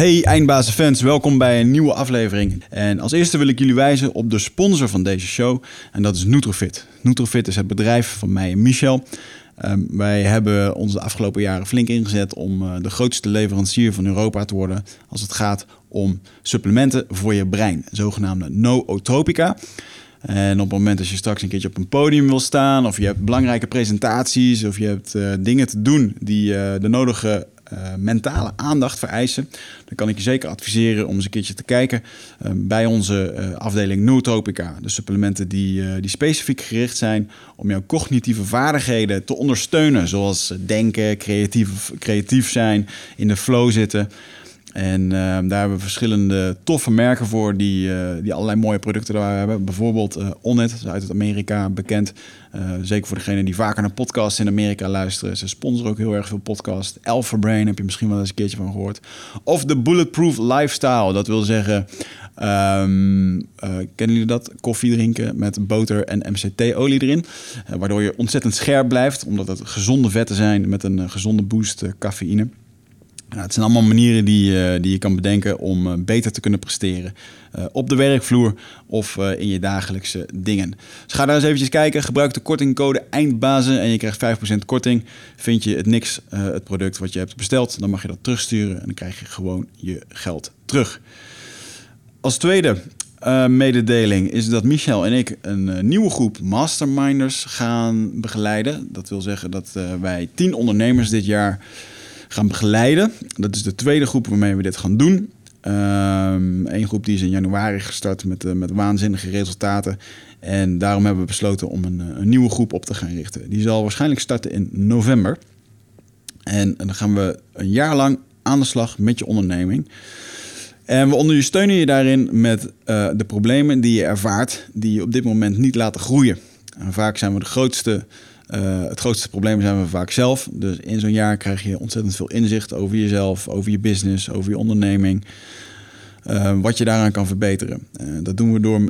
Hey eindbazenfans, welkom bij een nieuwe aflevering. En als eerste wil ik jullie wijzen op de sponsor van deze show en dat is Nutrofit. Nutrofit is het bedrijf van mij en Michel. Um, wij hebben ons de afgelopen jaren flink ingezet om uh, de grootste leverancier van Europa te worden als het gaat om supplementen voor je brein, zogenaamde nootropica. En op het moment dat je straks een keertje op een podium wil staan, of je hebt belangrijke presentaties, of je hebt uh, dingen te doen die uh, de nodige uh, mentale aandacht vereisen, dan kan ik je zeker adviseren om eens een keertje te kijken uh, bij onze uh, afdeling Nootropica. De supplementen die, die specifiek gericht zijn om jouw cognitieve vaardigheden te ondersteunen, zoals denken, creatief, creatief zijn, in de flow zitten. En uh, daar hebben we verschillende toffe merken voor die, uh, die allerlei mooie producten daar hebben. Bijvoorbeeld uh, Onnet, is uit Amerika bekend. zeker voor degenen die vaker naar podcasts in Amerika luisteren. Ze sponsoren ook heel erg veel podcasts. Alpha Brain heb je misschien wel eens een keertje van gehoord. Of de Bulletproof Lifestyle. Dat wil zeggen, um, kennen jullie dat? Koffie drinken met boter en MCT-olie erin. waardoor je ontzettend scherp blijft, omdat het gezonde vetten zijn met een gezonde boost cafeïne. Het zijn allemaal manieren die, uh, die je kan bedenken om uh, beter te kunnen presteren. Uh, op de werkvloer of in je dagelijkse dingen. Dus ga daar eens eventjes kijken. Gebruik de kortingcode EINDBAZEN en je krijgt 5% korting. Vind je het niks, het product wat je hebt besteld, dan mag je dat terugsturen en dan krijg je gewoon je geld terug. Als tweede mededeling is dat Michel en ik een nieuwe groep masterminders gaan begeleiden. Dat wil zeggen dat wij 10 ondernemers dit jaar gaan begeleiden. Dat is de tweede groep waarmee we dit gaan doen. Eén groep die is in januari gestart met, uh, met waanzinnige resultaten. En daarom hebben we besloten om een, een, nieuwe groep op te gaan richten. Die zal waarschijnlijk starten in november. En, dan gaan we een jaar lang aan de slag met je onderneming. En we ondersteunen je daarin met uh, de problemen die je ervaart, die je op dit moment niet laten groeien. En vaak zijn we de grootste uh, het grootste probleem zijn we vaak zelf. Dus in zo'n jaar krijg je ontzettend veel inzicht over jezelf, over je business, over je onderneming. Uh, wat je daaraan kan verbeteren. Uh, dat doen we door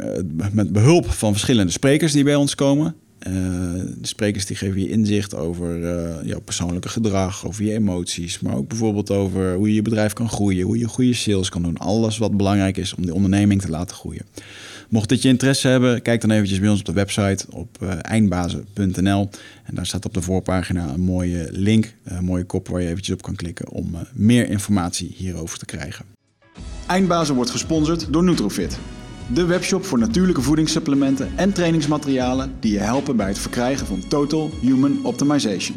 met behulp van verschillende sprekers die bij ons komen. de sprekers die geven je inzicht over jouw persoonlijke gedrag, over je emoties, maar ook bijvoorbeeld over hoe je je bedrijf kan groeien, hoe je goede sales kan doen. Alles wat belangrijk is om die onderneming te laten groeien. Mocht dit je interesse hebben, kijk dan eventjes bij ons op de website op uh, eindbazen.nl. En daar staat op de voorpagina een mooie link, een mooie kop waar je eventjes op kan klikken om uh, meer informatie hierover te krijgen. Eindbazen wordt gesponsord door Nutrofit. De webshop voor natuurlijke voedingssupplementen en trainingsmaterialen die je helpen bij het verkrijgen van Total Human Optimization.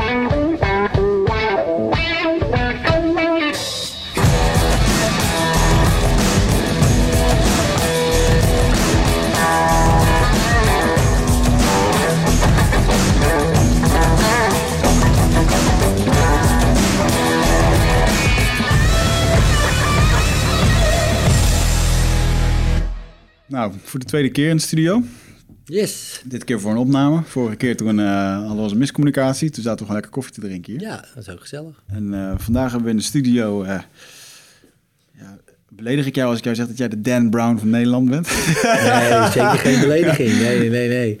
Nou, voor de tweede keer in de studio. Yes. Dit keer voor een opname. Vorige keer toen uh, hadden we een miscommunicatie. Toen zaten we gewoon lekker koffie te drinken hier. Ja, dat is ook gezellig. En uh, vandaag hebben we in de studio... Uh, ja, beledig ik jou als ik jou zeg dat jij de Dan Brown van Nederland bent? Nee, zeker geen belediging. Nee, nee, nee.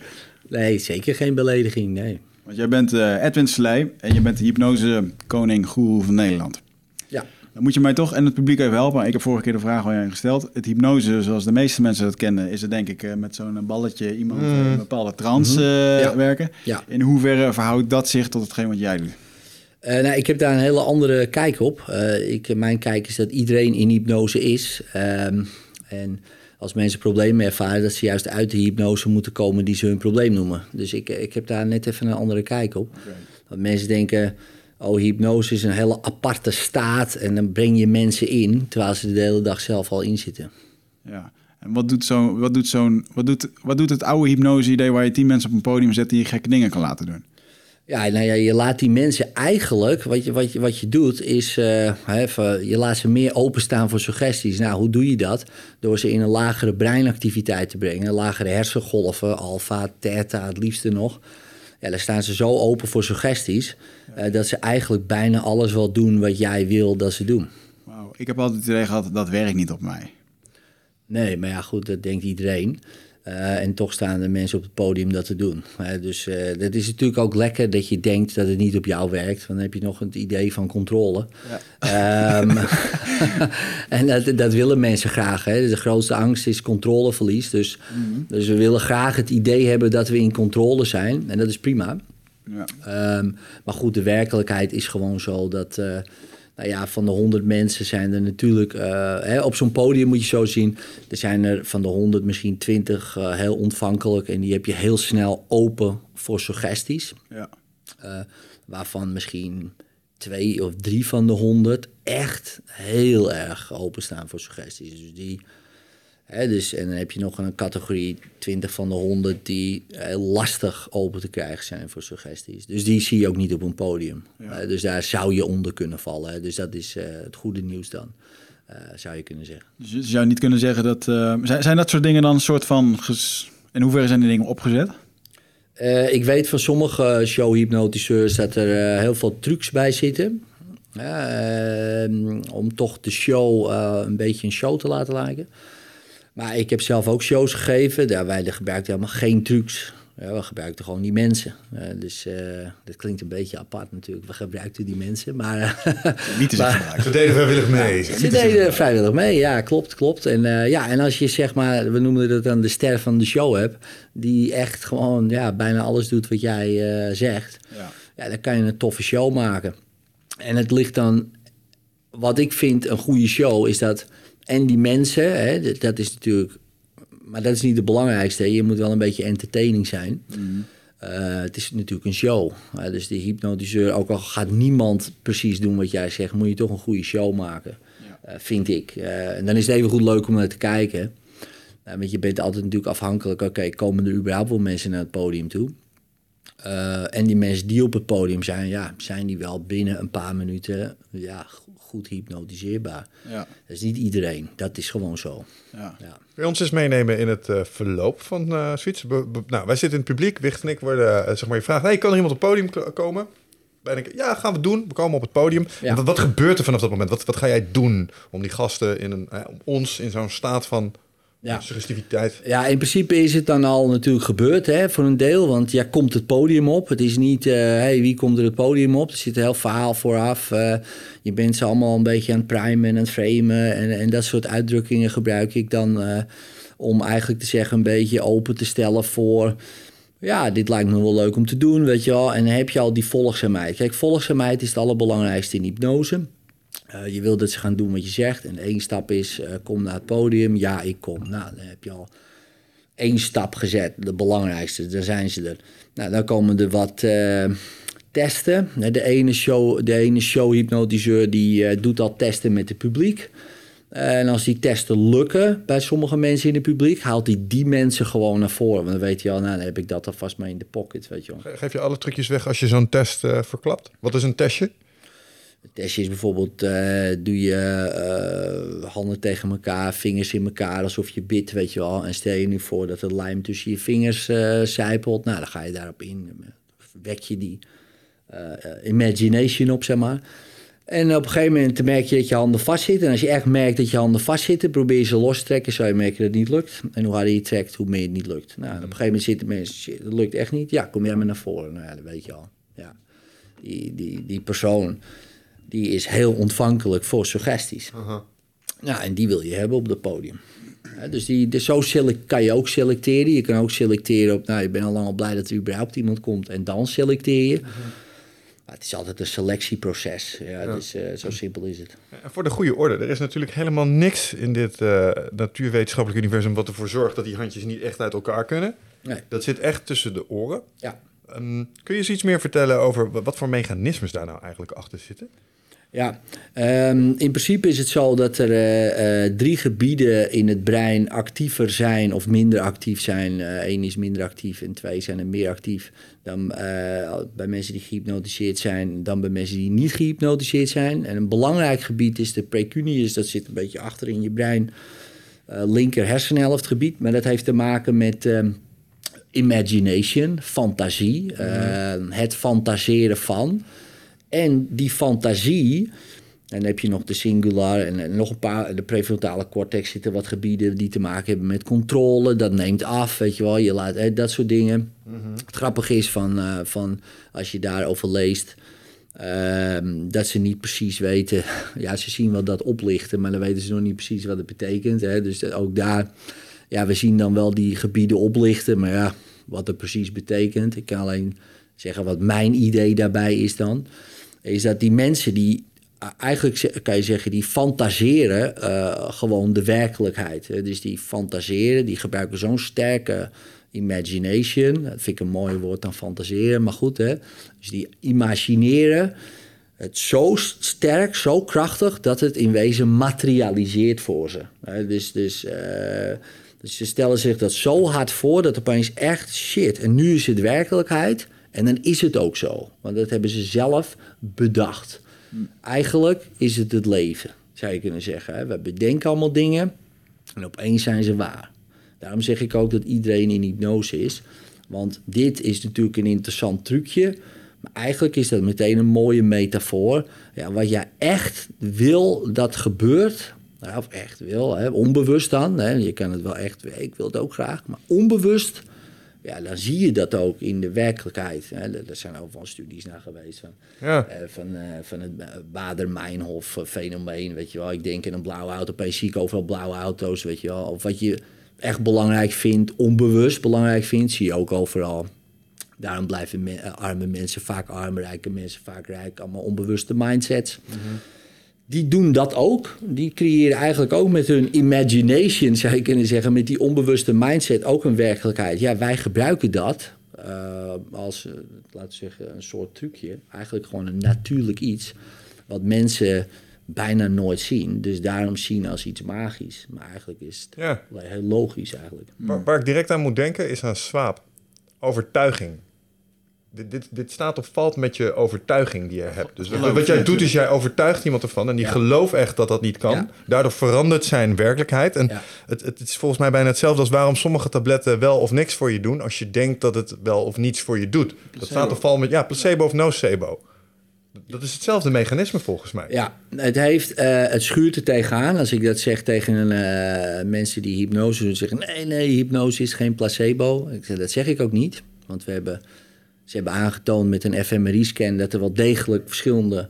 Nee, zeker geen belediging, nee. Want jij bent Edwin Sley en je bent de hypnose koning goeroe van Nederland. Ja. Dan moet je mij toch en het publiek even helpen. Ik heb vorige keer de vraag al aan gesteld. Het hypnose, zoals de meeste mensen dat kennen, is het denk ik met zo'n balletje iemand mm. een bepaalde trance mm -hmm. ja. werken. Ja. In hoeverre verhoudt dat zich tot hetgeen wat jij doet? Uh, nou, ik heb daar een hele andere kijk op. Uh, ik, mijn kijk is dat iedereen in hypnose is. Um, en als mensen problemen ervaren, dat ze juist uit de hypnose moeten komen die ze hun probleem noemen. Dus ik, ik heb daar net even een andere kijk op. Okay. Want mensen denken, oh, hypnose is een hele aparte staat en dan breng je mensen in, terwijl ze de hele dag zelf al in zitten. Ja, en wat doet, zo, wat doet, zo'n, wat doet, wat doet het oude hypnose-idee waar je tien mensen op een podium zet die je gekke dingen kan laten doen? Ja, nou ja, je laat die mensen eigenlijk, wat je, wat je, wat je doet, is uh, even, je laat ze meer openstaan voor suggesties. Nou, hoe doe je dat? Door ze in een lagere breinactiviteit te brengen, lagere hersengolven, alfa, theta, het liefste nog. ja, dan staan ze zo open voor suggesties... eh, dat ze eigenlijk bijna alles wel doen wat jij wil dat ze doen. Ik heb altijd het idee gehad, dat werkt niet op mij. Nee, maar ja, goed, dat denkt iedereen. Eh, en toch staan er mensen op het podium dat te doen. Hè, dus uh, dat is natuurlijk ook lekker dat je denkt dat het niet op jou werkt. Want dan heb je nog het idee van controle. Ja. Um, en dat, dat, willen mensen graag. Hè. De grootste angst is controleverlies. Dus, mm -hmm. dus we willen graag het idee hebben dat we in controle zijn. En dat is prima. Ja. Um, maar goed, de werkelijkheid is gewoon zo dat... Uh, nou ja, van de 100 mensen zijn er natuurlijk... Uh, hè, op zo'n podium moet je zo zien... er zijn er van de 100 misschien 20 uh, heel ontvankelijk... en die heb je heel snel open voor suggesties. Ja. Waarvan misschien twee of drie van de 100 echt heel erg openstaan voor suggesties. Dus die... Dus, en dan heb je nog een categorie 20 van de 100 die heel lastig open te krijgen zijn voor suggesties. Dus die zie je ook niet op een podium. Ja. Uh, dus daar zou je onder kunnen vallen. Hè. Dus dat is uh, het goede nieuws dan, uh, zou je kunnen zeggen. Dus je zou niet kunnen zeggen dat. zijn, zijn dat soort dingen dan een soort van. Ges... In hoeverre zijn die dingen opgezet? Ik weet van sommige showhypnotiseurs dat er heel veel trucs bij zitten. Uh, om toch de show een beetje een show te laten lijken. Maar ik heb zelf ook shows gegeven. Daar wij gebruikten helemaal geen trucs. Ja, we gebruikten gewoon die mensen. Uh, dus uh, dat klinkt een beetje apart natuurlijk. We gebruikten die mensen, maar... Niet te zeggen. Ze deden vrijwillig mee. Ja, ze deden vrijwillig mee, ja, klopt, klopt. En, ja, en als je zeg maar, we noemen dat dan de ster van de show hebt... die echt gewoon ja, bijna alles doet wat jij zegt... Ja. ja, dan kan je een toffe show maken. En het ligt dan... Wat ik vind een goede show is dat... En die mensen, hè, dat is natuurlijk maar dat is niet het belangrijkste. Je moet wel een beetje entertaining zijn. Mm. Uh, het is natuurlijk een show. Uh, dus de hypnotiseur, ook al gaat niemand precies doen wat jij zegt, moet je toch een goede show maken. Ja. Uh, vind ik. Eh, en dan is het even goed leuk om naar te kijken. want je bent altijd natuurlijk afhankelijk. Oké, okay, komen er überhaupt wel mensen naar het podium toe? En die mensen die op het podium zijn, ja, zijn die wel binnen een paar minuten ja, goed hypnotiseerbaar. Ja. Dat is niet iedereen, dat is gewoon zo. Ja. Ja. Wil je ons eens meenemen in het uh, verloop van uh, zoiets? Be- be- nou, wij zitten in het publiek, Wicht en ik worden, uh, zeg maar, je vraagt, hey, kan er iemand op het podium komen? Ben ik, ja, gaan we doen. We komen op het podium. Ja. Wat, wat gebeurt er vanaf dat moment? Wat, wat ga jij doen om die gasten in een, om ons in zo'n staat van Ja. suggestiviteit? Ja, in principe is het dan al natuurlijk gebeurd hè, voor een deel. Want jij komt het podium op. Het is niet, eh hey, wie komt er het podium op? Er zit een heel verhaal vooraf. Eh, je bent ze allemaal een beetje aan het primen en aan het framen. En, en dat soort uitdrukkingen gebruik ik dan eh, om eigenlijk te zeggen een beetje open te stellen voor... Ja, dit lijkt me wel leuk om te doen, weet je wel. En dan heb je al die volgzaamheid. Kijk, volgzaamheid is het allerbelangrijkste in hypnose. Uh, je wil dat ze gaan doen wat je zegt. En één stap is, uh, kom naar het podium. Ja, ik kom. Nou, dan heb je al één stap gezet. De belangrijkste, daar zijn ze er. Nou, dan komen er wat uh, testen. De ene, show, de ene showhypnotiseur die doet al testen met het publiek. En als die testen lukken bij sommige mensen in het publiek... haalt hij die mensen gewoon naar voren. Want dan weet je al, nou, dan heb ik dat alvast maar in de pocket, weet je. Geef je alle trucjes weg als je zo'n test verklapt? Wat is een testje? Het testje is bijvoorbeeld, uh, doe je uh, handen tegen elkaar, vingers in elkaar, alsof je bidt, weet je wel. En stel je nu voor dat het lijm tussen je vingers uh, zijpelt. Nou, dan ga je daarop in. Wek je die imagination op, zeg maar. En op een gegeven moment merk je dat je handen vastzitten. En als je echt merkt dat je handen vastzitten, probeer je ze los te trekken, zou je merken dat het niet lukt. En hoe harder je trekt, hoe meer het niet lukt. Nou, op een gegeven moment zitten mensen, dat lukt echt niet. Ja, kom jij maar naar voren. Nou ja, dat weet je al. Ja. Die, die, die persoon die is heel ontvankelijk voor suggesties. Aha. Nou, en die wil je hebben op het podium. Ja, dus die, dus zo kan je ook selecteren. Je kan ook selecteren op, nou, je bent al lang al blij dat er überhaupt iemand komt en dan selecteer je. Maar het is altijd een selectieproces. Ja, Ja. Dus, eh, zo simpel is het. En voor de goede orde, er is natuurlijk helemaal niks in dit eh, natuurwetenschappelijk universum wat ervoor zorgt dat die handjes niet echt uit elkaar kunnen. Nee. Dat zit echt tussen de oren. Ja. Ehm, kun je eens iets meer vertellen over wa- wat voor mechanismes daar nou eigenlijk achter zitten? Ja, ehm, in principe is het zo dat er eh, eh, drie gebieden in het brein actiever zijn of minder actief zijn. Eén is minder actief en twee zijn er meer actief dan eh, bij mensen die gehypnotiseerd zijn, dan bij mensen die niet gehypnotiseerd zijn. En een belangrijk gebied is de precuneus, dat zit een beetje achter in je brein, eh, linker hersenhelftgebied. Maar dat heeft te maken met ehm, imagination, fantasie, eh, het fantaseren van. En die fantasie, en dan heb je nog de singular en, nog een paar, de prefrontale cortex zitten wat gebieden die te maken hebben met controle. Dat neemt af, weet je wel, je laat hè, dat soort dingen. Het grappige is van, eh, van als je daarover leest, ehm, dat ze niet precies weten. Ja, ze zien wel dat oplichten, maar dan weten ze nog niet precies wat het betekent. Hè. Dus ook daar, ja, we zien dan wel die gebieden oplichten, maar ja, wat het precies betekent. Ik kan alleen zeggen wat mijn idee daarbij is dan. Is dat die mensen die eigenlijk ze- kan je zeggen, die fantaseren eh, gewoon de werkelijkheid. Dus die fantaseren, die gebruiken zo'n sterke imagination. Dat vind ik een mooier woord dan fantaseren, maar goed. Hè. Dus die imagineren het zo sterk, zo krachtig, dat het in wezen materialiseert voor ze. Dus, dus, eh, dus ze stellen zich dat zo hard voor dat opeens echt shit. En nu is het werkelijkheid. En dan is het ook zo. Want dat hebben ze zelf bedacht. Eigenlijk is het het leven, zou je kunnen zeggen. We bedenken allemaal dingen en opeens zijn ze waar. Daarom zeg ik ook dat iedereen in hypnose is. Want dit is natuurlijk een interessant trucje. Maar eigenlijk is dat meteen een mooie metafoor. Ja, wat jij echt wil dat gebeurt. Nou, of echt wil, onbewust dan. Je kan het wel echt, ik wil het ook graag. Maar onbewust ja, dan zie je dat ook in de werkelijkheid. Hè. Er zijn overal studies naar geweest van, Ja. eh, van, eh, van het Bader-Meinhof-fenomeen. Weet je wel, ik denk in een blauwe auto, opeens zie ik overal blauwe auto's. Weet je wel, of wat je echt belangrijk vindt, onbewust belangrijk vindt, zie je ook overal. Daarom blijven me- eh, arme mensen vaak arm, rijke mensen vaak rijk. Allemaal onbewuste mindsets. Die doen dat ook. Die creëren eigenlijk ook met hun imagination, zou je kunnen zeggen, met die onbewuste mindset ook een werkelijkheid. Ja, wij gebruiken dat eh, als, eh, laten we zeggen, een soort trucje. Eigenlijk gewoon een natuurlijk iets wat mensen bijna nooit zien. Dus daarom zien als iets magisch. Maar eigenlijk is het Ja. heel logisch eigenlijk. Waar, waar ik direct aan moet denken is aan swaap. Overtuiging. Dit, dit, dit staat of valt met je overtuiging die je hebt. Dus wat, wat jij doet is jij overtuigt iemand ervan en die Ja. gelooft echt dat dat niet kan. Ja. Daardoor verandert zijn werkelijkheid. En Ja. het, het is volgens mij bijna hetzelfde als waarom sommige tabletten wel of niks voor je doen als je denkt dat het wel of niets voor je doet. Dat staat of valt met ja, placebo of nocebo. Dat is hetzelfde mechanisme volgens mij. Ja, het, heeft, eh, het schuurt er tegenaan. Als ik dat zeg tegen eh, mensen die hypnose doen, zeggen nee, nee, hypnose is geen placebo. Ik zeg, dat zeg ik ook niet. Want we hebben, ze hebben aangetoond met een fMRI-scan dat er wel degelijk verschillende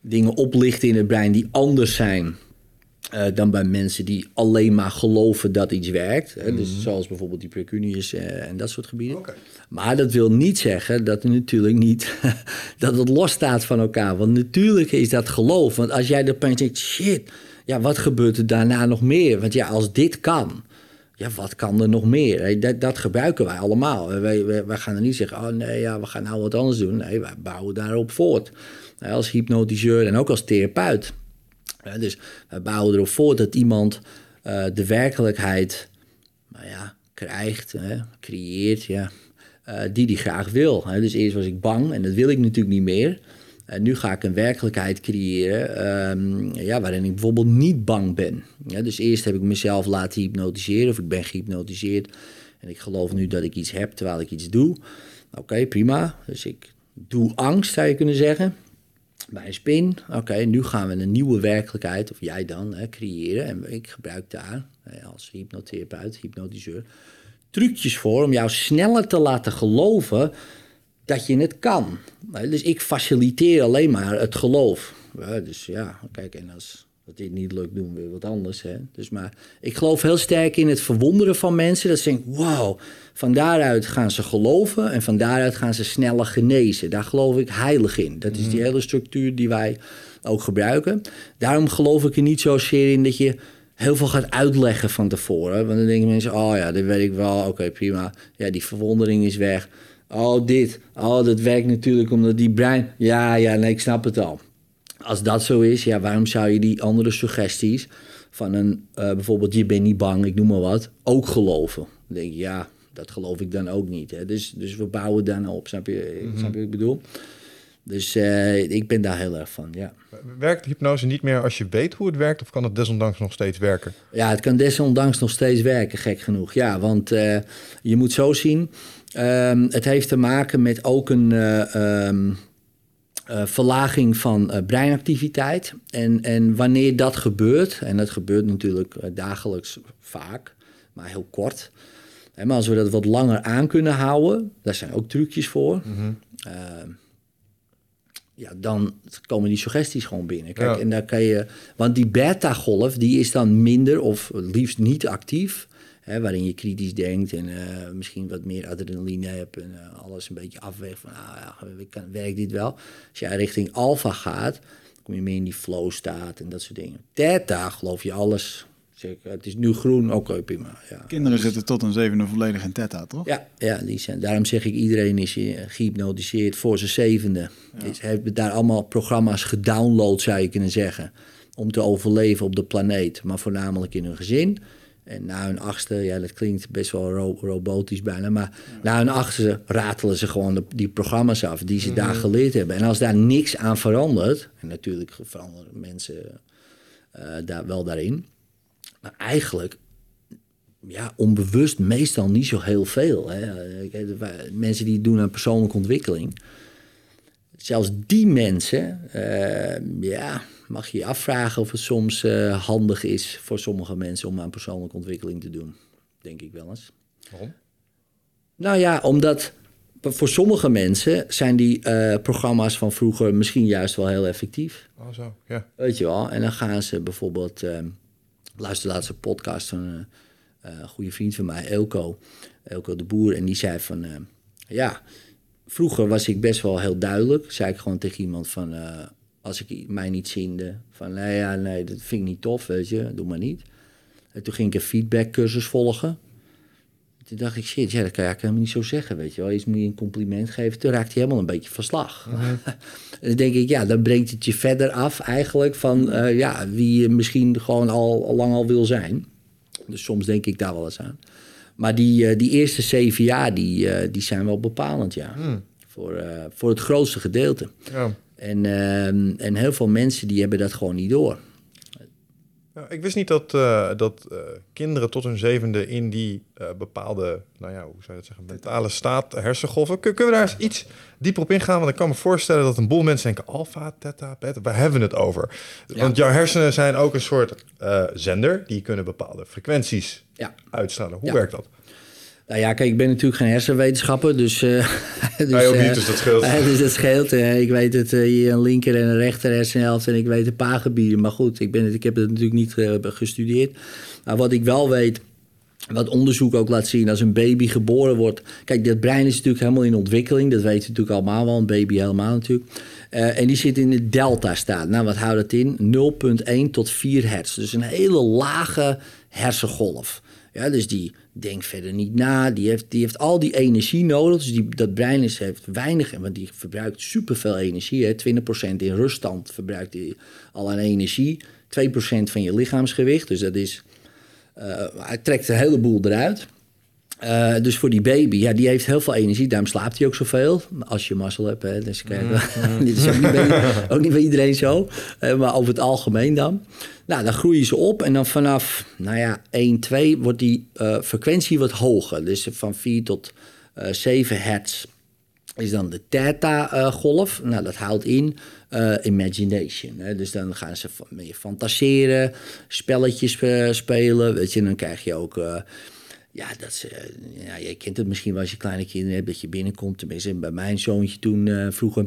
dingen oplichten in het brein die anders zijn eh, dan bij mensen die alleen maar geloven dat iets werkt. Hè? Dus zoals bijvoorbeeld die precunius eh, en dat soort gebieden. Maar dat wil niet zeggen dat het natuurlijk niet dat het los staat van elkaar. Want natuurlijk is dat geloof. Want als jij opeens denkt, shit, ja, wat gebeurt er daarna nog meer? Want ja, als dit kan, ja, wat kan er nog meer? Dat, dat gebruiken wij allemaal. Wij, wij, wij gaan er niet zeggen, oh nee, ja, we gaan nou wat anders doen. Nee, wij bouwen daarop voort. Als hypnotiseur en ook als therapeut. Dus wij bouwen erop voort dat iemand eh, de werkelijkheid nou ja, krijgt, creëert, ja, eh, die die graag wil. Dus eerst was ik bang en dat wil ik natuurlijk niet meer. En nu ga ik een werkelijkheid creëren ehm, ja, waarin ik bijvoorbeeld niet bang ben. Dus eerst heb ik mezelf laten hypnotiseren of ik ben gehypnotiseerd en ik geloof nu dat ik iets heb terwijl ik iets doe. Oké, prima. Dus ik doe angst, zou je kunnen zeggen bij een spin. Oké, nu gaan we een nieuwe werkelijkheid, of jij dan, hè, creëren. En ik gebruik daar als hypnotherapeut, hypnotiseur, trucjes voor om jou sneller te laten geloven dat je het kan. Dus ik faciliteer alleen maar het geloof. Ja, dus ja, kijk, en als dat dit niet lukt, doen we wat anders. Hè? Dus maar ik geloof heel sterk in het verwonderen van mensen. Dat ze denken, wauw, van daaruit gaan ze geloven en van daaruit gaan ze sneller genezen. Daar geloof ik heilig in. Dat is die hele structuur die wij ook gebruiken. Daarom geloof ik er niet zozeer in dat je heel veel gaat uitleggen van tevoren. Want dan denken mensen, oh ja, dat weet ik wel, oké, prima. Ja, die verwondering is weg. Oh, dit. Oh, dat werkt natuurlijk omdat die brein... Ja, ja, nee, ik snap het al. Als dat zo is, ja, waarom zou je die andere suggesties van een, eh, bijvoorbeeld je bent niet bang, ik noem maar wat, ook geloven? Dan denk je, ja, dat geloof ik dan ook niet. Hè? Dus, dus we bouwen daarna op, snap je, snap je wat ik bedoel? Dus eh, ik ben daar heel erg van, ja. Werkt hypnose niet meer als je weet hoe het werkt, of kan het desondanks nog steeds werken? Ja, het kan desondanks nog steeds werken, gek genoeg. Ja, want eh, je moet zo zien, ehm, het heeft te maken met ook een eh, ehm, eh, verlaging van eh, breinactiviteit. En, en wanneer dat gebeurt, en dat gebeurt natuurlijk dagelijks vaak, maar heel kort. Hè, maar als we dat wat langer aan kunnen houden, daar zijn ook trucjes voor. Ehm, ja, dan komen die suggesties gewoon binnen. Kijk, Ja. en daar kan je, want die beta-golf die is dan minder of liefst niet actief. Hè, waarin je kritisch denkt en eh, misschien wat meer adrenaline hebt en eh, alles een beetje afweegt van, ah, ja, kan, werkt dit wel? Als jij richting alpha gaat, kom je meer in die flow staat en dat soort dingen. Theta geloof je alles. Zeg, het is nu groen, oké, prima. Ja. Kinderen zitten tot een zevende volledig in theta, toch? Ja, ja die zijn, daarom zeg ik, iedereen is eh, gehypnotiseerd voor zijn zevende. Is, heeft daar allemaal programma's gedownload, zou je kunnen zeggen. Om te overleven op de planeet, maar voornamelijk in hun gezin. En na hun achtste, ja, dat klinkt best wel ro- robotisch bijna, maar na hun achtste ratelen ze gewoon de- die programma's af die ze daar geleerd hebben. En als daar niks aan verandert, en natuurlijk veranderen mensen eh, daar wel daarin, maar eigenlijk ja, onbewust meestal niet zo heel veel. Hè. Mensen die doen aan persoonlijke ontwikkeling. Zelfs die mensen, eh, ja, mag je je afvragen of het soms eh, handig is voor sommige mensen om aan persoonlijke ontwikkeling te doen. Denk ik wel eens. Waarom? Nou ja, omdat voor sommige mensen zijn die eh, programma's van vroeger misschien juist wel heel effectief. Oh, zo, ja. Weet je wel. En dan gaan ze bijvoorbeeld... eh, luister de laatste podcast van eh, een goede vriend van mij, Elko. Elko de Boer. En die zei van... ja, vroeger was ik best wel heel duidelijk. Zei ik gewoon tegen iemand van... als ik mij niet zinde... Van nee, ja, nee, dat vind ik niet tof, weet je. Doe maar niet. En toen ging ik een feedbackcursus volgen. Toen dacht ik, shit, ja, dat kan eigenlijk helemaal niet zo zeggen, weet je wel. Eerst moet je een compliment geven. Toen raakte hij helemaal een beetje van slag. en dan denk ik, ja, dan brengt het je verder af eigenlijk van eh, ja, wie je misschien gewoon al, al lang al wil zijn. Dus soms denk ik daar wel eens aan. Maar die, eh, die eerste zeven jaar, die, eh, die zijn wel bepalend, ja. Voor, eh, voor het grootste gedeelte. ja. En, ehm, en heel veel mensen die hebben dat gewoon niet door. Ja, ik wist niet dat, eh, dat eh, kinderen tot hun zevende in die eh, bepaalde, nou ja, hoe zou je dat zeggen, mentale staat, hersengolven. Kun- kunnen we daar eens iets dieper op ingaan? Want ik kan me voorstellen dat een boel mensen denken, alfa, theta, beta, waar hebben we het over? Want jouw hersenen zijn ook een soort zender, die kunnen bepaalde frequenties Ja. uitstralen. Hoe Ja. werkt dat? Nou ja, kijk, ik ben natuurlijk geen hersenwetenschapper, dus... eh dus, ook niet, eh, dus dat scheelt. eh, dus dat scheelt. eh, ik weet het, eh, je een linker en een rechter hersenhelft en ik weet een paar gebieden. Maar goed, ik, ben het, ik heb het natuurlijk niet eh, gestudeerd. Maar wat ik wel weet, wat onderzoek ook laat zien, als een baby geboren wordt... Kijk, dat brein is natuurlijk helemaal in ontwikkeling. Dat weten we natuurlijk allemaal wel, een baby helemaal natuurlijk. Eh, en die zit in de delta-staat. Nou, wat houdt dat in? 0,1 tot 4 hertz. Dus een hele lage hersengolf. Ja, dus die denkt verder niet na. Die heeft, die heeft al die energie nodig. Dus die, dat brein is, heeft weinig, want die verbruikt superveel energie. Hè. 20% in ruststand verbruikt die al aan energie. 2% van je lichaamsgewicht. Dus dat is... eh, hij trekt een heleboel eruit. Eh, dus voor die baby, ja, die heeft heel veel energie. Daarom slaapt hij ook zoveel. Als je mazzel hebt. Hè. Dus kijk, dit is ook niet, bij, ook niet bij iedereen zo. Eh, maar over het algemeen dan. Nou, dan groeien ze op. En dan vanaf, nou ja, 1, 2 wordt die eh, frequentie wat hoger. Dus van 4 tot eh 7 hertz is dan de theta-golf. nou, dat houdt in imagination. Hè? Dus dan gaan ze meer fantaseren, spelletjes spelen. Weet je, en dan krijg je ook... eh, ja, dat ze, ja, je kent het misschien wel als je kleine kinderen hebt... dat je binnenkomt, tenminste bij mijn zoontje toen eh, vroeger...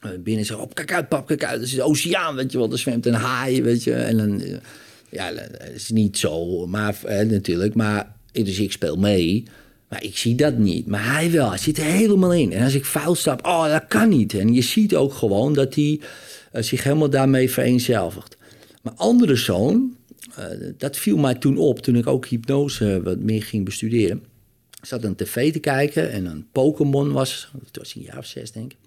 eh, binnen zeggen, op, kijk uit pap, kijk uit. Dat is de oceaan, weet je wel. Er zwemt een haai, weet je. En dan, eh, ja, dat is niet zo, maar eh, natuurlijk. Maar dus ik speel mee... Maar ik zie dat niet. Maar hij wel. Hij zit er helemaal in. En als ik fout stap, oh, dat kan niet. En je ziet ook gewoon dat hij eh, zich helemaal daarmee vereenzelvigt. Mijn andere zoon, eh, dat viel mij toen op toen ik ook hypnose wat meer ging bestuderen. Ik zat een tv te kijken en een Pokémon was, het was een jaar of zes denk ik.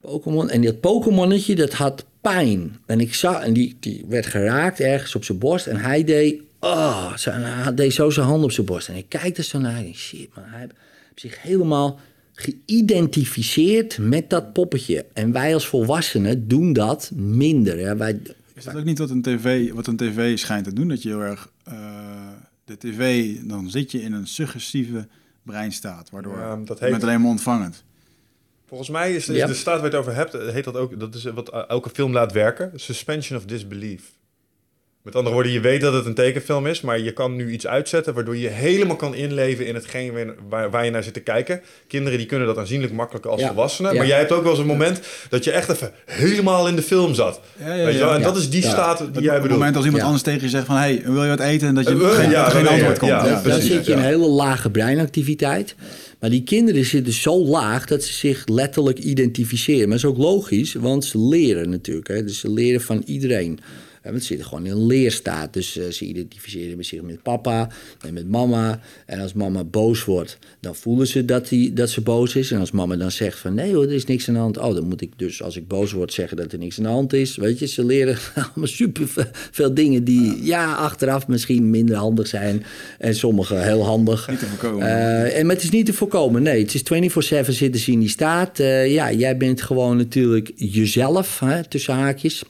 Pokémon. En dat Pokémonnetje, dat had pijn. En ik zag, en die, die werd geraakt ergens op zijn borst. En hij deed, oh, zo- en hij deed zo zijn hand op zijn borst. En ik kijk er zo naar en shit man, hij heeft zich helemaal geïdentificeerd met dat poppetje. En wij als volwassenen doen dat minder. Ja, wij, Is dat ook niet wat een tv, wat een tv schijnt te doen? Dat je heel erg eh, de tv, dan zit je in een suggestieve breinstaat, waardoor Ja, dat heet- bent alleen maar ontvangend. Volgens mij is, is Ja. de staat waar je het over hebt, heet dat ook, dat is wat eh, elke film laat werken, suspension of disbelief. Met andere woorden, je weet dat het een tekenfilm is, maar je kan nu iets uitzetten waardoor je helemaal kan inleven in hetgeen waar- waar, waar je naar zit te kijken. Kinderen die kunnen dat aanzienlijk makkelijker als Ja. volwassenen, Ja. maar jij hebt ook wel eens een moment dat je echt even helemaal in de film zat. Ja, ja, Weet je wel? En dat is die Ja. staat die Op jij het bedoelt. moment als iemand Ja. anders tegen je zegt van... hey, wil je wat eten? En dat je geen, ja, geen ja, antwoord komt. ja, Ja, dan zit je in een hele lage breinactiviteit. Maar die kinderen zitten zo laag dat ze zich letterlijk identificeren. Maar dat is ook logisch, want ze leren natuurlijk. Hè. Dus ze leren van iedereen. Want ze zitten gewoon in een leerstaat. Dus eh, ze identificeren zich met papa en met mama. En als mama boos wordt, dan voelen ze dat, die, dat ze boos is. En als mama dan zegt van nee hoor, er is niks aan de hand. Oh, dan moet ik dus als ik boos word zeggen dat er niks aan de hand is. Weet je, ze leren allemaal super ve- veel dingen die ja, achteraf misschien minder handig zijn. En sommige heel handig. Niet te voorkomen. Eh, en, maar het is niet te voorkomen. Nee, het is 24-7 zitten ze in die staat. Eh, ja, jij bent gewoon natuurlijk jezelf, hè, tussen haakjes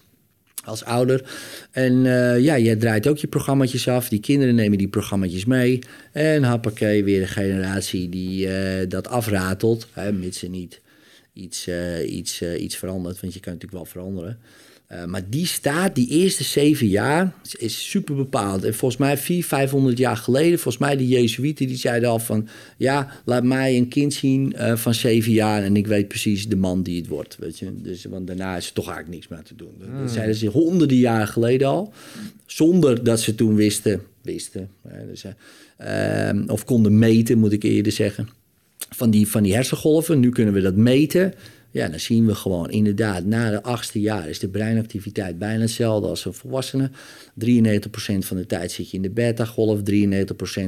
als ouder. En eh, ja, jij draait ook je programmaatjes af. Die kinderen nemen die programmaatjes mee. En hoppakee, weer een generatie die eh, dat afratelt. Hè, mits er niet iets, eh, iets, iets verandert. Want je kan natuurlijk wel veranderen. Eh, maar die staat, die eerste zeven jaar, is, super bepaald. En volgens mij 400, 500 jaar geleden, volgens mij de Jezuïeten, die zeiden al van... ja, laat mij een kind zien eh, van zeven jaar en ik weet precies de man die het wordt. Weet je? Dus, want daarna is er toch eigenlijk niks meer te doen. Dat, dat zeiden ze honderden jaren geleden al. Zonder dat ze toen wisten, wisten dus, eh, ehm, of konden meten, moet ik eerder zeggen van die, van die hersengolven. Nu kunnen we dat meten. Ja, dan zien we gewoon inderdaad, na de achtste jaar is de breinactiviteit bijna hetzelfde als een volwassene. 93% van de tijd zit je in de beta-golf, 93%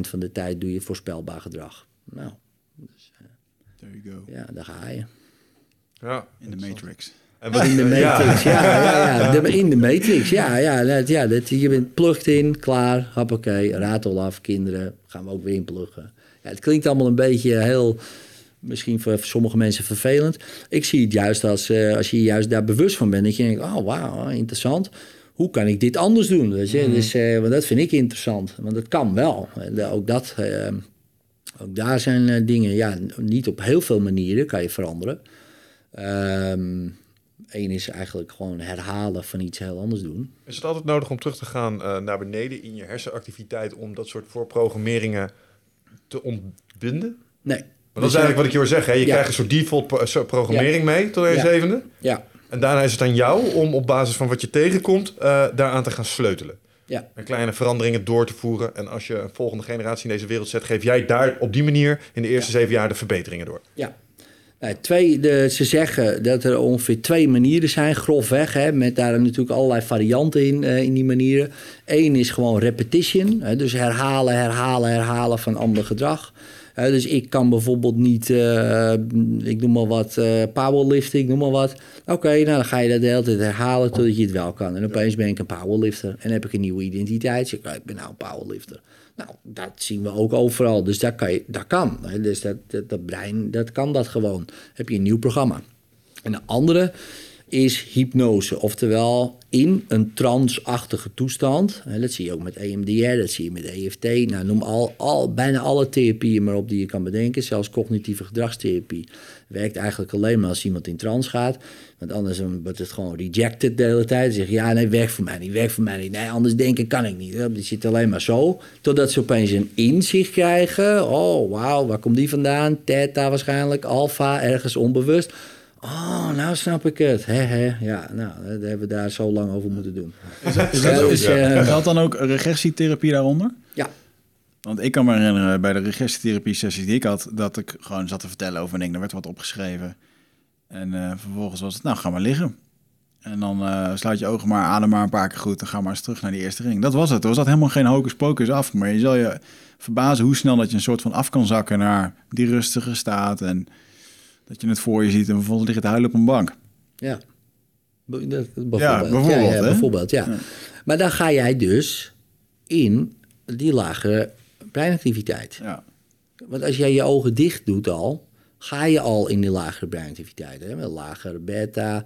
van de tijd doe je voorspelbaar gedrag. Nou, There you go. ja, daar ga je. Ja. In de Matrix. In de ja. matrix, ja, ja, ja, de- in de matrix, ja, ja, dat, ja dat, je bent plugged in, klaar, hoppakee, ratel af, kinderen, gaan we ook weer inpluggen. Ja, het klinkt allemaal een beetje heel, misschien voor sommige mensen vervelend. Ik zie het juist als, eh, als je juist daar bewust van bent, dat je denkt, oh wauw, interessant. Hoe kan ik dit anders doen? Weet je? Dus, eh, want dat vind ik interessant, want dat kan wel. Eh, ook dat, ook daar zijn dingen, ja, niet op heel veel manieren kan je veranderen. Ehm Eén is eigenlijk gewoon herhalen van iets heel anders doen. Is het altijd nodig om terug te gaan naar beneden in je hersenactiviteit om dat soort voorprogrammeringen te ontbinden? Nee. Want dat is eigenlijk wat ik je hoor zeggen. Hè? Je Ja. krijgt een soort default pro- programmering mee tot Ja. zevende. Ja, En daarna is het aan jou om op basis van wat je tegenkomt eh, daaraan te gaan sleutelen. ja, En kleine veranderingen door te voeren. En als je een volgende generatie in deze wereld zet, geef jij daar op die manier in de eerste zeven jaar de verbeteringen door. ja. Nou, twee, de, ze zeggen dat er ongeveer twee manieren zijn, grofweg. Hè, met daar natuurlijk allerlei varianten in, eh, in die manieren. Eén is gewoon repetition. Hè, dus herhalen, herhalen, herhalen van ander gedrag. Dus ik kan bijvoorbeeld niet, eh, ik noem maar wat, eh powerlifting, noem maar wat. Oké, nou dan ga je dat de hele tijd herhalen totdat je het wel kan. En opeens ben ik een powerlifter en heb ik een nieuwe identiteit. Zeg ik, ik ben nou een powerlifter. Nou, dat zien we ook overal. Dus dat, kan je, dat kan. Dus dat, dat, dat brein, dat kan dat gewoon. Heb je een nieuw programma. En de andere is hypnose. Oftewel in een trance-achtige toestand. Dat zie je ook met EMDR, dat zie je met EFT. Nou, noem al, al, bijna alle therapieën maar op die je kan bedenken. Zelfs cognitieve gedragstherapie werkt eigenlijk alleen maar als iemand in trance gaat. Want anders wordt het gewoon rejected de hele tijd. Zeg ja, nee, werkt voor mij niet, werkt voor mij niet. Nee, anders denken kan ik niet. Die zit alleen maar zo. Totdat ze opeens een inzicht krijgen. Oh, wauw, waar komt die vandaan? Theta waarschijnlijk, alpha, ergens onbewust. Oh, nou snap ik het. He, he. Ja, nou, daar hebben we daar zo lang over moeten doen. Is dat, is dat, dus, is- eh, geldt dan ook regressietherapie daaronder? Ja, Want ik kan me herinneren bij de regressietherapie sessies die ik had, dat ik gewoon zat te vertellen over een ding. Er werd wat opgeschreven. En eh, vervolgens was het, nou, ga maar liggen. En dan eh, sluit je ogen maar, adem maar een paar keer goed en ga maar eens terug naar die eerste ring. Dat was het. Er zat helemaal geen hocus pocus af. Maar je zal je verbazen hoe snel dat je een soort van af kan zakken naar die rustige staat. En dat je het voor je ziet en vervolgens ligt het huilen op een bank. ja. Bijvoorbeeld. Ja, bijvoorbeeld, Ja, ja, bijvoorbeeld, ja. Maar dan ga jij dus in die lagere breinactiviteit. Ja. Want als jij je ogen dicht doet al, ga je al in die lagere breinactiviteit. Hè? Met lagere beta,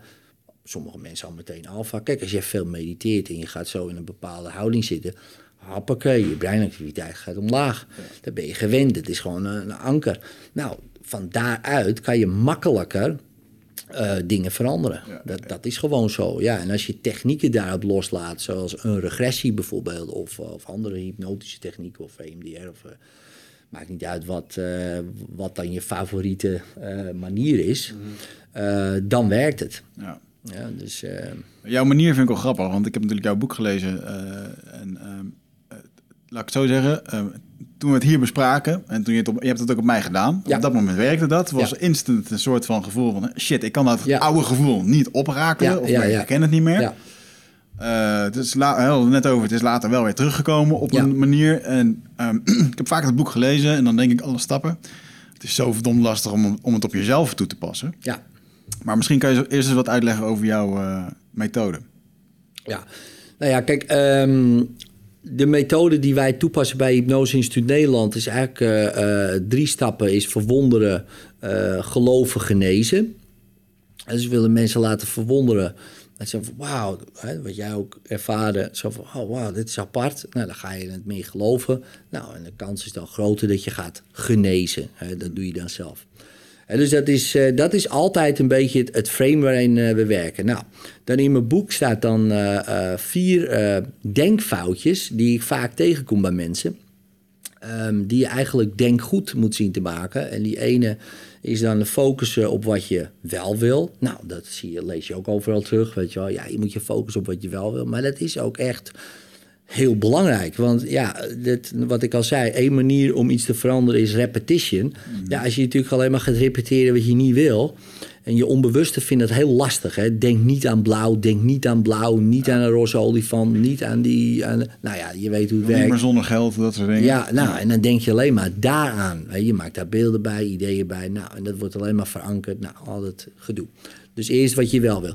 sommige mensen al meteen alfa. Kijk, als je veel mediteert en je gaat zo in een bepaalde houding zitten, hoppakee, je breinactiviteit gaat omlaag. Dan ben je gewend, het is gewoon een, een anker. Nou, van daaruit kan je makkelijker uh, dingen veranderen. Ja, dat, dat is gewoon zo. Ja, en als je technieken daarop loslaat, zoals een regressie bijvoorbeeld, of, of andere hypnotische technieken, of EMDR, of, uh, maakt niet uit wat, uh, wat dan je favoriete manier is, mm. dan werkt het. Ja. Ja, dus, Jouw manier vind ik wel grappig, want ik heb natuurlijk jouw boek gelezen. en ehm, laat ik het zo zeggen, ehm, toen we het hier bespraken, en toen je het op, je hebt het ook op mij gedaan, Ja. op dat moment werkte dat, was Ja. instant een soort van gevoel van shit, ik kan dat Ja. oude gevoel niet oprakelen, Ja, of ik herken het niet meer. ja. Eh, het is net over, het is later wel weer teruggekomen op een manier. En ehm, ik heb vaak het boek gelezen en dan denk ik alle stappen. Het is zo verdomd lastig om, om het op jezelf toe te passen. ja. Maar misschien kan je eerst eens wat uitleggen over jouw eh, methode. Ja, nou ja, kijk, ehm, de methode die wij toepassen bij Hypnose Instituut Nederland is eigenlijk eh, eh, drie stappen: is verwonderen, eh, geloven, genezen. En dus we willen mensen laten verwonderen. Dat ze van wauw, wat jij ook ervaren, zo van oh wauw, dit is apart. Nou, dan ga je het meer geloven. Nou, en de kans is dan groter dat je gaat genezen. Hè, dat doe je dan zelf. Dus dat is, eh, dat is altijd een beetje het, frame waarin eh, we werken. Nou, dan in mijn boek staat dan eh, vier denkfoutjes die ik vaak tegenkom bij mensen. Ehm, die je eigenlijk denkgoed moet zien te maken. En die ene is dan focussen op wat je wel wil. Nou, dat zie je, lees je ook overal terug. Weet je wel, ja, je moet je focussen op wat je wel wil. Maar dat is ook echt heel belangrijk. Want ja, dit, wat ik al zei, één manier om iets te veranderen is repetition. Ja, als je natuurlijk alleen maar gaat repeteren wat je niet wil. En je onbewuste vindt dat heel lastig. Hè? Denk niet aan blauw, denk niet aan blauw, niet aan een roze olifant, niet aan die. Aan, nou ja, je weet hoe het Niet werkt. meer zonder geld, dat soort dingen. Ja, nou, en dan denk je alleen maar daaraan. Hè, Je maakt daar beelden bij, ideeën bij. Nou, en dat wordt alleen maar verankerd. Nou, al dat gedoe. Dus eerst wat je wel wil.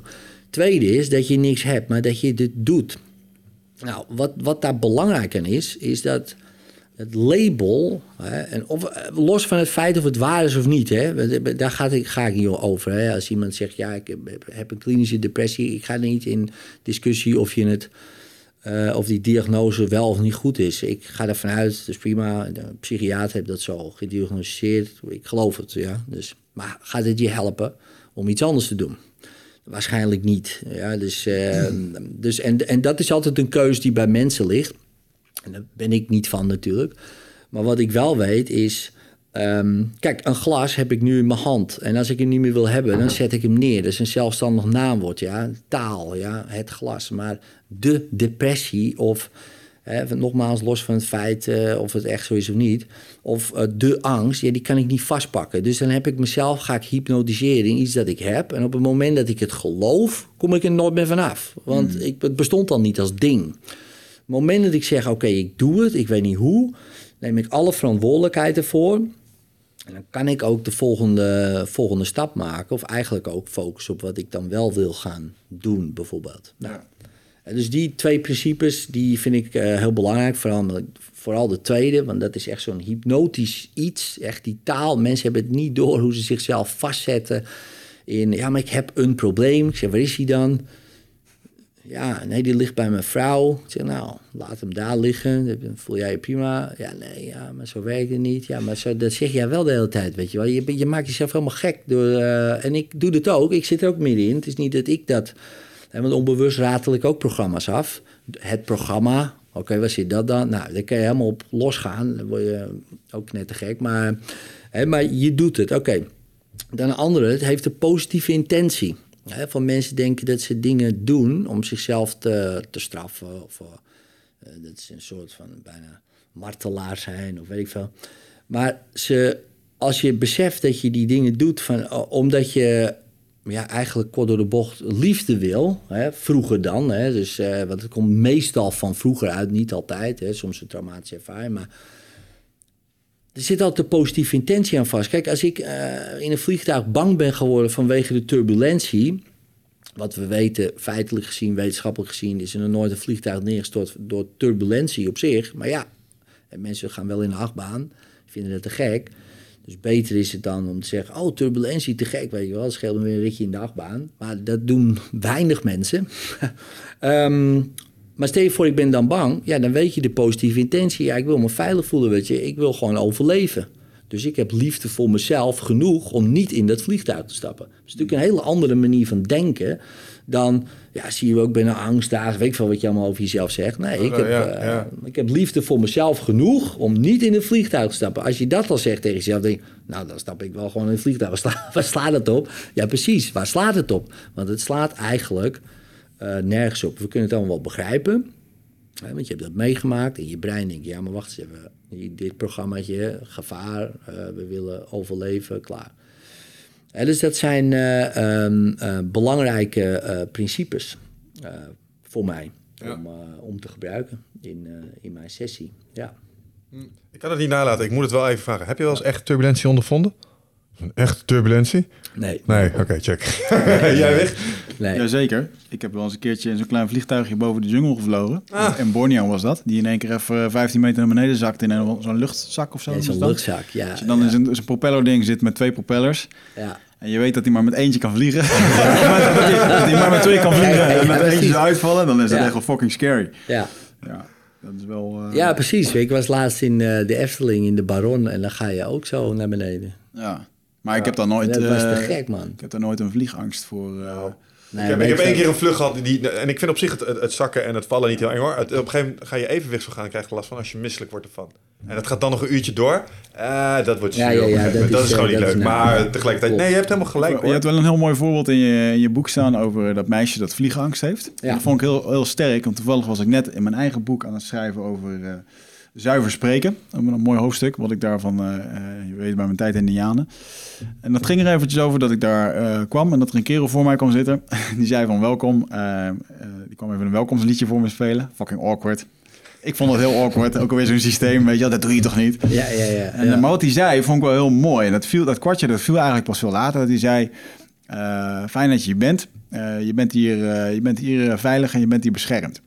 Tweede is dat je niks hebt, maar dat je dit doet. Nou, wat, wat daar belangrijk aan is, is dat het label, hè, en of, eh, los van het feit of het waar is of niet, hè, daar gaat ik, ga ik niet over. Hè. Als iemand zegt, ja, ik heb, een klinische depressie, ik ga niet in discussie of je het eh, of die diagnose wel of niet goed is. Ik ga ervan uit, dus prima, de psychiater heeft dat zo gediagnosticeerd. Ik geloof het, ja. Dus, maar gaat het je helpen om iets anders te doen? Waarschijnlijk niet. Ja, dus, eh, dus, en, en dat is altijd een keus die bij mensen ligt. En daar ben ik niet van natuurlijk. Maar wat ik wel weet is... ehm, kijk, een glas heb ik nu in mijn hand. En als ik hem niet meer wil hebben, dan zet ik hem neer. Dat is een zelfstandig naamwoord, ja. Taal, ja. Het glas. Maar de depressie of... Hè, nogmaals, los van het feit eh, of het echt zo is of niet. Of eh, de angst, ja, die kan ik niet vastpakken. Dus dan heb ik mezelf, ga ik hypnotiseren in iets dat ik heb. En op het moment dat ik het geloof, kom ik er nooit meer vanaf. Want ik, het bestond al niet als ding. Op het moment dat ik zeg, oké, ik doe het, ik weet niet hoe, neem ik alle verantwoordelijkheid ervoor. En dan kan ik ook de volgende, volgende stap maken. Of eigenlijk ook focussen op wat ik dan wel wil gaan doen, bijvoorbeeld. Nou, Dus die twee principes, die vind ik eh, heel belangrijk. Vooral, vooral de tweede, want dat is echt zo'n hypnotisch iets. Echt die taal. Mensen hebben het niet door hoe ze zichzelf vastzetten in... Ja, maar ik heb een probleem. Ik zeg, waar is hij dan? Ja, nee, die ligt bij mijn vrouw. Ik zeg, nou, laat hem daar liggen. Dan voel jij je prima. Ja, nee, ja, maar zo werkt het niet. Ja, maar zo, dat zeg jij wel de hele tijd, weet je wel. Je, maakt jezelf helemaal gek. Door, eh, en ik doe dit ook. Ik zit er ook middenin. Het is niet dat ik dat... Want onbewust ratel ik ook programma's af. Het programma, oké, waar zit dat dan? Nou, daar kan je helemaal op losgaan. Dan word je ook net te gek. Maar, maar je doet het, oké. Dan een andere, het heeft een positieve intentie. Hè, van mensen denken dat ze dingen doen om zichzelf te, te straffen. Of eh, dat ze een soort van bijna martelaar zijn of weet ik veel. Maar ze, als je beseft dat je die dingen doet van, omdat je ja, eigenlijk kort door de bocht liefde wil, hè, vroeger dan. Hè, dus, eh, want het komt meestal van vroeger uit, niet altijd. Hè, soms een traumatische ervaring, maar er zit altijd een positieve intentie aan vast. Kijk, als ik eh, in een vliegtuig bang ben geworden vanwege de turbulentie. Wat we weten, feitelijk gezien, wetenschappelijk gezien, is er nooit een vliegtuig neergestort door turbulentie op zich. Maar ja, en mensen gaan wel in de achtbaan, vinden het te gek. Dus beter is het dan om te zeggen, oh, turbulentie, te gek, weet je wel. scheelt me weer een ritje in de achtbaan. Maar dat doen weinig mensen. Ehm, maar stel je voor, ik ben dan bang. Ja, dan weet je de positieve intentie. Ja, ik wil me veilig voelen, weet je. Ik wil gewoon overleven. Dus ik heb liefde voor mezelf genoeg om niet in dat vliegtuig te stappen. Dat is natuurlijk een hele andere manier van denken dan, ja, zie je ook binnen angstdagen, weet ik veel wat je allemaal over jezelf zegt. Nee, ik heb, uh, ik heb liefde voor mezelf genoeg om niet in een vliegtuig te stappen. Als je dat al zegt tegen jezelf, denk je, nou, dan stap ik wel gewoon in een vliegtuig. Waar, sla, waar slaat het op? Ja, precies, waar slaat het op? Want het slaat eigenlijk uh, nergens op. We kunnen het allemaal wel begrijpen. Hè, want je hebt dat meegemaakt. In je brein denk je, ja, maar wacht eens even. Dit programmaatje, gevaar, uh, we willen overleven, klaar. Dus dat zijn uh, um, belangrijke principes voor mij. Ja. Om, om te gebruiken in, in mijn sessie. Ja. Hm, ik kan het niet nalaten. Ik moet het wel even vragen. Heb je wel eens echt turbulentie ondervonden? Een echte turbulentie? Nee. Nee, oké, okay, check. Jij weg? Nee. Jazeker. Ik heb wel eens een keertje in zo'n klein vliegtuigje boven de jungle gevlogen. Ah. In Borneo was dat. Die in één keer even 15 meter naar beneden zakte in zo'n luchtzak of zo. Ja, zo'n luchtzak, ja. Als je dan ja. in zo'n zo propeller-ding zit met twee propellers. Ja. En je weet dat hij maar met eentje kan vliegen. dat hij maar met twee kan vliegen en met eentje zou uitvallen. Dan is dat echt wel fucking scary. Ja. Ja. Dat is wel... Uh... Ja, precies. Ik was laatst in uh, de Efteling in de Baron. En dan ga je ook zo naar beneden. Ja. Maar ik heb daar nooit... Dat was te uh, gek, man. Ik heb daar nooit een vliegangst voor... uh, Nee, ik heb, ik heb één keer een vlucht gehad die, en ik vind op zich het, het, het, zakken en het vallen niet heel eng hoor. Het, op een gegeven moment ga je evenwicht zo gaan en krijg je last van als je misselijk wordt ervan. En dat gaat dan nog een uurtje door. Uh, dat wordt ja, ja, ja, dat, dat, is, is gewoon niet leuk. Nou, maar ja, tegelijkertijd, nee, je hebt helemaal gelijk. Je hebt wel een heel mooi voorbeeld in je, in je boek staan over dat meisje dat vliegangst heeft. Ja. Dat vond ik heel, heel sterk, want toevallig was ik net in mijn eigen boek aan het schrijven over uh, zuiver spreken. Een mooi hoofdstuk, wat ik daarvan, uh, je weet, bij mijn tijd in Indianen. En dat ging er eventjes over dat ik daar uh, kwam en dat er een kerel voor mij kwam zitten. Die zei van welkom. Uh, die kwam even een welkomstliedje voor me spelen. Fucking awkward. Ik vond het heel awkward. Ook alweer zo'n systeem, weet je, dat doe je toch niet? Ja, ja, ja. En, ja. Maar wat hij zei, vond ik wel heel mooi. En dat, viel, dat kwartje, dat viel eigenlijk pas veel later. Dat hij zei, fijn dat je hier bent. je bent hier, je bent hier veilig en je bent hier beschermd.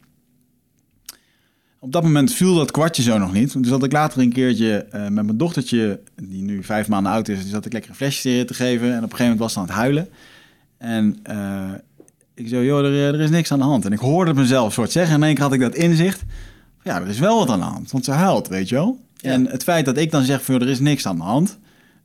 Op dat moment viel dat kwartje zo nog niet. Dus zat ik later een keertje uh, met mijn dochtertje, die nu vijf maanden oud is, die zat ik lekker een flesje te geven. En op een gegeven moment was ze aan het huilen. En uh, ik zei, joh, er, er, is niks aan de hand. En ik hoorde het mezelf soort zeggen. En in één keer had ik dat inzicht. Ja, er is wel wat aan de hand, want ze huilt, weet je wel. Ja. En het feit dat ik dan zeg, van, er is niks aan de hand,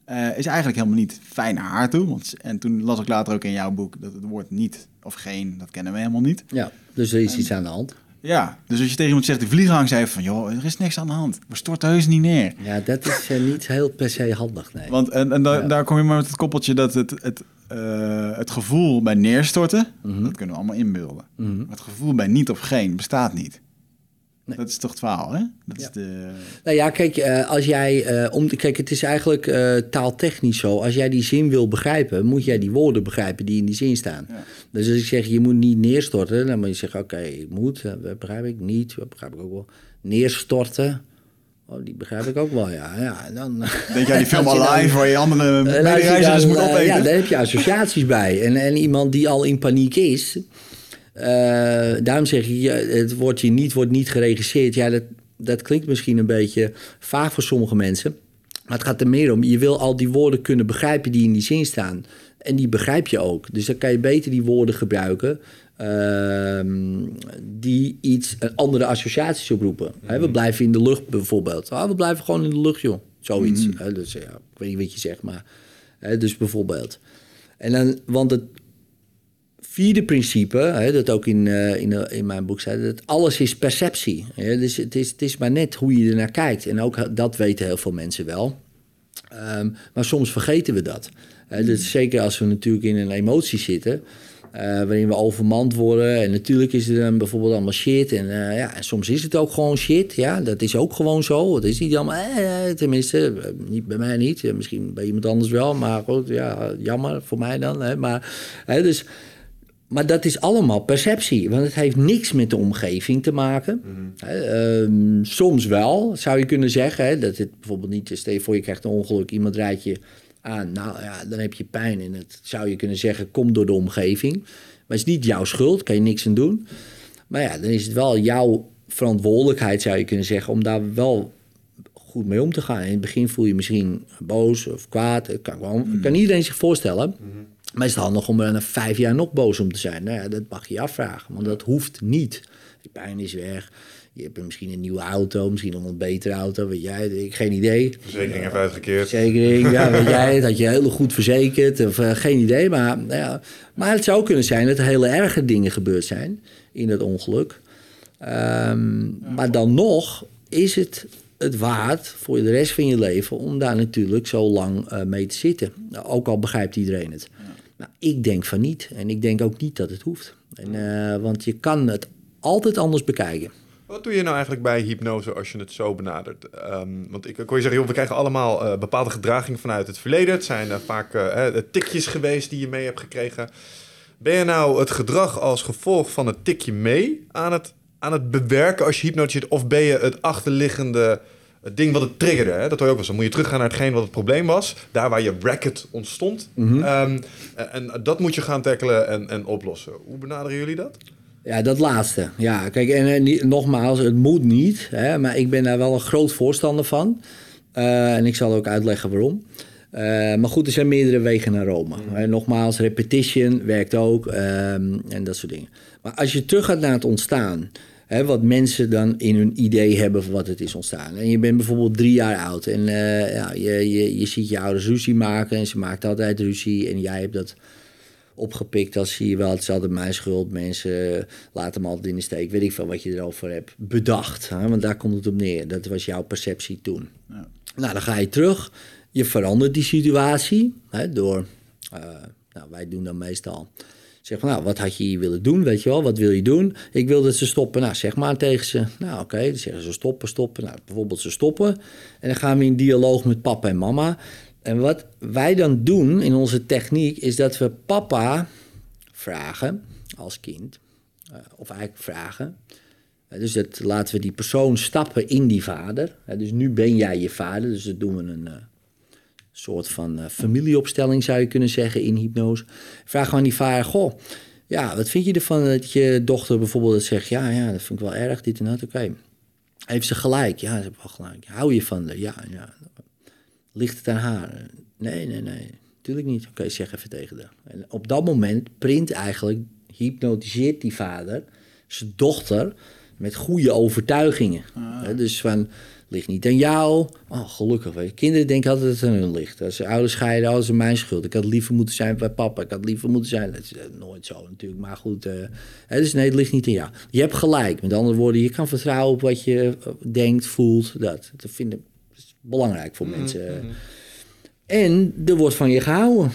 uh, is eigenlijk helemaal niet fijn naar haar toe. Want, en toen las ik later ook in jouw boek dat het woord niet of geen, dat kennen we helemaal niet. Ja, dus er is en, iets aan de hand. Ja, dus als je tegen iemand zegt, die vliegangst heeft van, joh, er is niks aan de hand. We storten heus niet neer. Ja, dat is uh, niet heel per se handig, nee. Want en, en daar, ja. daar kom je maar met het koppeltje dat het, het, uh, het gevoel bij neerstorten, mm -hmm. dat kunnen we allemaal inbeelden. Mm -hmm. Maar het gevoel bij niet of geen bestaat niet. Nee. Dat is toch het verhaal, hè? Dat ja. is de... Nou ja, kijk, uh, als jij... Uh, om, kijk, het is eigenlijk uh, taaltechnisch zo. Als jij die zin wil begrijpen, moet jij die woorden begrijpen die in die zin staan. Ja. Dus als ik zeg, je moet niet neerstorten, dan moet je zeggen, oké, okay, ik moet, dat begrijp ik niet, dat begrijp ik ook wel. Neerstorten, Oh, die begrijp ik ook wel, ja. ja dan, Denk jij die film Alive, waar je andere medereizigers moet opeten? Ja, daar heb je associaties bij. En, en iemand die al in paniek is... Uh, daarom zeg je, het woordje niet wordt niet geregisseerd. Ja, dat, dat klinkt misschien een beetje vaag voor sommige mensen. Maar het gaat er meer om, je wil al die woorden kunnen begrijpen die in die zin staan. En die begrijp je ook. Dus dan kan je beter die woorden gebruiken... Uh, die iets, een andere associaties oproepen. Mm -hmm. we blijven in de lucht bijvoorbeeld. Ah, we blijven gewoon in de lucht, joh. Zoiets. Mm -hmm. dus, ja, ik weet niet wat je zegt, maar... dus bijvoorbeeld. En dan, want het vierde principe, hè, dat ook in, uh, in, in, mijn boek staat, dat alles is perceptie. Hè? Dus het is, het is maar net hoe je er naar kijkt. En ook dat weten heel veel mensen wel. Um, maar soms vergeten we dat. Hè? Dus zeker als we natuurlijk in een emotie zitten, uh, waarin we overmand worden. En natuurlijk is er dan bijvoorbeeld allemaal shit. En, uh, ja, en soms is het ook gewoon shit. Ja, dat is ook gewoon zo. Het is niet allemaal, eh, tenminste, niet bij mij niet. Misschien bij iemand anders wel. Maar goed, ja, jammer voor mij dan. Hè? Maar, hè, dus... Maar dat is allemaal perceptie, want het heeft niks met de omgeving te maken. Mm -hmm. uh, soms wel, zou je kunnen zeggen. Hè, dat het bijvoorbeeld niet, stel je voor je krijgt een ongeluk, iemand rijdt je aan. Nou ja, dan heb je pijn en het zou je kunnen zeggen, komt door de omgeving. Maar het is niet jouw schuld, kan je niks aan doen. Maar ja, dan is het wel jouw verantwoordelijkheid, zou je kunnen zeggen, om daar wel goed mee om te gaan. In het begin voel je misschien boos of kwaad. Dat kan, gewoon, kan iedereen zich voorstellen. Maar is het handig om er na vijf jaar nog boos om te zijn? Nou ja, dat mag je je afvragen, want dat hoeft niet. Die pijn is weg. Je hebt misschien een nieuwe auto, misschien nog een betere auto, weet jij, ik geen idee. Verzekering even uitgekeerd. Verzekering, ja, weet jij, dat had je heel goed verzekerd, of uh, geen idee. Maar, nou ja, maar het zou kunnen zijn dat er hele erge dingen gebeurd zijn in het ongeluk. Um, maar dan nog is het het waard voor de rest van je leven om daar natuurlijk zo lang uh, mee te zitten. Ook al begrijpt iedereen het. Ja. Nou, ik denk van niet. En ik denk ook niet dat het hoeft. En, uh, want je kan het altijd anders bekijken. Wat doe je nou eigenlijk bij hypnose als je het zo benadert? Um, want ik, ik kon je zeggen, joh, we krijgen allemaal uh, bepaalde gedragingen vanuit het verleden. Het zijn uh, vaak uh, tikjes geweest die je mee hebt gekregen. Ben je nou het gedrag als gevolg van het tikje mee aan het, aan het bewerken als je hypnotiseert? Of ben je het achterliggende het ding wat het triggerde? Hè? Dat hoor je ook wel. Dan moet je teruggaan naar hetgeen wat het probleem was. Daar waar je racket ontstond. Mm -hmm. um, en dat moet je gaan tackelen en, en oplossen. Hoe benaderen jullie dat? Ja, dat laatste. Ja, kijk, en, en nogmaals, het moet niet, hè, maar ik ben daar wel een groot voorstander van. Uh, en ik zal ook uitleggen waarom. Uh, maar goed, er zijn meerdere wegen naar Rome. Mm. nogmaals, repetition werkt ook um, en dat soort dingen. Maar als je terug gaat naar het ontstaan, hè, wat mensen dan in hun idee hebben van wat het is ontstaan. En je bent bijvoorbeeld drie jaar oud en uh, ja, je, je, je ziet je ouders ruzie maken en ze maakt altijd ruzie en jij hebt dat opgepikt. Dan zie je wel, het is altijd mijn schuld. Mensen laten me altijd in de steek. Weet ik veel wat je erover hebt bedacht. Hè? Want daar komt het op neer. Dat was jouw perceptie toen. Ja. Nou, dan ga je terug. Je verandert die situatie hè, door... Uh, nou, wij doen dan meestal... Zeg van, nou, wat had je hier willen doen, weet je wel? Wat wil je doen? Ik wil dat ze stoppen. Nou, zeg maar tegen ze. Nou, oké, dan zeggen ze stoppen, stoppen. Nou, bijvoorbeeld ze stoppen. En dan gaan we in dialoog met papa en mama. En wat wij dan doen in onze techniek is dat we papa vragen als kind, uh, of eigenlijk vragen. Uh, dus dat laten we die persoon stappen in die vader. Uh, dus nu ben jij je vader, dus dat doen we een soort van familieopstelling zou je kunnen zeggen in hypnose. Vraag gewoon die vader, goh, ja, wat vind je ervan dat je dochter bijvoorbeeld zegt, ja, ja, dat vind ik wel erg, dit en dat, oké. Okay. Heeft ze gelijk? Ja, ze heeft wel gelijk. Hou je van haar? Ja, ja. Ligt het aan haar? Nee, nee, nee. Natuurlijk niet. Oké, okay, zeg even tegen haar. En op dat moment print eigenlijk, hypnotiseert die vader zijn dochter met goede overtuigingen. Ah. Dus van, ligt niet aan jou. Oh, gelukkig. Weet je. Kinderen denken altijd dat het aan hun ligt. Als ze ouders scheiden, oh, is mijn schuld. Ik had liever moeten zijn bij papa. Ik had liever moeten zijn. Dat is nooit zo natuurlijk. Maar goed, uh, dus nee, het ligt niet aan jou. Je hebt gelijk. Met andere woorden, je kan vertrouwen op wat je denkt, voelt. Dat, dat vind ik belangrijk voor Mhm, mensen. En er wordt van je gehouden.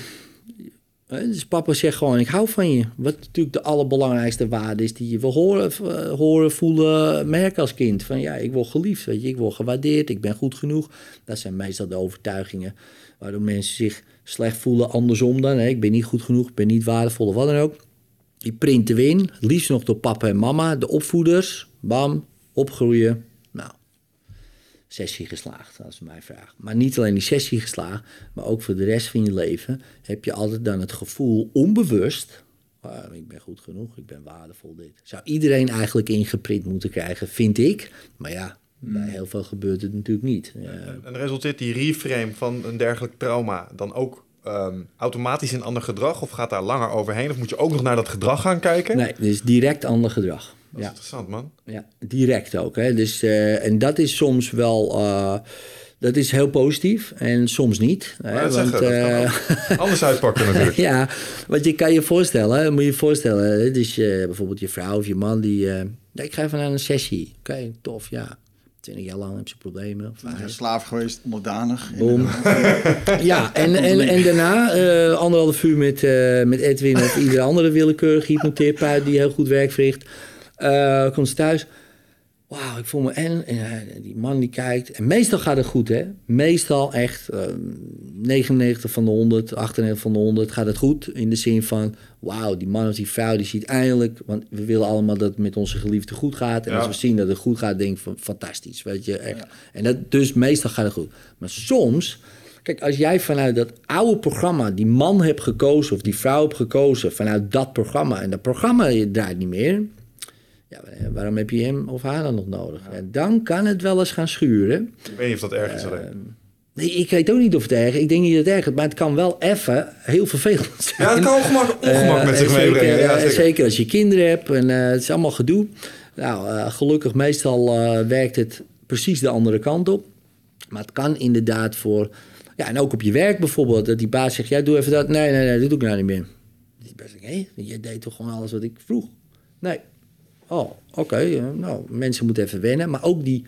Dus papa zegt gewoon, ik hou van je. Wat natuurlijk de allerbelangrijkste waarde is die je wil horen, horen voelen, merken als kind. Van ja, ik word geliefd, weet je, ik word gewaardeerd, ik ben goed genoeg. Dat zijn meestal de overtuigingen waardoor mensen zich slecht voelen. Andersom dan, hè. ik ben niet goed genoeg, ik ben niet waardevol of wat dan ook. Die printen we in, liefst nog door papa en mama, de opvoeders. Bam, opgroeien, sessie geslaagd, als je mij vraagt. Maar niet alleen die sessie geslaagd, maar ook voor de rest van je leven heb je altijd dan het gevoel, onbewust, ah, ik ben goed genoeg, ik ben waardevol dit. Zou iedereen eigenlijk ingeprint moeten krijgen, vind ik. Maar ja, bij heel veel gebeurt het natuurlijk niet. Ja. En resulteert die reframe van een dergelijk trauma dan ook um, automatisch in ander gedrag? Of gaat daar langer overheen? Of moet je ook nog naar dat gedrag gaan kijken? Nee, dus direct ander gedrag. Dat is ja. interessant, man. Ja, direct ook. Hè. Dus, uh, en dat is soms wel... Uh, dat is heel positief en soms niet. Hè, want, zeggen, uh, anders uitpakken natuurlijk. ja, want je kan je voorstellen, moet je je voorstellen... Dus bijvoorbeeld je vrouw of je man die... ja, ik ga even naar een sessie. Oké, okay, tof, ja. 20 jaar lang heb ze problemen. Ja, slaaf geweest, onderdanig. Boom. ja, en, en, en daarna uh, anderhalf uur met, uh, met Edwin of iedere andere willekeurige hypnotherapeut die heel goed werk verricht. Uh, komt ze thuis. Wauw, ik voel me en, en die man die kijkt. En meestal gaat het goed, hè? Meestal echt 99 van de 100, 98 van de 100 gaat het goed. In de zin van, wauw, die man of die vrouw die ziet eindelijk... want we willen allemaal dat het met onze geliefde goed gaat. En ja. als we zien dat het goed gaat, denk ik van, fantastisch, weet je. Echt. Ja. En dat, dus meestal gaat het goed. Maar soms... Kijk, als jij vanuit dat oude programma die man hebt gekozen... of die vrouw hebt gekozen vanuit dat programma... en dat programma draait niet meer... Ja, waarom heb je hem of haar dan nog nodig? En dan kan het wel eens gaan schuren. Ik weet niet of dat erg is alleen. Nee, ik weet ook niet of het erg is. Ik denk niet dat het erg is, maar het kan wel even heel vervelend zijn. Ja, het kan ongemak, ongemak met Eh, zich zeker, meebrengen. Ja, eh, zeker. zeker als je kinderen hebt en eh, het is allemaal gedoe. Nou, eh, gelukkig meestal eh, werkt het precies de andere kant op. Maar het kan inderdaad voor... Ja, en ook op je werk bijvoorbeeld. Dat die baas zegt, ja, doe even dat. Nee, nee, nee, dat doe ik nou niet meer. Die best hé, je deed toch gewoon alles wat ik vroeg? Nee. Oh, oké. eh, nou, mensen moeten even wennen. Maar ook die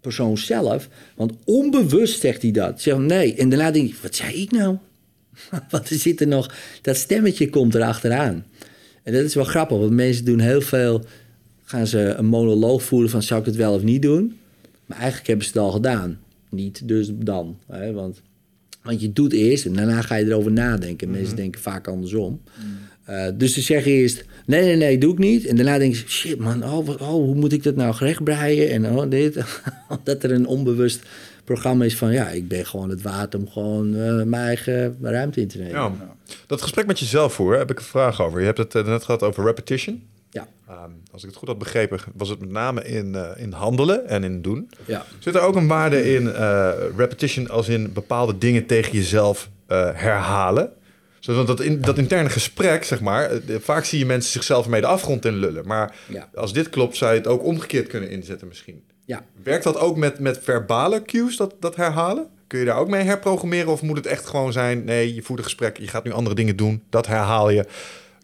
persoon zelf. Want onbewust zegt hij dat. Zegt nee. En daarna denk je, wat zei ik nou? Want er zit er nog... Dat stemmetje komt erachteraan. En dat is wel grappig. Want mensen doen heel veel... Gaan ze een monoloog voeren van... Zou ik het wel of niet doen? Maar eigenlijk hebben ze het al gedaan. Niet dus dan. Hè? Want, want je doet eerst en daarna ga je erover nadenken. Mensen denken vaak andersom. Eh, dus ze zeggen eerst, nee, nee, nee, doe ik niet. En daarna denken ze, shit man, oh, wat- oh, hoe moet ik dat nou gerecht breien? En oh, dit. dat er een onbewust programma is van, ja, ik ben gewoon het waard om gewoon eh, mijn eigen ruimte in te nemen. Ja. Dat gesprek met jezelf voeren, heb ik een vraag over. Je hebt het eh, net gehad over repetition. Ja, Ehm, als ik het goed had begrepen, was het met name in, in handelen en in doen. ja. Zit er ook een waarde in repetition als in bepaalde dingen tegen jezelf herhalen? Zodat dat, in, dat interne gesprek, zeg maar, eh, vaak zie je mensen zichzelf mee de afgrond in lullen. Maar Ja. als dit klopt, zou je het ook omgekeerd kunnen inzetten misschien. ja. Werkt dat ook met, met verbale cues, dat, dat herhalen? Kun je daar ook mee herprogrammeren? Of moet het echt gewoon zijn, nee, je voert een gesprek, je gaat nu andere dingen doen, dat herhaal je,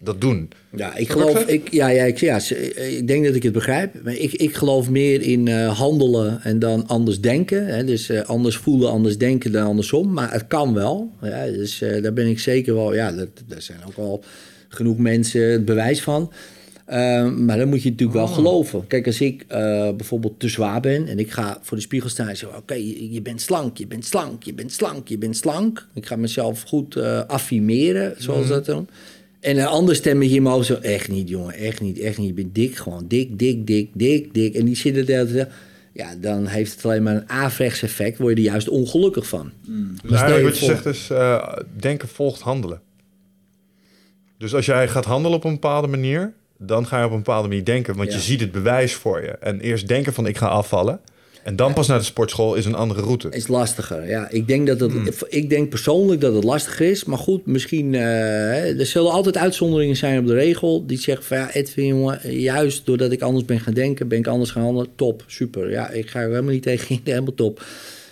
dat doen. Ja, ik wat geloof, ik ja, ja, ik, ja, ik denk dat ik het begrijp. Maar ik, ik geloof meer in eh, handelen en dan anders denken. Hè? Dus eh, anders voelen, anders denken dan andersom. Maar het kan wel. Ja, dus eh, daar ben ik zeker wel. Ja, dat, daar zijn ook al genoeg mensen het bewijs van. Eh, maar dan moet je natuurlijk Oh. wel geloven. Kijk, als ik bijvoorbeeld te zwaar ben en ik ga voor de spiegel staan en zeg: Oké, je, je bent slank, je bent slank, je bent slank, je bent slank. Ik ga mezelf goed affirmeren, zoals Mhm. dat dan. En een ander stemmetje in mijn hoofd zo... Echt niet, jongen, echt niet, echt niet. Je bent dik, gewoon dik, dik, dik, dik, dik. En die zit er de hele tijd... Ja, dan heeft het alleen maar een averechts effect. Word je er juist ongelukkig van. Dus stel je eigenlijk wat je zegt is, eh, denken volgt handelen. Dus als jij gaat handelen op een bepaalde manier, dan ga je op een bepaalde manier denken, want Ja. je ziet het bewijs voor je. En eerst denken van ik ga afvallen, en dan pas naar de sportschool is een andere route. is lastiger. Ja, ik denk, dat het, Hmm. ik denk persoonlijk dat het lastiger is. Maar goed, misschien... eh, er zullen altijd uitzonderingen zijn op de regel. Die zeggen van ja, Edwin, jongen... Juist doordat ik anders ben gaan denken, ben ik anders gaan handelen. Top, super. Ja, ik ga er helemaal niet tegen. Helemaal top.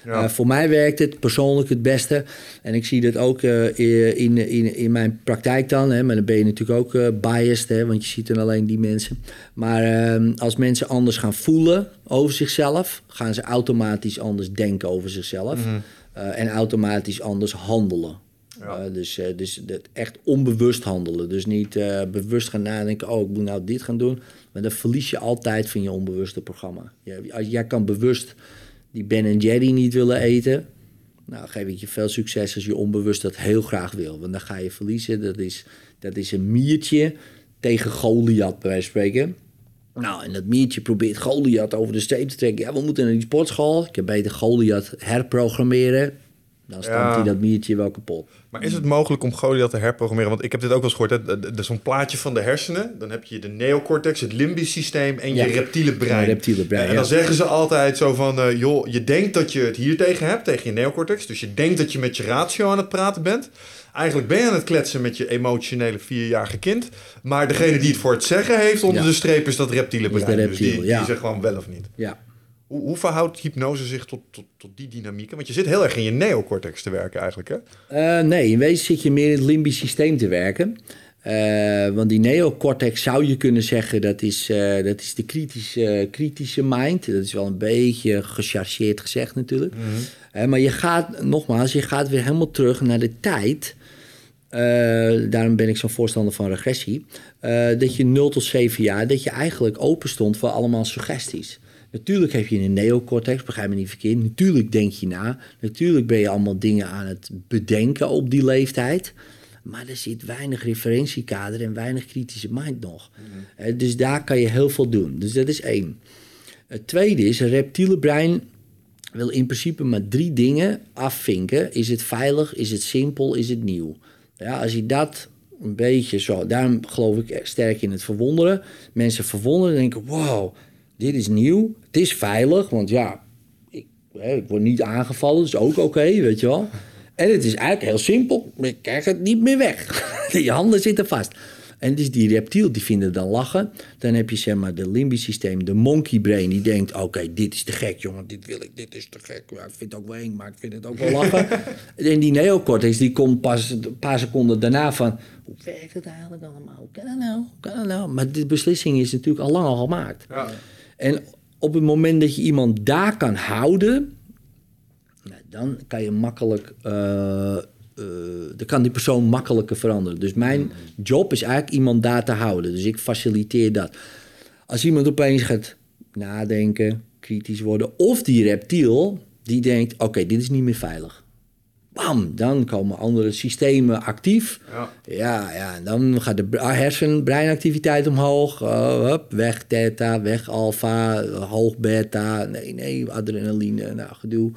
Ja. Eh, voor mij werkt het persoonlijk het beste. En ik zie dat ook eh, in, in, in mijn praktijk dan. Hè, maar dan ben je natuurlijk ook eh, biased, hè, want je ziet dan alleen die mensen. Maar eh, als mensen anders gaan voelen over zichzelf, gaan ze automatisch anders denken over zichzelf. Eh, en automatisch anders handelen. Ja. Dus, dus dat echt onbewust handelen. Dus niet bewust gaan nadenken, oh, ik moet nou dit gaan doen. Maar dan verlies je altijd van je onbewuste programma. Als, jij kan bewust die Ben Jerry niet willen eten. Nou, geef ik je veel succes als je onbewust dat heel graag wil. Want dan ga je verliezen. Dat is, dat is een miertje tegen Goliath, bij wijze van spreken. Nou, en dat miertje probeert Goliath over de streep te trekken. Ja, we moeten naar die sportschool. Ik heb beter Goliath herprogrammeren. Dan stampt Ja. hij dat miertje wel kapot. Maar is het mogelijk om Goliath te herprogrammeren? Want ik heb dit ook wel eens gehoord. hè. Er is zo'n plaatje van de hersenen. Dan heb je de neocortex, het limbisch systeem en Ja. je reptiele brein. Ja, reptiele brein, En dan zeggen ze altijd zo van... eh, joh, je denkt dat je het hier tegen hebt, tegen je neocortex. Dus je denkt dat je met je ratio aan het praten bent. Eigenlijk ben je aan het kletsen met je emotionele vierjarige kind. Maar degene die het voor het zeggen heeft onder de streep is dat reptiele brein. dus die, die zegt gewoon wel of niet. Ja. Hoe, hoe verhoudt hypnose zich tot, tot, tot die dynamieken? Want je zit heel erg in je neocortex te werken eigenlijk, hè? Eh, nee, in wezen zit je meer in het limbisch systeem te werken. Eh, want die neocortex zou je kunnen zeggen, dat is, eh, dat is de kritische, kritische mind. Dat is wel een beetje gechargeerd gezegd natuurlijk. Eh, maar je gaat, nogmaals, je gaat weer helemaal terug naar de tijd. Daarom ben ik zo'n voorstander van regressie. dat je 0 tot 7 jaar, dat je eigenlijk open stond voor allemaal suggesties. Natuurlijk heb je een neocortex, begrijp me niet verkeerd. Natuurlijk denk je na. Natuurlijk ben je allemaal dingen aan het bedenken op die leeftijd. Maar er zit weinig referentiekader en weinig kritische mind nog. Eh, dus daar kan je heel veel doen. Dus dat is één. Het tweede is, een reptiele brein wil in principe maar drie dingen afvinken. Is het veilig, is het simpel, is het nieuw? Ja, als je dat een beetje zo. Daarom geloof ik sterk in het verwonderen. Mensen verwonderen en denken, wow, dit is nieuw. Het is veilig, want ja, ik, hè, ik word niet aangevallen, dus ook oké, weet je wel. En het is eigenlijk heel simpel. Ik krijg het niet meer weg. Die handen zitten vast. En dus die reptiel, die vinden dan lachen. Dan heb je zeg maar de limbisch systeem, de monkey brain. Die denkt, oké, dit is te gek, jongen. Dit wil ik, dit is te gek. Ja, ik vind het ook wel eng, maar ik vind het ook wel lachen. en die neocortex, die komt pas een paar seconden daarna van... Hoe werkt het eigenlijk allemaal? Hoe kan dat nou? Hoe kan dat nou? Maar de beslissing is natuurlijk al lang al gemaakt. Ja. En op het moment dat je iemand daar kan houden... Nou, dan kan je makkelijk... eh, eh, dan kan die persoon makkelijker veranderen. Dus mijn job is eigenlijk iemand daar te houden. Dus ik faciliteer dat. Als iemand opeens gaat nadenken, kritisch worden... of die reptiel, die denkt... oké, dit is niet meer veilig. Bam, dan komen andere systemen actief. Ja. Ja, ja, en dan gaat de bre- hersen-breinactiviteit omhoog. Uh, hup, weg theta, weg alfa, hoog beta. Nee, nee, adrenaline, nou, gedoe.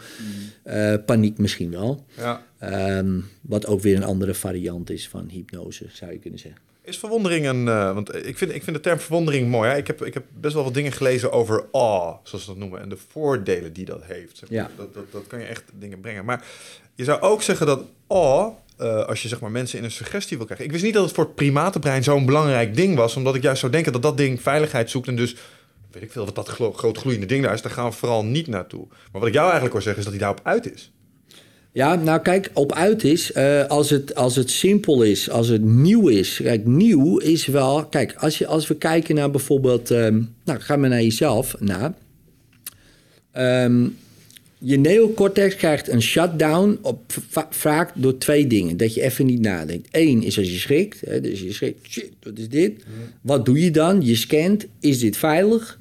Eh, paniek misschien wel. Ja. Ehm, wat ook weer een andere variant is van hypnose, zou je kunnen zeggen. Is verwondering een... eh, want ik vind, ik vind de term verwondering mooi. Hè? Ik, heb, ik heb best wel wat dingen gelezen over awe, zoals ze dat noemen. En de voordelen die dat heeft. Zeg maar. Ja. Dat, dat, dat kan je echt dingen brengen. Maar je zou ook zeggen dat awe... eh, als je zeg maar, mensen in een suggestie wil krijgen. Ik wist niet dat het voor het primatenbrein zo'n belangrijk ding was. Omdat ik juist zou denken dat dat ding veiligheid zoekt. En dus weet ik veel wat dat groot gloeiende ding daar is. Daar gaan we vooral niet naartoe. Maar wat ik jou eigenlijk hoor zeggen is dat hij daarop uit is. Ja, nou kijk, op uit is, eh, als, het, als het simpel is, als het nieuw is. Kijk, nieuw is wel... Kijk, als, je, als we kijken naar bijvoorbeeld... ehm, nou, ga maar naar jezelf na. Je neocortex krijgt een shutdown op, va- vaak door twee dingen. Dat je even niet nadenkt. Eén is als je schrikt. Hè, dus je schrikt, shit, wat is dit? Wat doe je dan? Je scant, is dit veilig?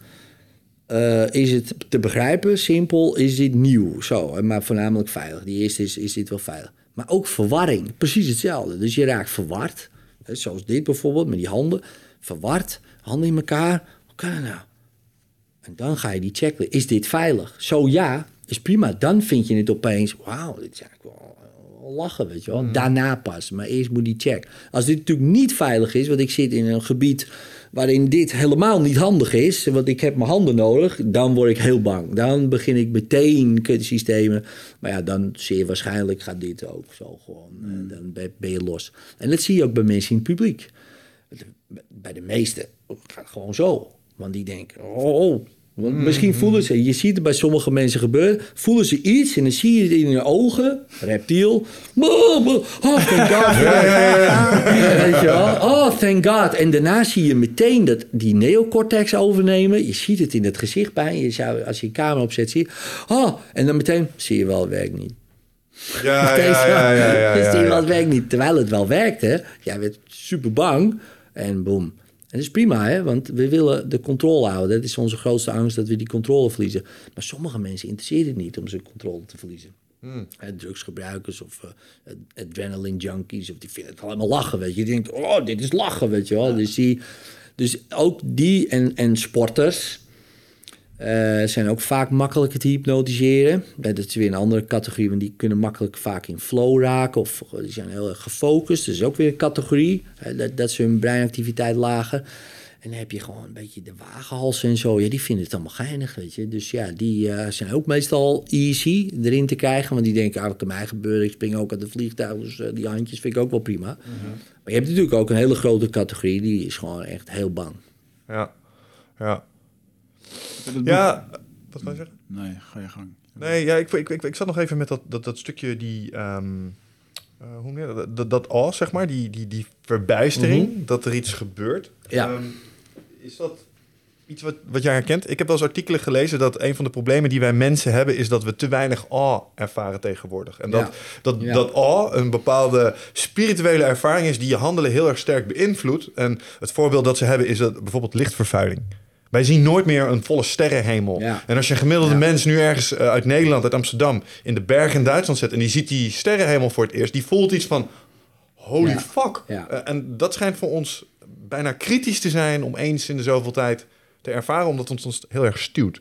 Eh, is het te begrijpen, simpel, is dit nieuw? Zo, maar voornamelijk veilig. Die eerste is, is dit wel veilig. Maar ook verwarring, precies hetzelfde. Dus je raakt verward, hè, zoals dit bijvoorbeeld, met die handen. Verward, handen in elkaar. Hoe kan dat nou? En dan ga je die checken. Is dit veilig? Zo ja, is prima. Dan vind je het opeens, wauw, dit is eigenlijk wel, lachen, weet je wel. Daarna pas, maar eerst moet die check. Als dit natuurlijk niet veilig is, want ik zit in een gebied waarin dit helemaal niet handig is, want ik heb mijn handen nodig, dan word ik heel bang. Dan begin ik meteen kutsystemen. Maar ja, dan zeer waarschijnlijk gaat dit ook zo gewoon. eh, Dan ben- je los. En dat zie je ook bij mensen in het publiek bij de meesten gaat het gewoon zo. Want die denken, oh, oh. Want misschien voelen ze, je ziet het bij sommige mensen gebeuren, voelen ze iets en dan zie je het in hun ogen, reptiel. Oh, oh, oh, thank God. Weet je wel? Oh, thank God. En daarna zie je meteen dat die neocortex overnemen. Je ziet het in het gezicht bij. Je zou, als je een camera opzet, zie je. Oh, en dan meteen zie je wel, het werkt niet. Ja, ja, ja, ja, ja, Dus ja, die ja. wat werkt niet. Terwijl het wel werkte. Jij werd super bang. En boem. En dat is prima, hè? want we willen de controle houden. Dat is onze grootste angst, dat we die controle verliezen. Maar sommige mensen interesseert het niet om zijn controle te verliezen. Hè, drugsgebruikers of eh, adrenaline junkies, of die vinden het allemaal lachen, weet je. Die denken, oh, dit is lachen, weet je wel. Dus, die, dus ook die en, en sporters eh, zijn ook vaak makkelijker te hypnotiseren. Dat is weer een andere categorie, want die kunnen makkelijk vaak in flow raken. Of die zijn heel erg gefocust. Dat is ook weer een categorie, hè, dat, dat ze hun breinactiviteit lagen. En dan heb je gewoon een beetje de wagenhalsen en zo. Ja, die vinden het allemaal geinig, weet je. Dus ja, die eh, zijn ook meestal easy erin te krijgen. Want die denken, ah, wat kan mij gebeuren? Ik spring ook uit de vliegtuig, dus eh, die handjes vind ik ook wel prima. Maar je hebt natuurlijk ook een hele grote categorie. Die is gewoon echt heel bang. Ja, ja. Ja, wat wil je zeggen? Nee, ga je gang. Nee, ja, ik, ik, ik, ik zat nog even met dat, dat, dat stukje die... ehm, eh, hoe je dat? Dat, dat awe, zeg maar, die, die, die verbijstering, dat er iets gebeurt. Ja. Ehm, is dat iets wat, wat jij herkent? Ik heb wel eens artikelen gelezen dat een van de problemen die wij mensen hebben... is dat we te weinig awe ervaren tegenwoordig. En dat, Ja. dat, Ja. dat awe een bepaalde spirituele ervaring is... die je handelen heel erg sterk beïnvloedt. En het voorbeeld dat ze hebben is dat bijvoorbeeld lichtvervuiling. Wij zien nooit meer een volle sterrenhemel. Ja. En als je een gemiddelde Ja. mens nu ergens eh, uit Nederland, uit Amsterdam... in de bergen in Duitsland zet en die ziet die sterrenhemel voor het eerst... die voelt iets van, holy Ja. fuck. Eh, en dat schijnt voor ons bijna kritisch te zijn... om eens in de zoveel tijd te ervaren... omdat het ons heel erg stuwt.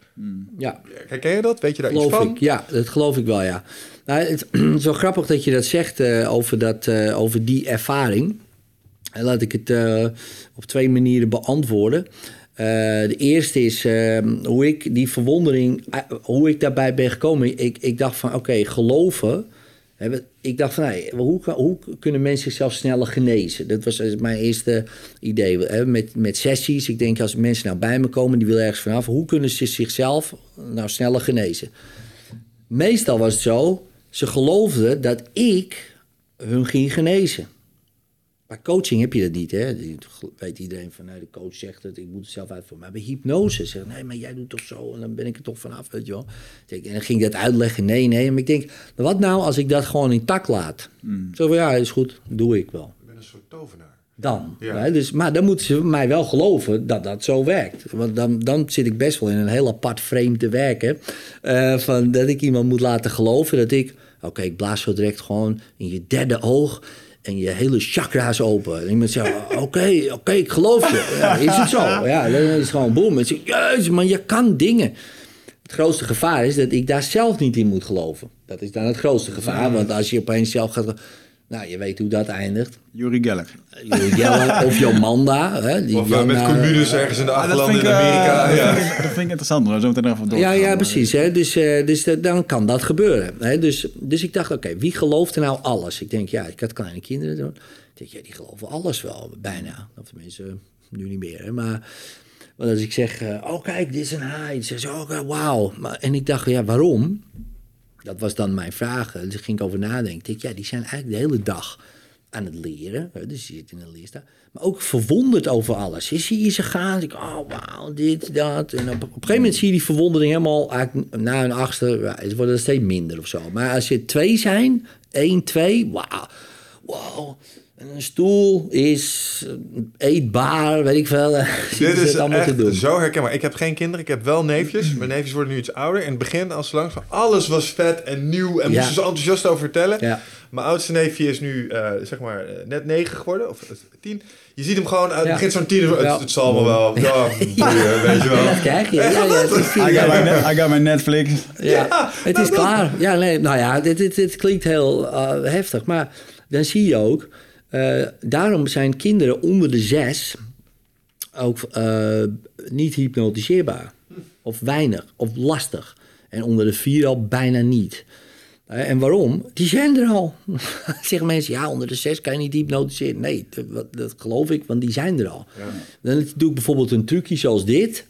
Ja, Herken je dat? Weet je daar geloof iets van? ik. Ja, dat geloof ik wel, ja. Nou, het is wel grappig dat je dat zegt eh, over, dat, over die ervaring. En laat ik het uh, op twee manieren beantwoorden. Uh, de eerste is uh, hoe ik die verwondering, hoe ik daarbij ben gekomen. Ik, ik dacht van oké, geloven. Ik dacht van hoe, hoe, kunnen mensen zichzelf sneller genezen? Dat was mijn eerste idee. Met, met sessies, ik denk als mensen nou bij me komen, die willen ergens vanaf. Hoe kunnen ze zichzelf nou sneller genezen? Meestal was het zo, ze geloofden dat ik hun ging genezen. Bij coaching heb je dat niet, hè? Weet iedereen van, nee, de coach zegt het, ik moet het zelf uitvoeren. Maar bij hypnose zegt, nee, maar jij doet toch zo en dan ben ik er toch vanaf, weet je wel. En dan ging ik dat uitleggen, nee, nee. Maar ik denk, wat nou als ik dat gewoon intact laat? Mm. Zo van, ja, is goed, doe ik wel. Je bent een soort tovenaar. Dan. Ja. Dus, maar dan moeten ze mij wel geloven dat dat zo werkt. Want dan, dan zit ik best wel in een heel apart frame te werken. Uh, van dat ik iemand moet laten geloven dat ik... Oké, ik blaas zo direct gewoon in je derde oog en je hele chakra's open. En iemand zegt, oké, oké, ik geloof je. Ja, is het zo? Ja, dan is het gewoon boem. En zeg, jezus man, je kan dingen. Het grootste gevaar is dat ik daar zelf niet in moet geloven. Dat is dan het grootste gevaar. Want als je opeens zelf gaat... Nou, je weet hoe dat eindigt. Yuri Geller. Yuri Geller of Jomanda. Hè, die of met communes ergens in de achterlanden in Amerika. Uh, ja. dat, vind ik, dat vind ik interessant. Maar zo meteen even door. Ja, ja, precies. Hè. Dus, uh, dus dan kan dat gebeuren. Hè. Dus, dus ik dacht, oké, wie gelooft er nou alles? Ik denk, ja, ik had kleine kinderen. Ik denk, ja, die geloven alles wel, bijna. Of tenminste, nu niet meer. Hè. Maar... Want als ik zeg, uh, oh kijk, dit is een haai. Dan zeggen ze, oh wauw. En ik dacht, ja, waarom? Dat was dan mijn vraag. Dus ik ging over nadenken. Ik, ja, die zijn eigenlijk de hele dag aan het leren. Dus je zit in een leerstaat. Maar ook verwonderd over alles. Je ziet ze gaan. Ik, oh, wauw, dit, dat. En op, op, een gegeven moment zie je die verwondering helemaal... na een achtste, het wordt steeds minder of zo. Maar als je twee zijn, één, twee, wauw. Wow, een stoel is eetbaar, weet ik veel. Dit is allemaal te doen. zo herkenbaar. Ik heb geen kinderen, ik heb wel neefjes. Mijn neefjes worden nu iets ouder. In het begin, als langs van alles was vet en nieuw en moesten ze enthousiast over vertellen. Ja. Mijn oudste neefje is nu, uh, zeg maar, uh, net negen geworden, of uh, tien. Je ziet hem gewoon, uit ja. begint zo'n tien, het, het, zal me wel, ja. ja. weet je wel. Dat krijg je. Ja, ja, het I, got my Netflix. Ja, het is klaar. Ja, nee, nou ja, dit, dit, dit klinkt heel heftig, maar dan zie je ook uh, daarom zijn kinderen onder de zes ook uh, niet hypnotiseerbaar. Of weinig, of lastig. En onder de vier al bijna niet. Uh, en waarom? Die zijn er al. Zeggen mensen, ja, onder de zes kan je niet hypnotiseren. Nee, dat, dat geloof ik, want die zijn er al. Ja. Dan doe ik bijvoorbeeld een trucje zoals dit.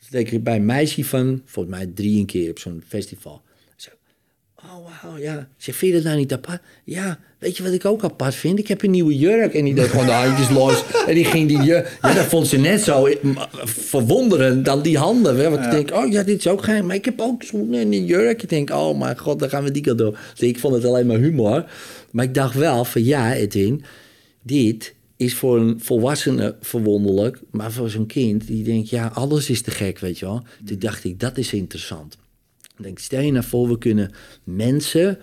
Dat denk ik bij een meisje van, volgens mij drie een keer op zo'n festival. Oh, wauw, ja. Zeg, vind je dat nou niet apart? Ja, weet je wat ik ook apart vind? Ik heb een nieuwe jurk. En die deed gewoon de handjes los. En die ging die jurk... Ja, dat vond ze net zo verwonderend dan die handen. Want ik denk, oh ja, dit is ook geen... Maar ik heb ook zo'n jurk. Ik denk, oh mijn god, dan gaan we die kant door. Dus ik vond het alleen maar humor. Maar ik dacht wel van, ja, Edwin, dit is voor een volwassene verwonderlijk. Maar voor zo'n kind, die denkt, ja, alles is te gek, weet je wel. Toen dacht ik, dat is interessant. Denk, stel je nou voor, we kunnen mensen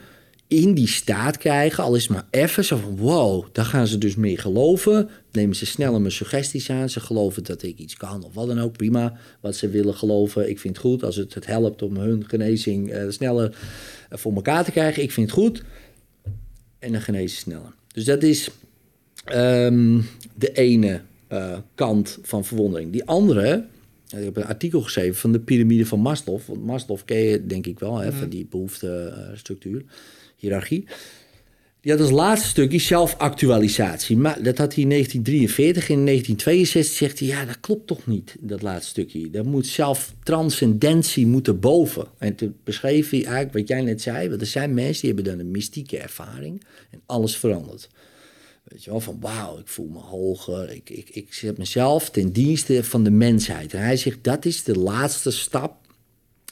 in die staat krijgen, al is maar even zo van wow, dan gaan ze dus meer geloven. Nemen ze sneller mijn suggesties aan. Ze geloven dat ik iets kan of wat dan ook. Prima, wat ze willen geloven. Ik vind het goed als het het helpt om hun genezing uh, sneller uh, voor elkaar te krijgen. Ik vind het goed. En dan genezen sneller. Dus dat is um, de ene uh, kant van verwondering. Die andere ik heb een artikel geschreven van de piramide van Maslow. Want Maslow ken je denk ik wel, hè, van mhm. die behoeftestructuur, hiërarchie. Die had als laatste stukje zelfactualisatie. Maar dat had hij in 1943. In 1962 zegt hij, ja, dat klopt toch niet, dat laatste stukje. Dat moet zelftranscendentie moeten boven. En toen beschreef hij eigenlijk wat jij net zei. Want er zijn mensen die hebben dan een mystieke ervaring. En alles verandert. Weet je wel, van wauw, ik voel me hoger. Ik, ik, ik zet mezelf ten dienste van de mensheid. En hij zegt, dat is de laatste stap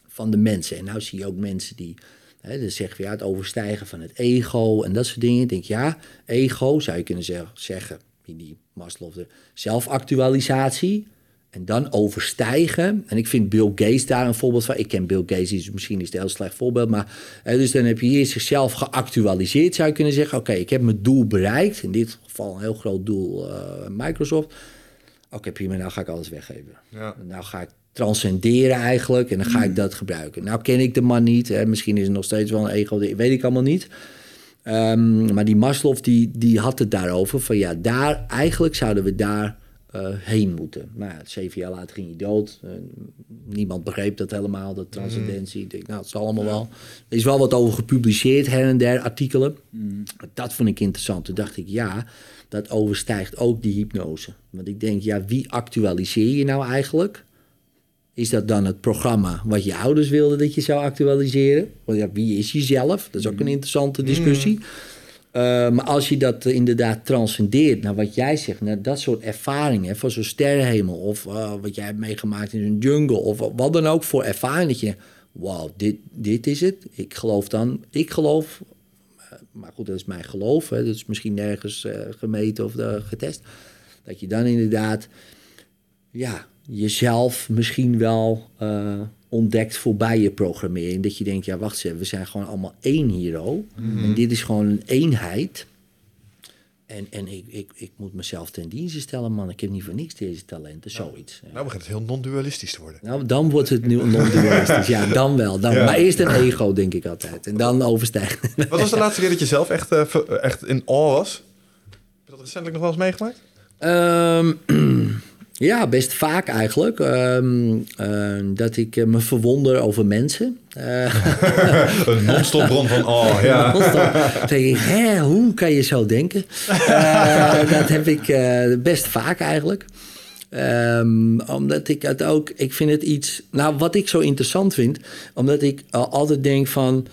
van de mensen. En nou zie je ook mensen die, hè, dan zeggen ja, het overstijgen van het ego en dat soort dingen. Ik denk, ja, ego zou je kunnen zeggen, zeggen in die Maslow, de zelfactualisatie. En dan overstijgen. En ik vind Bill Gates daar een voorbeeld van. Ik ken Bill Gates, dus misschien is het een heel slecht voorbeeld. Maar dus dan heb je hier zichzelf geactualiseerd, zou je kunnen zeggen. Oké, ik heb mijn doel bereikt. In dit geval een heel groot doel, uh, Microsoft. Oké, prima, nou ga ik alles weggeven. Ja. Nou ga ik transcenderen eigenlijk en dan ga ik mm. dat gebruiken. Nou ken ik de man niet. Hè. Misschien is er nog steeds wel een ego, dat weet ik allemaal niet. Ehm, maar die Maslow die, die had het daarover van ja, daar, eigenlijk zouden we daar eh, heen moeten. Nou, ja, zeven jaar later ging hij dood. Eh, niemand begreep dat helemaal, dat transcendentie. Ik denk, nou, het is allemaal wel. Er is wel wat over gepubliceerd, her en der artikelen. Dat vond ik interessant. Toen dacht ik, ja, dat overstijgt ook die hypnose. Want ik denk, ja, wie actualiseer je nou eigenlijk? Is dat dan het programma wat je ouders wilden dat je zou actualiseren? Want ja, wie is jezelf? Dat is ook een interessante discussie. Uh, maar als je dat uh, inderdaad transcendeert naar wat jij zegt, naar dat soort ervaringen van zo'n sterrenhemel of uh, wat jij hebt meegemaakt in een jungle of wat dan ook voor ervaring, dat je, wauw, dit, dit is het. Ik geloof dan, ik geloof, maar goed, dat is mijn geloof, hè, dat is misschien nergens eh, gemeten of getest, dat je dan inderdaad, ja, jezelf misschien wel ontdekt voorbij je programmering. Dat je denkt, ja, wacht eens we zijn gewoon allemaal één hero. Mm. En dit is gewoon een eenheid. En, en ik, ik, ik moet mezelf ten dienste stellen, man. Ik heb niet voor niks deze talenten, nou, zoiets. Nou begint het heel non-dualistisch te worden. Nou, dan wordt het nu non-dualistisch. ja, dan wel. Dan, ja. Maar eerst een ego, denk ik altijd. En dan overstijgen. Wat was de laatste keer dat je zelf echt, uh, echt in awe was? Heb je dat recentelijk nog wel eens meegemaakt? Um, Ja, best vaak eigenlijk. Um, uh, dat ik uh, me verwonder over mensen. Uh, een non-stop van oh, ja. Dan denk ik, hè, hoe kan je zo denken? dat heb ik best vaak eigenlijk. Um, omdat ik het ook, ik vind het iets, nou wat ik zo interessant vind, omdat ik altijd denk van,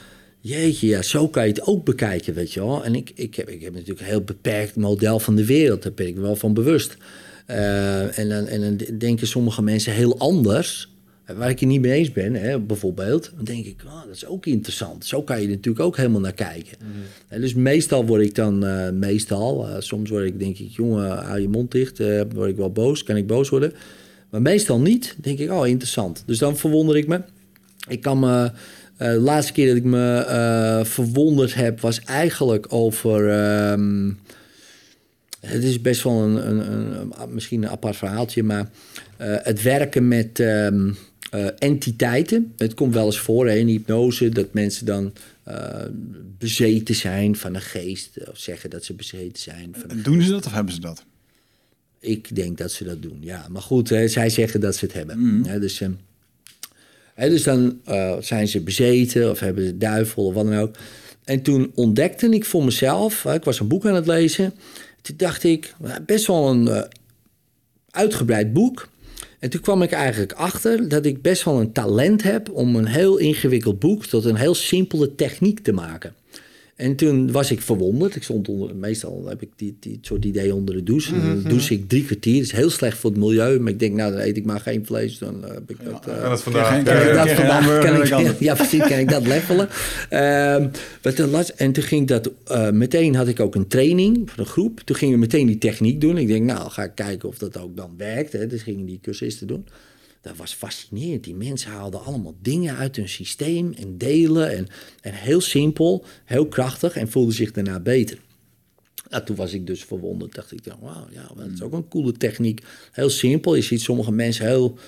jeetje, ja, zo kan je het ook bekijken, weet je wel. En ik, ik, heb, ik heb natuurlijk een heel beperkt model van de wereld, daar ben ik me wel van bewust. Uh, en, dan, en dan denken sommige mensen heel anders. Waar ik het niet mee eens ben, hè, bijvoorbeeld. Dan denk ik, oh, dat is ook interessant. Zo kan je natuurlijk ook helemaal naar kijken. Mm -hmm. dus meestal word ik dan, uh, meestal, uh, soms word ik, denk ik, jongen, hou je mond dicht. word ik wel boos, kan ik boos worden. Maar meestal niet, denk ik, oh, interessant. Dus dan verwonder ik me. Ik kan me, de laatste keer dat ik me verwonderd heb, was eigenlijk over... Ehm, het is best wel een, een, een, misschien een apart verhaaltje, maar uh, het werken met um, uh, entiteiten. Het komt wel eens voor hè, in hypnose dat mensen dan uh, bezeten zijn van een geest, of zeggen dat ze bezeten zijn. Van een doen geest. ze dat of hebben ze dat? Ik denk dat ze dat doen, ja. Maar goed, hè, zij zeggen dat ze het hebben. Mm. Hè, dus, dus dan zijn ze bezeten of hebben ze duivel of wat dan ook. En toen ontdekte ik voor mezelf, ik was een boek aan het lezen. Toen dacht ik, best wel een uh, uitgebreid boek. En toen kwam ik eigenlijk achter dat ik best wel een talent heb om een heel ingewikkeld boek tot een heel simpele techniek te maken. En toen was ik verwonderd. Ik stond onder, meestal heb ik die, die soort idee onder de douche. Mm -hmm. Dan douche ik drie kwartier. Dat is heel slecht voor het milieu. Maar ik denk, nou, dan eet ik maar geen vlees. Dan uh, heb ik dat... Uh, ja, dat vandaag. Kan ik dat vandaag kan ik, ja, precies, kan ik dat levelen. Um, en toen ging dat... Uh, meteen had ik ook een training voor een groep. Toen gingen we meteen die techniek doen. Ik denk, nou, ga ik kijken of dat ook dan werkt. Hè. Dus gingen die cursisten doen. Dat was fascinerend. Die mensen haalden allemaal dingen uit hun systeem en delen. En, en heel simpel, heel krachtig en voelden zich daarna beter. Nou, toen was ik dus verwonderd. Dacht ik, wauw, ja, dat is ook een coole techniek. Heel simpel. Je ziet sommige mensen heel,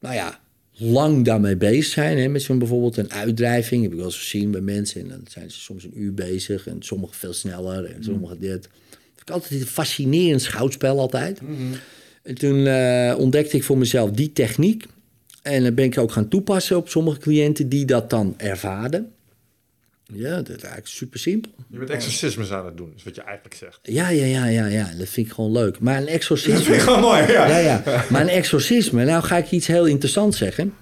nou ja, lang daarmee bezig zijn. Hè, met zo'n bijvoorbeeld een uitdrijving. Heb ik wel eens gezien bij mensen. En dan zijn ze soms een uur bezig. En sommigen veel sneller. En sommigen dit. Dat vind ik altijd een fascinerend schouwspel altijd. Mm -hmm. En toen uh, ontdekte ik voor mezelf die techniek. En dan ben ik ook gaan toepassen op sommige cliënten die dat dan ervaren. Ja, dat is eigenlijk super simpel. Je bent exorcismes aan het doen, is wat je eigenlijk zegt. Ja, ja, ja, ja, ja. Dat vind ik gewoon leuk. Maar een exorcisme... Dat vind ik gewoon mooi, ja. ja, ja. Maar een exorcisme, nou ga ik iets heel interessants zeggen.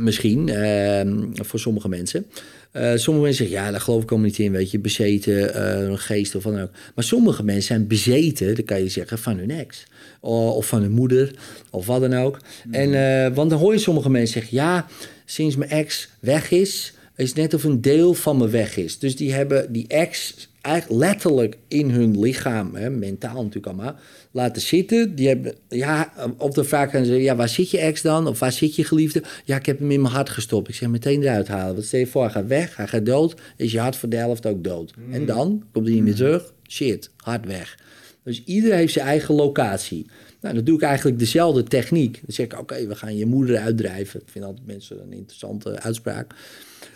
Misschien, uh, voor sommige mensen. Uh, sommige mensen zeggen, ja, daar geloof ik helemaal niet in, weet je, bezeten, uh, een geest of wat dan ook. Maar sommige mensen zijn bezeten, dat kan je zeggen, van hun ex. Of van hun moeder, of wat dan ook. Mm. En, uh, want dan hoor je sommige mensen zeggen, ja, sinds mijn ex weg is, is net of een deel van me weg is. Dus die hebben die ex eigenlijk letterlijk in hun lichaam, hè, mentaal natuurlijk allemaal, laten zitten. Die hebben, ja, op de vraag gaan ze, ja, waar zit je ex dan? Of waar zit je geliefde? Ja, ik heb hem in mijn hart gestopt. Ik zeg meteen eruit halen. Want stel je voor, hij gaat weg, hij gaat dood, is je hart voor de helft ook dood. Mm. En dan komt hij niet meer terug. Shit, hart weg. Dus iedereen heeft zijn eigen locatie. Nou, dan doe ik eigenlijk dezelfde techniek. Dan zeg ik, oké, we gaan je moeder uitdrijven. Ik vind altijd mensen een interessante uitspraak.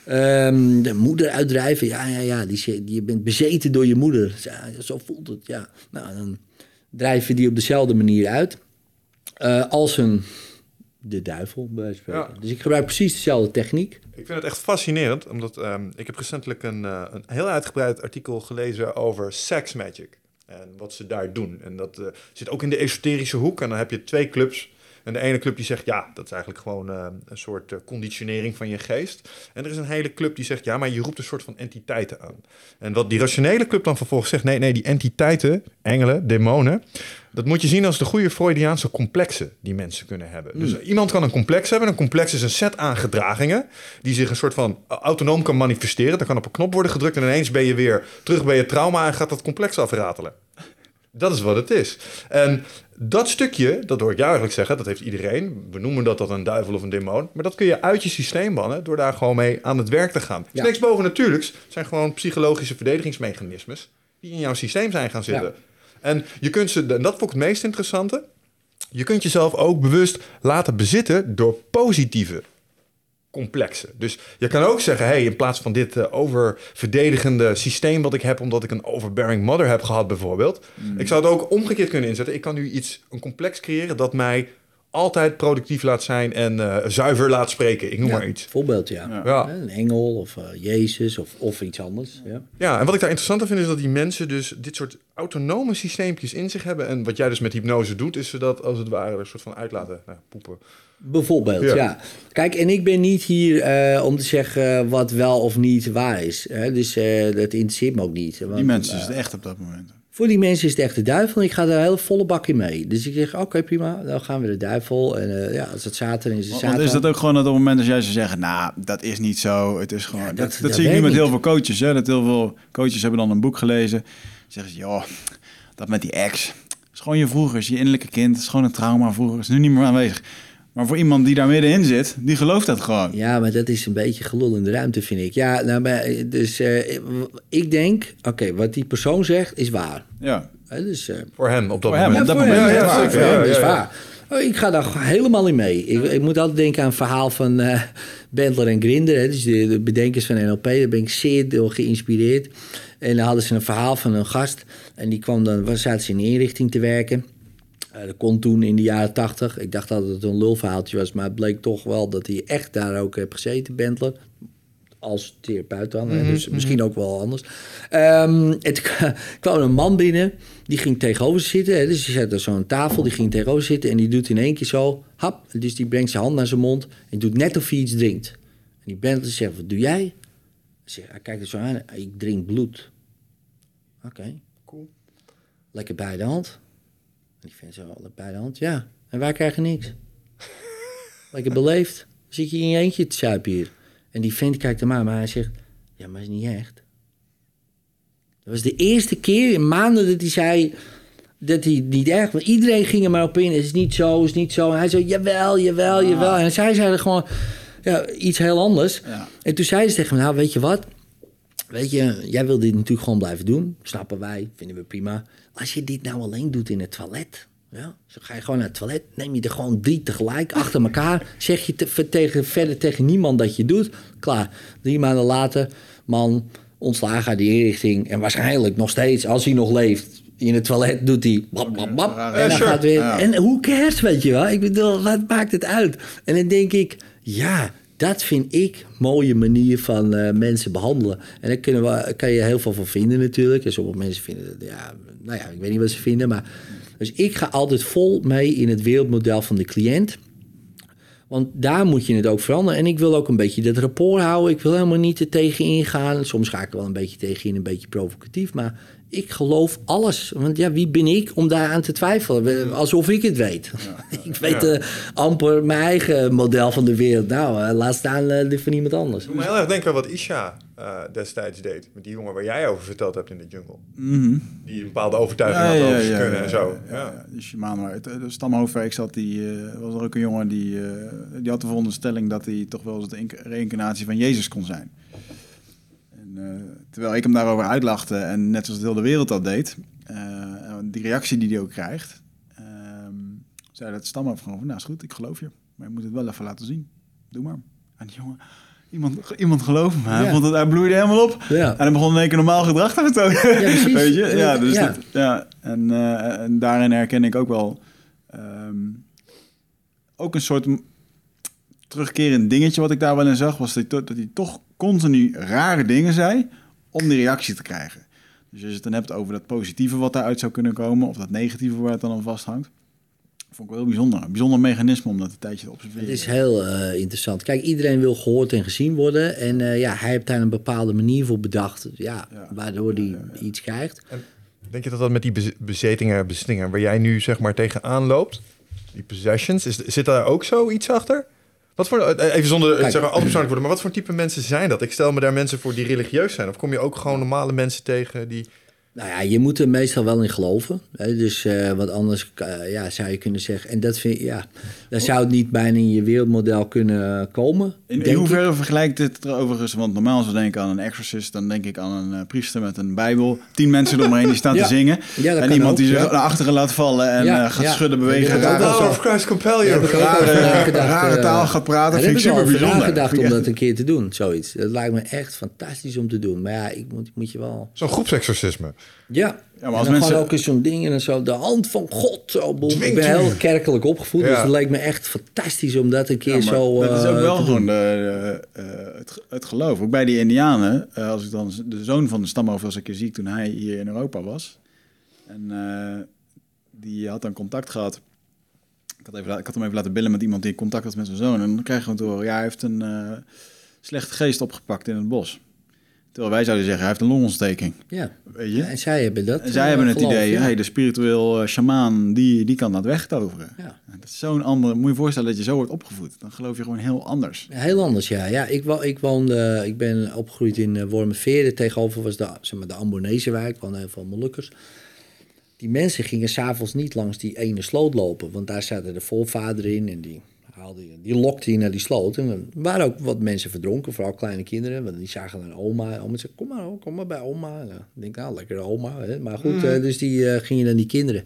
Ehm, de moeder uitdrijven, ja, ja, ja. Die, je bent bezeten door je moeder. Ja, zo voelt het, ja. Nou, dan drijven die op dezelfde manier uit. Eh, als een de duivel, bij wijze van spreken. Ja. Dus ik gebruik precies dezelfde techniek. Ik vind het echt fascinerend, omdat ehm, ik heb recentelijk een, eh, een heel uitgebreid artikel gelezen over sex magic. En wat ze daar doen. En dat eh, zit ook in de esoterische hoek. En dan heb je twee clubs. En de ene club die zegt, ja, dat is eigenlijk gewoon eh, een soort eh, conditionering van je geest. En er is een hele club die zegt, ja, maar je roept een soort van entiteiten aan. En wat die rationele club dan vervolgens zegt, nee, nee, die entiteiten, engelen, demonen, dat moet je zien als de goede Freudiaanse complexen die mensen kunnen hebben. Dus iemand kan een complex hebben. Een complex is een set aan gedragingen die zich een soort van autonoom kan manifesteren. Dan kan op een knop worden gedrukt en ineens ben je weer terug bij je trauma en gaat dat complex afratelen. Dat is wat het is. En dat stukje, dat hoor ik jou eigenlijk zeggen, dat heeft iedereen. We noemen dat, dat een duivel of een demon. Maar dat kun je uit je systeem bannen door daar gewoon mee aan het werk te gaan. Ja. niks boven natuurlijks. Het zijn gewoon psychologische verdedigingsmechanismes die in jouw systeem zijn gaan zitten. Ja. En je kunt ze, en dat vond ik het meest interessante. Je kunt jezelf ook bewust laten bezitten door positieve complexen. Dus je kan ook zeggen, hey, in plaats van dit eh, oververdedigende systeem wat ik heb, omdat ik een overbearing mother heb gehad bijvoorbeeld, ik zou het ook omgekeerd kunnen inzetten. Ik kan nu iets, een complex creëren dat mij altijd productief laat zijn en eh, zuiver laat spreken. Ik noem Ja, maar iets. Voorbeeld, ja. Ja. Een engel of eh, Jezus of, of iets anders. Ja. Ja, en wat ik daar interessant aan vind is dat die mensen dus dit soort autonome systeempjes in zich hebben. En wat jij dus met hypnose doet, is ze dat als het ware een soort van uitlaten, nou, poepen. Bijvoorbeeld, Ja. ja. Kijk, en ik ben niet hier eh, om te zeggen wat wel of niet waar is. Hè? Dus eh, dat interesseert me ook niet. Want, Die mensen is eh, het echt op dat moment. Voor die mensen is het echt de duivel. En ik ga daar een hele volle bak in mee. Dus ik zeg, oké, prima. Dan gaan we de duivel. En eh, ja, als het Satan is, is het Want Satan. is dat ook gewoon dat op het moment dat jij zou zeggen, nou, dat is niet zo. Het is gewoon. Ja, dat, dat- dat, dat zie ik nu met heel veel coaches. Hè, dat heel veel coaches hebben dan een boek gelezen. Zeggen ze, joh, dat met die ex. is gewoon je vroeger, is je innerlijke kind. is gewoon een trauma vroeger. Is nu niet meer aanwezig. Maar voor iemand die daar middenin zit, die gelooft dat gewoon. Ja, maar dat is een beetje gelul in de ruimte, vind ik. Ja, nou, maar, dus eh, ik denk, oké, wat die persoon zegt is waar. Ja. Dus, eh, Voor hem op dat Voor hem, moment. op dat voor moment hem, ja, Ja, hem ja, is ja. waar. Oh, ik ga daar helemaal in mee. Ik, ik moet altijd denken aan het verhaal van eh Bentler en Grinder. Hè, dus de, de bedenkers van NLP. Daar ben ik zeer door geïnspireerd. En dan hadden ze een verhaal van een gast. En die kwam dan, was- zaten ze in een inrichting te werken. Eh, dat kon toen in de jaren tachtig. Ik dacht dat het een lulverhaaltje was. Maar het bleek toch wel dat hij echt daar ook heeft gezeten, Bentler als therapeut dan. hè, dus misschien ook wel anders. Ehm het kwam een man binnen, die ging tegenover zitten. Hè, dus die op zo'n tafel, die ging tegenover zitten... en die doet in één keer zo, hap. Dus die brengt zijn hand naar zijn mond en doet net of hij iets drinkt. En die Bentley zegt, wat doe jij? Hij zegt, hij kijkt er zo aan, ik drink bloed. Oké. Cool. Lekker bij de hand. En die vindt zo, bij de hand, ja. En wij krijgen niks. Lekker beleefd. Dan zit je in je eentje te zuipen hier. En die vent kijkt hem aan, maar hij zegt... Ja, maar is niet echt. Dat was de eerste keer in maanden dat hij zei... dat hij niet echt... Want iedereen ging er maar op in. Het is niet zo, het is niet zo. En hij zei, jawel, jawel, jawel. En zij zeiden gewoon ja, iets heel anders. Ja. En toen zei ze tegen me, nou, weet je wat... Weet je, jij wil dit natuurlijk gewoon blijven doen. Snappen wij, vinden we prima. Als je dit nou alleen doet in het toilet... Ja, zo ga je gewoon naar het toilet, neem je er gewoon drie tegelijk achter elkaar. Zeg je te, tegen, verder tegen niemand dat je doet. Klaar. Drie maanden later, man, ontslagen uit die inrichting. En waarschijnlijk nog steeds, als hij nog leeft, in het toilet doet hij bap, bap, bap. Ja, en dan sure. gaat weer. Ja. En hoe cares, weet je wel? Ik bedoel, wat maakt het uit? En dan denk ik, ja, dat vind ik mooie manier van eh, mensen behandelen. En daar kunnen we, kan je heel veel van vinden natuurlijk. En sommige mensen vinden dat, ja, nou ja, ik weet niet wat ze vinden. Maar, dus ik ga altijd vol mee in het wereldmodel van de cliënt. Want daar moet je het ook veranderen. En ik wil ook een beetje dat rapport houden. Ik wil helemaal niet er tegen ingaan. Soms ga ik er wel een beetje tegen in, een beetje provocatief. Maar ik geloof alles. Want ja, wie ben ik om daar aan te twijfelen? Alsof ik het weet. ik weet eh, amper mijn eigen model van de wereld. Nou, eh, laat staan die van iemand anders. Ik moet heel erg denken aan wat Isha eh, destijds deed. Met die jongen waar jij over verteld hebt in de jungle. Mhm. Die een bepaalde overtuiging Ja, had over ja, zijn ja, kunnen en zo. ja, waar het de stamhoofd waar ik zat, die eh, was er ook een jongen die, eh, die had de veronderstelling dat hij toch wel eens de reïncarnatie van Jezus kon zijn. Eh, terwijl ik hem daarover uitlachte en net zoals de hele wereld dat deed, eh, die reactie die hij ook krijgt, ehm, zei dat stamhoofd gewoon van, nou is goed, ik geloof je. Maar je moet het wel even laten zien. Doe maar. En die jongen, iemand, iemand gelooft me. Hij, Ja. vond het, hij bloeide helemaal op. Ja. En hij begon in één keer normaal gedrag te vertonen. precies. Weet je? Ja, dus Ja. Dat, ja. En, eh, en daarin herken ik ook wel ehm, ook een soort terugkerend dingetje wat ik daar wel in zag, was dat hij, dat hij toch continu rare dingen zei om die reactie te krijgen. Dus als je het dan hebt over dat positieve wat daaruit zou kunnen komen, of dat negatieve waar het dan aan vasthangt, vond ik wel heel bijzonder. Een bijzonder mechanisme om dat een tijdje te observeren. Het is heel eh, interessant. Kijk, iedereen wil gehoord en gezien worden. En eh, ja, hij heeft daar een bepaalde manier voor bedacht. Ja, Ja. waardoor hij iets krijgt. Denk je dat dat met die bez- bezetingen, bezittingen, waar jij nu zeg maar tegenaan loopt, die possessions, is, zit daar ook zoiets achter? Wat voor, eh, even zonder Kijk. zeg maar, persoonlijk worden, maar wat voor type mensen zijn dat? Ik stel me daar mensen voor die religieus zijn. Of kom je ook gewoon normale mensen tegen die... Nou ja, je moet er meestal wel in geloven. Hè? Dus eh, wat anders eh, ja, zou je kunnen zeggen. En dat vind ja, dan zou het niet bijna in je wereldmodel kunnen komen. In, in denk ik. hoeverre vergelijkt dit er overigens? Want normaal als we denken aan een exorcist, dan denk ik aan een eh, priester met een bijbel. Tien mensen eromheen die staan Ja. te zingen. Ja, dat en kan iemand ook, die zich ja. naar achteren laat vallen en Ja, eh, gaat ja. schudden, Ja, bewegen. dat is ook Rare, of Christ compel heb ik ook rare, nagedacht, rare taal gaat praten. vind ik heb ik wel super bijzonder. nagedacht Vind om ik dat een keer te doen, zoiets. Dat lijkt me echt fantastisch om te doen. Maar ja, ik moet, moet je wel... Zo'n groepsexorcisme. Ja, maar en als dan mensen- gewoon ook eens zo'n ding en dan zo de hand van God. Zo. Ik ben heel kerkelijk opgevoed, Ja. dus het leek me echt fantastisch om dat een keer Ja, maar zo dat is eh, ook wel te gewoon de, eh, eh, het, ge- het geloof. Ook bij die Indianen, eh, als ik dan de zoon van de stamhoofd was een keer ziek toen hij hier in Europa was. En eh, die had dan contact gehad. Ik had, even, ik had hem even laten bellen met iemand die contact had met zijn zoon. En dan krijg je gewoon te horen, ja, hij heeft een eh, slechte geest opgepakt in het bos. Terwijl wij zouden zeggen, hij heeft een longontsteking. Ja. Weet je? En zij hebben dat. En zij eh, hebben het geloof, idee, ja. hey, de spiritueel eh, shamaan, die, die kan dat wegtoveren. Ja. Dat is zo'n andere... Moet je je voorstellen dat je zo wordt opgevoed. Dan geloof je gewoon heel anders. Heel anders, ja. ja ik, wo ik woonde, ik ben opgegroeid in uh, Wormerveer. Tegenover was de, zeg maar, de Ambonezenwijk, wonen heel veel Molukkers. Die mensen gingen s'avonds niet langs die ene sloot lopen, want daar zaten de voorvader in en die, haalde, die lokte je naar die sloot. En er waren ook wat mensen verdronken, vooral kleine kinderen, want die zagen een oma. Oma zei, kom maar, kom maar bij oma. En, ik denk, nou, lekker oma. Hè? Maar goed, mm. uh, dus die uh, gingen dan die kinderen.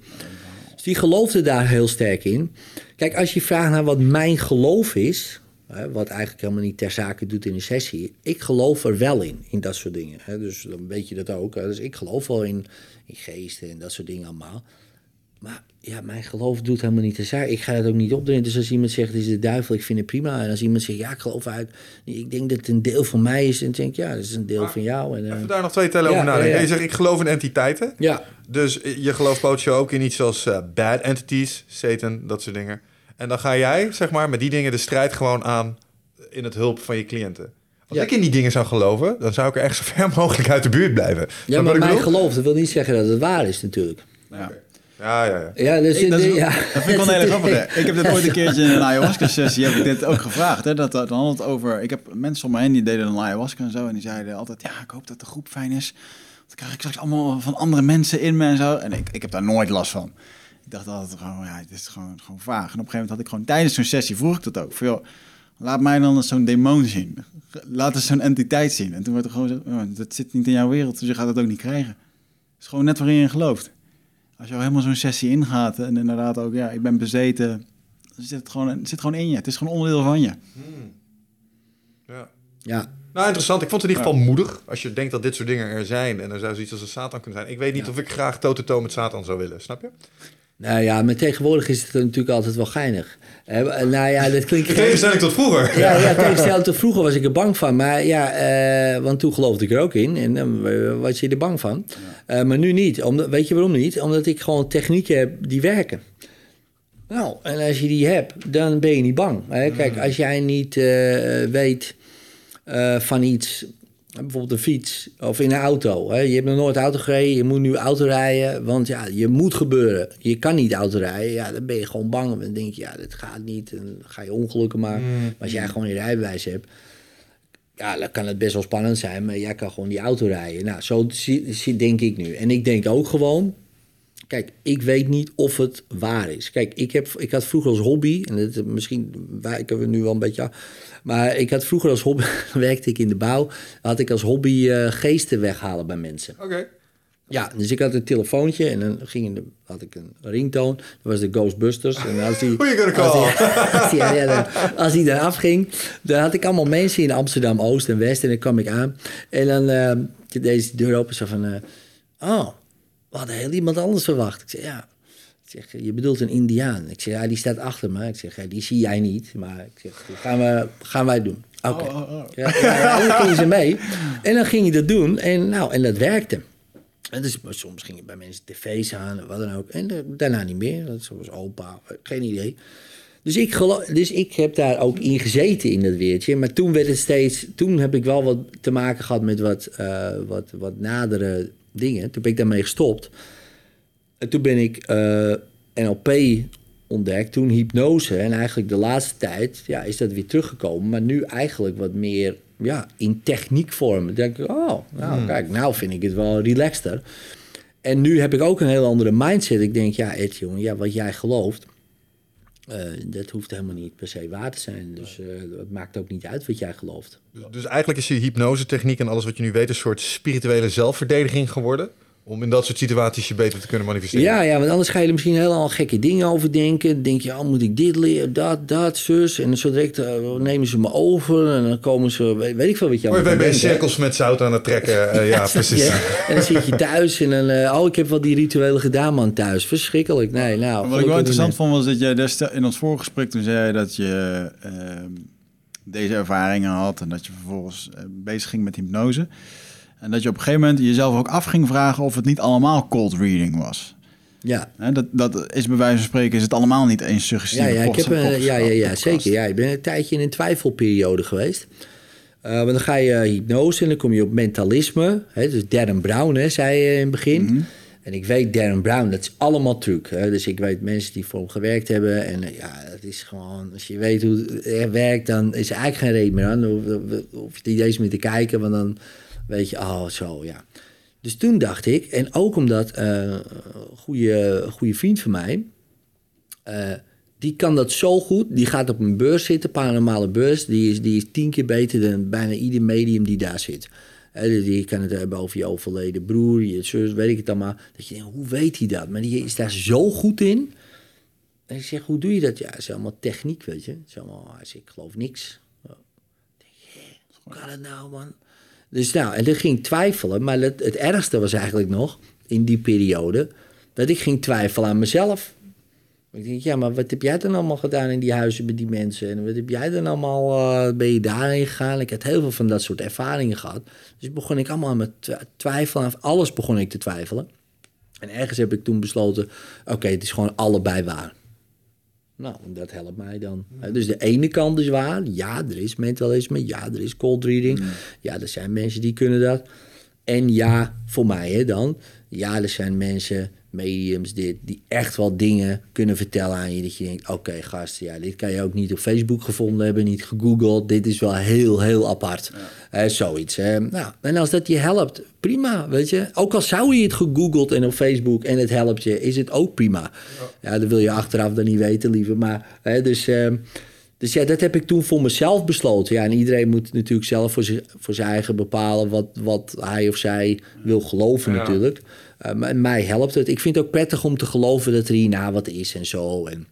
Dus die geloofden daar heel sterk in. Kijk, als je vraagt naar wat mijn geloof is, Hè, wat eigenlijk helemaal niet ter zake doet in een sessie. Ik geloof er wel in, in dat soort dingen. Hè, dus dan weet je dat ook. Dus ik geloof wel in, in geesten en dat soort dingen allemaal. Maar ja, mijn geloof doet helemaal niet ter zake. Ik ga het ook niet opdringen. Dus als iemand zegt, het is de duivel, ik vind het prima. En als iemand zegt, ja, ik geloof uit. Ik denk dat het een deel van mij is. En dan denk ik, ja, dat is een deel Maar van jou. En, uh, Even daar nog twee tellen ja, over nadenken. ja, ja. Je zegt, ik geloof in entiteiten. Ja. Dus je gelooft potje ook in iets als uh, bad entities, Satan, dat soort dingen. En dan ga jij, zeg maar, met die dingen de strijd gewoon aan in het hulp van je cliënten. Als Ja. ik in die dingen zou geloven, dan zou ik er echt zo ver mogelijk uit de buurt blijven. Ja, maar wat ik mijn geloof, dat wil niet zeggen dat het waar is natuurlijk. Ja. Ja, ja, ja. Ja, dus Ik, dat, is, ja. dat vind ik wel een hele grappige. Ik heb dit ooit een keertje in een ayahuasca-sessie heb ik dit ook gevraagd. Hè, dat, dan had het over... Ik heb mensen om me heen die deden een ayahuasca en zo. En die zeiden altijd, ja, ik hoop dat de groep fijn is. Want dan krijg ik straks allemaal van andere mensen in me en zo. En ik, ik heb daar nooit last van. Ik dacht altijd gewoon, ja, dit is gewoon, gewoon vaag. En op een gegeven moment had ik gewoon tijdens zo'n sessie, vroeg ik dat ook. Van, joh, laat mij dan eens zo'n demon zien. Laat eens zo'n entiteit zien. En toen werd er gewoon zo, oh, dat zit niet in jouw wereld, dus je gaat het ook niet krijgen. Het is gewoon net waarin je gelooft. Als je al helemaal zo'n sessie ingaat en inderdaad ook, ja, ik ben bezeten. Dan zit het, gewoon, het zit gewoon in je. Het is gewoon onderdeel van je. ja. ja. Nou, interessant. Ik vond het in ieder geval moedig. Als je denkt dat dit soort dingen er zijn en er zou zoiets als een Satan kunnen zijn. Ik weet niet Ja. of ik graag toe-to-toe met Satan zou willen. Snap je? Nou ja, maar tegenwoordig is het natuurlijk altijd wel geinig. Eh, nou ja, dat klinkt... In tegenstelling tot vroeger. Ja, ja tegenstelling tot vroeger was ik er bang van. Maar ja, eh, want toen geloofde ik er ook in. En dan was je er bang van. Uh, maar nu niet. Omdat, weet je waarom niet? Omdat ik gewoon technieken heb die werken. Nou, en als je die hebt, dan ben je niet bang. Hè? Kijk, als jij niet uh, weet uh, van iets... Bijvoorbeeld een fiets of in een auto. Hè? Je hebt nog nooit auto gereden, je moet nu auto rijden. Want ja, je moet gebeuren. Je kan niet auto rijden. Ja, dan ben je gewoon bang. Dan denk je, ja, dit gaat niet. En dan ga je ongelukken maken. Mm. Maar als jij gewoon een rijbewijs hebt... Ja, dan kan het best wel spannend zijn. Maar jij kan gewoon die auto rijden. Nou, zo denk ik nu. En ik denk ook gewoon... Kijk, ik weet niet of het waar is. Kijk, ik, heb, ik had vroeger als hobby... En het, misschien wijken we nu wel een beetje af... Maar ik had vroeger als hobby, werkte ik in de bouw, had ik als hobby uh, geesten weghalen bij mensen. Oké. Okay. Ja, dus ik had een telefoontje en dan ging de, had ik een ringtoon. Dat was de Ghostbusters. En als die, gonna als die, als die, ja, dan- als die dan afging, dan had ik allemaal mensen in Amsterdam Oost en West. En dan kwam ik aan. En dan eh, deze deur open zo van... eh, oh, we hadden heel iemand anders verwacht. Ik zeg, ja. Ik zeg, je bedoelt een Indiaan. Ik zeg, ja, die staat achter me. Ik zeg, ja, die zie jij niet. Maar ik zeg, gaan, we, gaan wij doen. Oké. Ja, ja, ja, en dan ging ze mee. En dan ging je dat doen. En, nou, en dat werkte. En dus, soms ging je bij mensen tv's aan, wat dan ook. En eh, daarna niet meer. Dat was opa, geen idee. Dus ik, dus ik heb daar ook in gezeten in dat weertje. Maar toen werd het steeds... Toen heb ik wel wat te maken gehad met wat, eh, wat, wat nadere dingen. Toen ben ik daarmee gestopt. En toen ben ik eh, NLP ontdekt, toen hypnose. En eigenlijk de laatste tijd ja, is dat weer teruggekomen. Maar nu eigenlijk wat meer ja, in techniekvorm. Dan denk ik, oh, nou kijk, nou vind ik het wel relaxter. En nu heb ik ook een heel andere mindset. Ik denk, ja Ed, jongen, ja, wat jij gelooft... eh, dat hoeft helemaal niet per se waar te zijn. Dus eh, het maakt ook niet uit wat jij gelooft. Dus, dus eigenlijk is je hypnose-techniek en alles wat je nu weet... een soort spirituele zelfverdediging geworden... om in dat soort situaties je beter te kunnen manifesteren. Ja, ja, want anders ga je er misschien helemaal gekke dingen over denken. Dan denk je, oh, moet ik dit leren, dat, dat, zus. En zo direct eh, nemen ze me over en dan komen ze, weet, weet ik veel wat je Maar allemaal ben je cirkels met zout aan het trekken. eh, ja, precies. Ja, en dan zit je thuis en dan, eh, oh, ik heb wel die rituelen gedaan, man, thuis. Verschrikkelijk. Nee, nou. Wat ik wel interessant vond was dat jij destijds in ons voorgesprek toen zei dat je ehm, deze ervaringen had en dat je vervolgens bezig ging met hypnose. En dat je op een gegeven moment jezelf ook af ging vragen of het niet allemaal cold reading was. Ja, dat, dat is bij wijze van spreken is het allemaal niet eens suggestieve ja, ja, ik heb, een- post- ja, ja, ja, podcast. zeker. Ja, ik ben een tijdje in een twijfelperiode geweest. Eh, want dan ga je eh, hypnose en dan kom je op mentalisme. Hè, dus Darren Brown, hè, zei je in het begin. Mhm. En ik weet Darren Brown, dat is allemaal truc. Hè? Dus ik weet mensen die voor hem gewerkt hebben. En eh, ja, het is gewoon, als je weet hoe het echt werkt, dan is er eigenlijk geen reden meer aan. Dan hoef, je niet eens meer te kijken, want dan weet je, oh zo, ja. Dus toen dacht ik, en ook omdat eh, een goede, goede vriend van mij, eh, die kan dat zo goed. Die gaat op een beurs zitten, paranormale beurs. Die is, die is tien keer beter dan bijna ieder medium die daar zit. Dus die kan het hebben over je overleden broer, je zus, weet ik het allemaal. Dat je denkt, hoe weet hij dat? Maar die is daar zo goed in. En ik zeg, hoe doe je dat? Ja, het is allemaal techniek, weet je. Het is allemaal, ik geloof niks. Ik denk, hoe kan het nou, man? Dus nou, en dan ging ik twijfelen. Maar het, het ergste was eigenlijk nog, in die periode... dat ik ging twijfelen aan mezelf. Ik denk, ja, maar wat heb jij dan allemaal gedaan in die huizen met die mensen? En wat heb jij dan allemaal, eh, ben je daarheen gegaan? Ik had heel veel van dat soort ervaringen gehad. Dus begon ik allemaal aan me twi- twijfelen. Alles begon ik te twijfelen. En ergens heb ik toen besloten, oké, het is gewoon allebei waar. Nou, dat helpt mij dan. Dus de ene kant is waar. Ja, er is mentalisme. Ja, er is cold reading. Ja, er zijn mensen die kunnen dat. En ja, voor mij hè, dan. Ja, er zijn mensen, mediums, dit, die echt wel dingen kunnen vertellen aan je. Dat je denkt, oké gast, ja, dit kan je ook niet op Facebook gevonden hebben, niet gegoogeld. Dit is wel heel, heel apart. Hè, zoiets. Hè. Nou, en als dat je helpt, prima, weet je. Ook al zou je het gegoogeld en op Facebook en het helpt je, is het ook prima. Ja, dat wil je achteraf dan niet weten, liever. Maar, hè, dus... ehm, dus ja, dat heb ik toen voor mezelf besloten. Ja, en iedereen moet natuurlijk zelf voor, zijn- voor zijn eigen bepalen wat, wat hij of zij wil geloven Ja. natuurlijk. Eh, maar mij helpt het. Ik vind het ook prettig om te geloven dat er hierna wat is en zo. En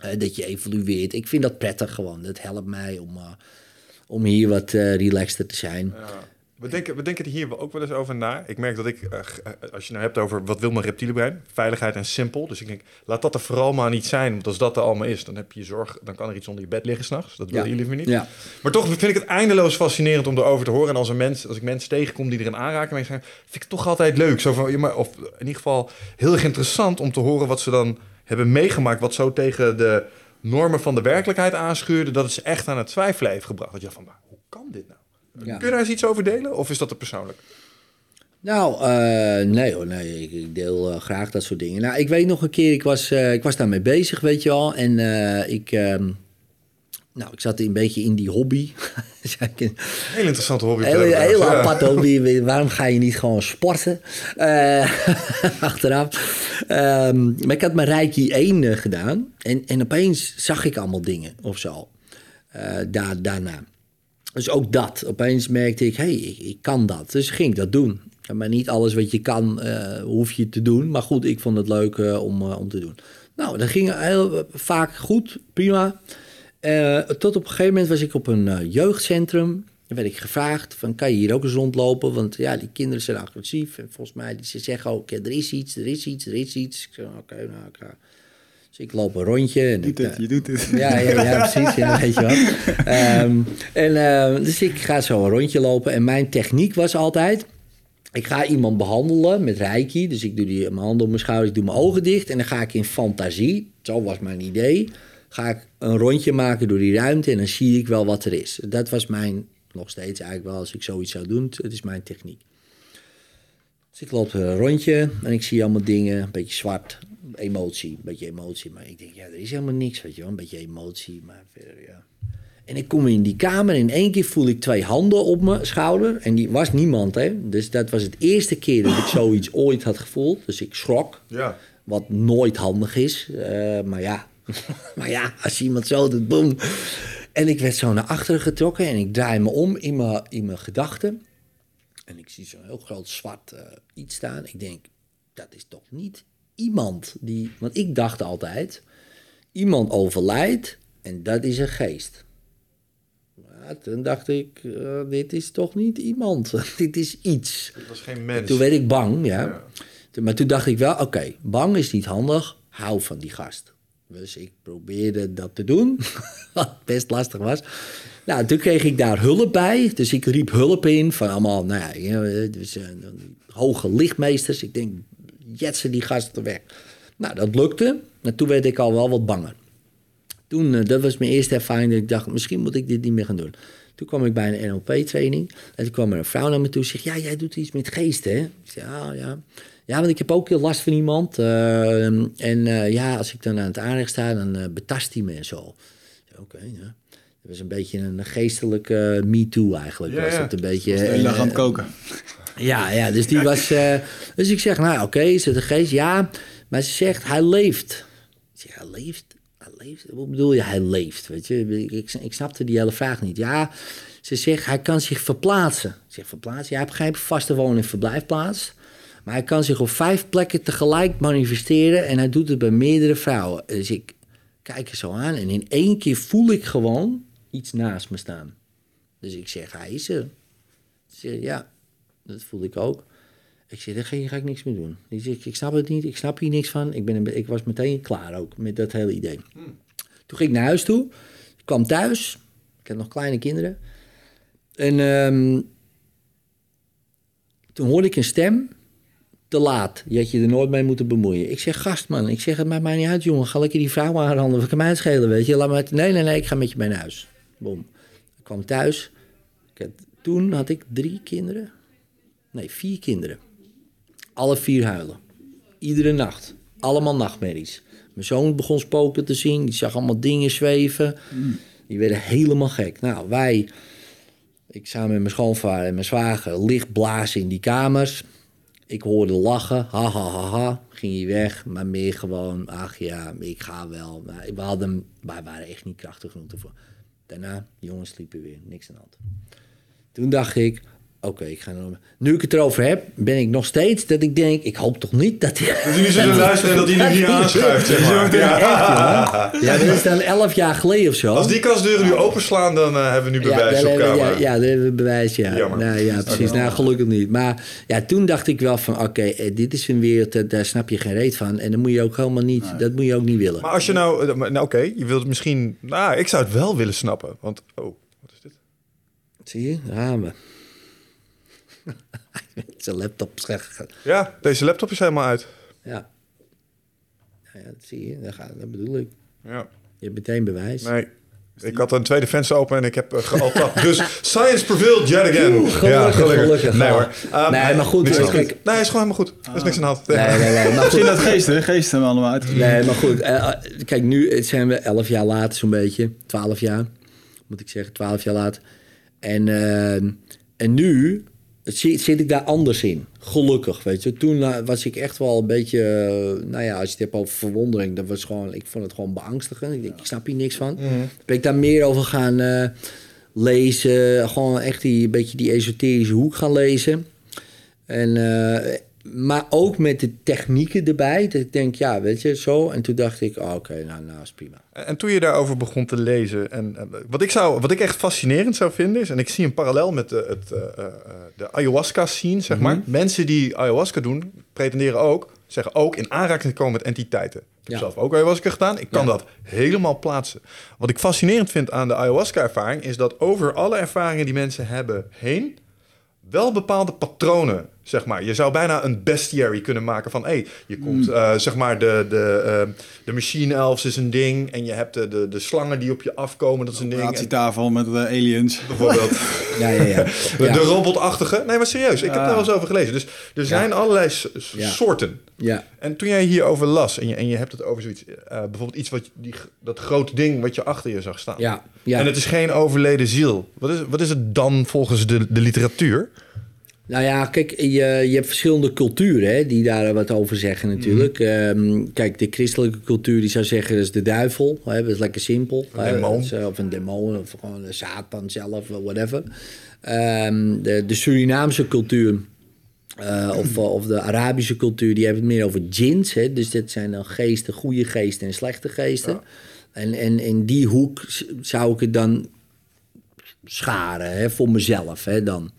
eh, dat je evolueert. Ik vind dat prettig gewoon. Dat helpt mij om, eh, om hier wat relaxter te zijn. Ja. We denken, we denken er hier ook wel eens over na. Ik merk dat ik, eh, eh, als je nou hebt over wat wil mijn reptiele brein, veiligheid en simpel. Dus ik denk, laat dat er vooral maar niet zijn. Want als dat er allemaal is, dan heb je zorg, dan kan er iets onder je bed liggen s'nachts. Dat wil Ja. je liever niet. Ja. Maar toch vind ik het eindeloos fascinerend om erover te horen. En als, een mens, als ik mensen tegenkom die erin aanraken, mee zijn, vind ik het toch altijd leuk. Zo van, of in ieder geval heel erg interessant om te horen wat ze dan hebben meegemaakt. Wat zo tegen de normen van de werkelijkheid aanschuurde, dat het ze echt aan het twijfelen heeft gebracht. Dat je van, maar hoe kan dit nou? Ja. Kun je daar eens iets over delen? Of is dat te persoonlijk? Nou, eh, nee hoor, nee. Ik, ik deel eh, graag dat soort dingen. Nou, ik weet nog een keer, ik was, eh, ik was daarmee bezig, weet je wel. En ik, ehm, nou, ik zat een beetje in die hobby. Heel interessante hobby. heel, trouwens. heel Ja. apart hobby. Waarom ga je niet gewoon sporten? Achteraf. Ehm, maar ik had mijn Reiki 1 eh, gedaan. En, en opeens zag ik allemaal dingen of zo. Daar, daarna. Dus ook dat. Opeens merkte ik, hé, hey, ik, kan dat. Dus ging ik dat doen. Maar niet alles wat je kan, uh, hoef je te doen. Maar goed, ik vond het leuk uh, om, uh, om te doen. Nou, dat ging heel vaak goed, prima. tot op een gegeven moment was ik op een jeugdcentrum. Dan werd ik gevraagd van, kan je hier ook eens rondlopen? Want ja, die kinderen zijn agressief. En volgens mij, ze zeggen ook, er is iets, er is iets, er is iets. Ik zei, oké, nou, ik ga... Dus ik loop een rondje. En doet ik, het, je doet het. Ja, ja, ja precies. Ja, weet je wat. Um, en, uh, dus ik ga zo een rondje lopen. En mijn techniek was altijd... Ik ga iemand behandelen met reiki. Dus ik doe die, mijn handen op mijn schouder, ik doe mijn ogen dicht. En dan ga ik in fantasie, zo was mijn idee... ga ik een rondje maken door die ruimte... en dan zie ik wel wat er is. Dat was mijn, nog steeds eigenlijk wel... als ik zoiets zou doen, het is mijn techniek. Dus ik loop een rondje en ik zie allemaal dingen, een beetje zwart, emotie, een beetje emotie. Maar ik denk, ja, er is helemaal niks, weet je wel, een beetje emotie, maar verder, ja. En ik kom in die kamer en in één keer voel ik twee handen op mijn schouder. En die was niemand, hè. Dus dat was het eerste keer dat ik zoiets ooit had gevoeld. Dus ik schrok, Ja. wat nooit handig is. Eh, maar ja, maar ja, als iemand zo doet, boem. En ik werd zo naar achteren getrokken en ik draai me om in mijn, in mijn gedachten. En ik zie zo'n heel groot zwart uh, iets staan. Ik denk, dat is toch niet iemand die. Want ik dacht altijd, iemand overlijdt en dat is een geest. Maar toen dacht ik, uh, dit is toch niet iemand, dit is iets. Het was geen mens. Toen werd ik bang, ja. ja. Maar toen dacht ik wel, oké, okay, bang is niet handig, hou van die gast. Dus ik probeerde dat te doen, wat best lastig was. Nou, toen kreeg ik daar hulp bij. Dus ik riep hulp in van allemaal, nou ja, dus, uh, hoge lichtmeesters. Ik denk, jetsen die gasten weg. Nou, dat lukte. En toen werd ik al wel wat banger. Toen, uh, dat was mijn eerste ervaring dat ik dacht, misschien moet ik dit niet meer gaan doen. Toen kwam ik bij een NLP-training. En toen kwam er een vrouw naar me toe en zegt, ja, jij doet iets met geesten, hè? Ik zei, ja, ja. Ja, want ik heb ook heel last van iemand. Uh, en uh, ja, als ik dan aan het aanrecht sta, dan uh, betast hij me en zo. Oké, okay, ja. Het was een beetje een geestelijke me-too eigenlijk. Ja, was het een beetje. Dag aan het koken. Ja, ja, dus die was. Uh, dus ik zeg, nou oké, okay, is het een geest? Ja, maar ze zegt, hij leeft. Ik zeg, hij leeft? Hij leeft? Wat bedoel je, hij leeft? Weet je, ik, ik, ik snapte die hele vraag niet. Ja, ze zegt, hij kan zich verplaatsen. Ik zeg, verplaatsen? Ja, heeft geen vaste en verblijfplaats. Maar hij kan zich op vijf plekken tegelijk manifesteren en hij doet het bij meerdere vrouwen. Dus ik kijk er zo aan en in één keer voel ik gewoon iets naast me staan. Dus ik zeg, hij is er. Ze zegt, ja, dat voelde ik ook. Ik zeg, daar ga, ga ik niks meer doen. Ik ik snap het niet, ik snap hier niks van. Ik, ben een, ik was meteen klaar ook met dat hele idee. Hmm. Toen ging ik naar huis toe. Ik kwam thuis. Ik had nog kleine kinderen. En um, toen hoorde ik een stem. Te laat. Je had je er nooit mee moeten bemoeien. Ik zeg, gastman. Ik zeg, het maakt mij niet uit, jongen. Ga lekker die vrouw aanranden. Wat kan mij het schelen, weet je. Laat me het... Nee, nee, nee. Ik ga met je mee naar huis. Boom. Ik kwam thuis. Ik had, toen had ik drie kinderen. Nee, vier kinderen. Alle vier huilen. Iedere nacht. Allemaal nachtmerries. Mijn zoon begon spoken te zien. Die zag allemaal dingen zweven. Die werden helemaal gek. Nou, wij... Ik samen met mijn schoonvader en mijn zwager licht blazen in die kamers. Ik hoorde lachen, ha ha ha ha, ging hij weg, maar meer gewoon, ach ja, ik ga wel. Maar we, hadden, wij waren echt niet krachtig genoeg ervoor. Daarna, jongens sliepen weer, niks aan de hand. Toen dacht ik, oké, okay, ik ga naar... Nu ik het erover heb, ben ik nog steeds dat ik denk, ik hoop toch niet dat hij... Dat jullie zullen luisteren en dat hij nu niet aanschuift, zeg maar. Ja, echt, ja, dat is dan elf jaar geleden of zo. Als die kastdeuren nu openslaan, dan uh, hebben we nu bewijs ja, op camera. Ja, ja, dan hebben we bewijs, ja. Jammer. Nou, ja, precies. Nou, gelukkig niet. Maar ja, toen dacht ik wel van, oké, okay, dit is een wereld, daar snap je geen reet van. En dan moet je ook helemaal niet, nee. dat moet je ook niet willen. Maar als je nou, nou oké, okay, je wilt misschien, nou, ik zou het wel willen snappen. Want, oh, wat is dit? Zie je, we. Zijn laptop zeggen. Ja, deze laptop is helemaal uit. Ja. ja, dat zie je. Dat, gaat, dat bedoel ik. Ja. Je hebt meteen bewijs. Nee. Ik had een tweede venster open en ik heb uh, gealtapt. dus science prevailed yet again. Oeh, gelukkig, ja, gelukkig. gelukkig. Nee hoor. Um, nee, maar goed. Niks kijk, nee, is gewoon helemaal goed. Er is niks aan de hand. Nee, nee, nee. Maar Misschien dat geesten, geesten we allemaal uit. Nee, maar goed. Uh, kijk, nu zijn we elf jaar later zo'n beetje. Twaalf jaar, moet ik zeggen. Twaalf jaar later. En, uh, en nu zit, zit ik daar anders in. Gelukkig, weet je. Toen uh, was ik echt wel een beetje... Uh, nou ja, als je het hebt over verwondering... Dat was gewoon, ik vond het gewoon beangstigend. Ik denk, ik snap hier niks van. Mhm. Ben ik daar meer over gaan... Uh, lezen. Gewoon echt die, een beetje die esoterische hoek gaan lezen. En, eh, maar ook met de technieken erbij. Dat ik denk, ja, weet je, zo. En toen dacht ik, oh, oké, nou, nou is prima. En, en toen je daarover begon te lezen, en, en wat, ik zou, wat ik echt fascinerend zou vinden is, en ik zie een parallel met de, het, eh, eh, de ayahuasca-scene, zeg maar. Mensen die ayahuasca doen, pretenderen ook, zeggen ook in aanraking te komen met entiteiten. Ik heb Ja. zelf ook ayahuasca gedaan. Ik kan Ja. dat helemaal plaatsen. Wat ik fascinerend vind aan de ayahuasca-ervaring is dat over alle ervaringen die mensen hebben heen wel bepaalde patronen, zeg maar. Je zou bijna een bestiary kunnen maken van... hé, je komt, eh, zeg maar, de, de, eh, de machine elves is een ding... en je hebt de, de, de slangen die op je afkomen, dat is een ding. Operatietafel met de aliens. bijvoorbeeld Ja, ja, ja. de, ja. de robotachtige. Nee, maar serieus, ik heb daar wel eens over gelezen. Dus er zijn allerlei Ja. soorten. ja. En toen jij hierover las en je, en je hebt het over zoiets... eh, bijvoorbeeld iets wat die, dat grote ding wat je achter je zag staan. Ja, ja. En het is geen overleden ziel. Wat is, wat is het dan volgens de, de literatuur? Nou ja, kijk, je, je hebt verschillende culturen hè, die daar wat over zeggen natuurlijk. Mhm. Ehm, kijk, de christelijke cultuur die zou zeggen dat is de duivel. Hè, dat is lekker simpel. Een hè, dat is, eh, of een demon, of gewoon de Satan zelf, whatever. Ehm, de, de Surinaamse cultuur... eh, of, of de Arabische cultuur, die hebben het meer over djinns. Hè? Dus dit zijn dan geesten, goede geesten en slechte geesten. En, en in die hoek zou ik het dan scharen hè, voor mezelf hè, dan.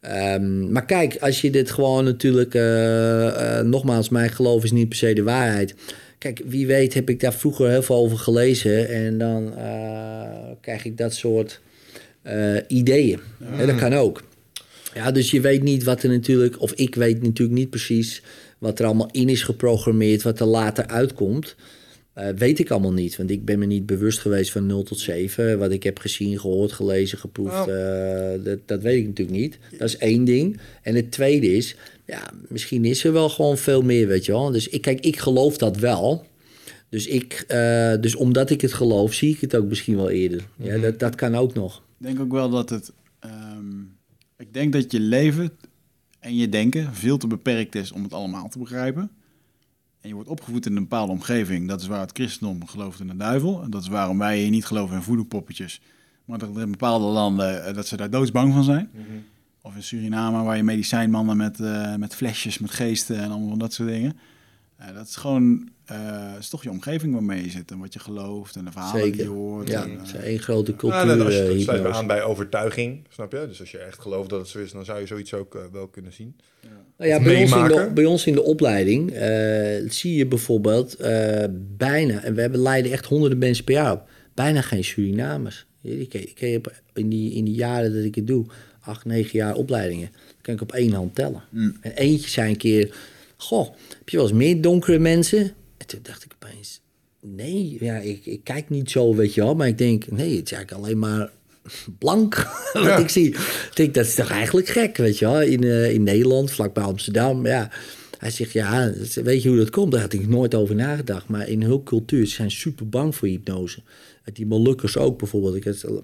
Ehm, maar kijk, als je dit gewoon natuurlijk... eh, eh, nogmaals, mijn geloof is niet per se de waarheid. Kijk, wie weet heb ik daar vroeger heel veel over gelezen... en dan eh, krijg ik dat soort ideeën. Dat kan ook. Ja, dus je weet niet wat er natuurlijk... of ik weet natuurlijk niet precies wat er allemaal in is geprogrammeerd... wat er later uitkomt... Eh, weet ik allemaal niet, want ik ben me niet bewust geweest van 0 tot 7. Wat ik heb gezien, gehoord, gelezen, geproefd, eh, dat, dat weet ik natuurlijk niet. Dat is één ding. En het tweede is, ja, misschien is er wel gewoon veel meer, weet je wel. Dus ik, kijk, ik geloof dat wel. Dus, ik, eh, dus omdat ik het geloof, zie ik het ook misschien wel eerder. Ja, dat, dat kan ook nog. Ik denk ook wel dat het. ehm, ik denk dat je leven en je denken veel te beperkt is om het allemaal te begrijpen. En je wordt opgevoed in een bepaalde omgeving. Dat is waar het christendom gelooft in de duivel. En dat is waarom wij hier niet geloven in voodoo-poppetjes. Maar dat er in bepaalde landen eh, dat ze daar doodsbang van zijn. Of in Suriname waar je medicijnmannen met, eh, met flesjes, met geesten en allemaal van dat soort dingen. Eh, dat is gewoon, eh, is toch je omgeving waarmee je zit en wat je gelooft en de verhalen die je hoort. Ja, en, eh, het is één grote Ja, cultuur. dan als je, eh, sluit aan bij overtuiging, snap je? Dus als je echt gelooft dat het zo is, dan zou je zoiets ook eh, wel kunnen zien. Nou ja, bij ons, in de, bij ons in de opleiding eh, zie je bijvoorbeeld eh, bijna, en we hebben leiden echt honderden mensen per jaar op, bijna geen Surinamers. Ik, ik heb in die, in die jaren dat ik het doe, acht, negen jaar opleidingen, kan ik op één hand tellen. En eentje zei een keer, goh, heb je wel eens meer donkere mensen? En toen dacht ik opeens, nee, ja, ik, ik kijk niet zo, weet je wel, maar ik denk, nee, het is eigenlijk alleen maar blank wat Ja. ik zie. Ik denk, dat is toch eigenlijk gek, weet je wel, in, eh, in Nederland, vlakbij Amsterdam, ja. Hij zegt, ja, weet je hoe dat komt? Daar had ik nooit over nagedacht. Maar in hun cultuur ze zijn super bang voor hypnose. Die Molukkers ook bijvoorbeeld. Ik heb het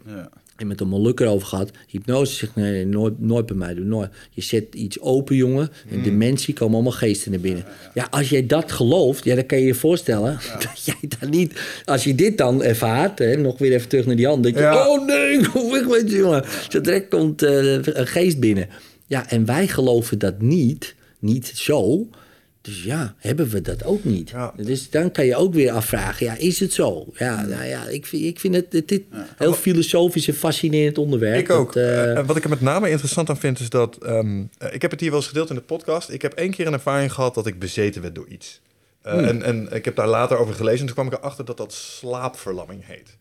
ja. met een Molukker over gehad. Hypnose zegt, nee, nee, nooit, nooit bij mij doen. Nooit. Je zet iets open, jongen. En dementie komen allemaal geesten naar binnen. Ja, als jij dat gelooft, ja, dan kan je je voorstellen... dat jij dan niet... Als je dit dan ervaart, hè, nog weer even terug naar die hand... denk je, Ja. oh nee, kom weg met je, jongen. Zo direct komt eh, een geest binnen. Ja, en wij geloven dat niet, niet zo... Dus ja, hebben we dat ook niet. Ja. Dus dan kan je ook weer afvragen, ja, is het zo? Ja, nou ja, ik vind, ik vind het, het, dit heel filosofisch en fascinerend onderwerp. Ik ook. Dat, eh, Eh, en wat ik er met name interessant aan vind, is dat... ehm, eh, ik heb het hier wel eens gedeeld in de podcast. Ik heb één keer een ervaring gehad dat ik bezeten werd door iets. Hmm. en, en ik heb daar later over gelezen en toen kwam ik erachter dat dat slaapverlamming heet.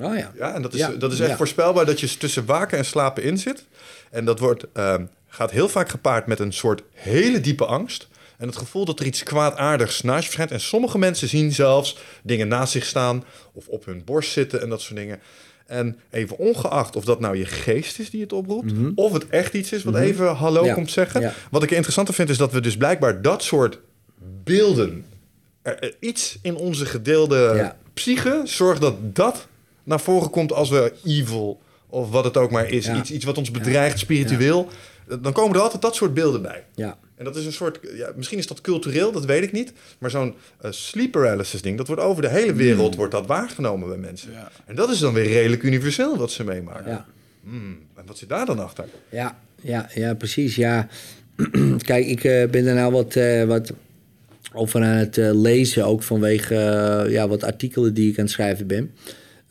oh ja. Ja, en dat is, Ja, dat is echt ja. voorspelbaar dat je tussen waken en slapen in zit. En dat wordt, ehm, gaat heel vaak gepaard met een soort hele diepe angst. En het gevoel dat er iets kwaadaardigs naast je verschijnt. En sommige mensen zien zelfs dingen naast zich staan of op hun borst zitten en dat soort dingen. En even ongeacht of dat nou je geest is die het oproept, of het echt iets is wat even hallo Mhm. Ja, komt zeggen. ja. Wat ik interessanter vind is dat we dus blijkbaar dat soort beelden, er- er iets in onze gedeelde Ja. psyche zorgt dat dat naar voren komt als we evil of wat het ook maar is, iets, iets wat ons bedreigt spiritueel. Dan komen er altijd dat soort beelden bij. Ja. En dat is een soort, ja, misschien is dat cultureel, dat weet ik niet. Maar zo'n eh, sleep paralysis ding, dat wordt over de hele wereld wordt dat waargenomen bij mensen. Ja. En dat is dan weer redelijk universeel wat ze meemaken. Ja. Hmm, en wat zit daar dan achter? Ja, ja, ja precies. Ja. Kijk, ik eh, ben er nou wat, eh, wat over aan het eh, lezen, ook vanwege ja, wat artikelen die ik aan het schrijven ben.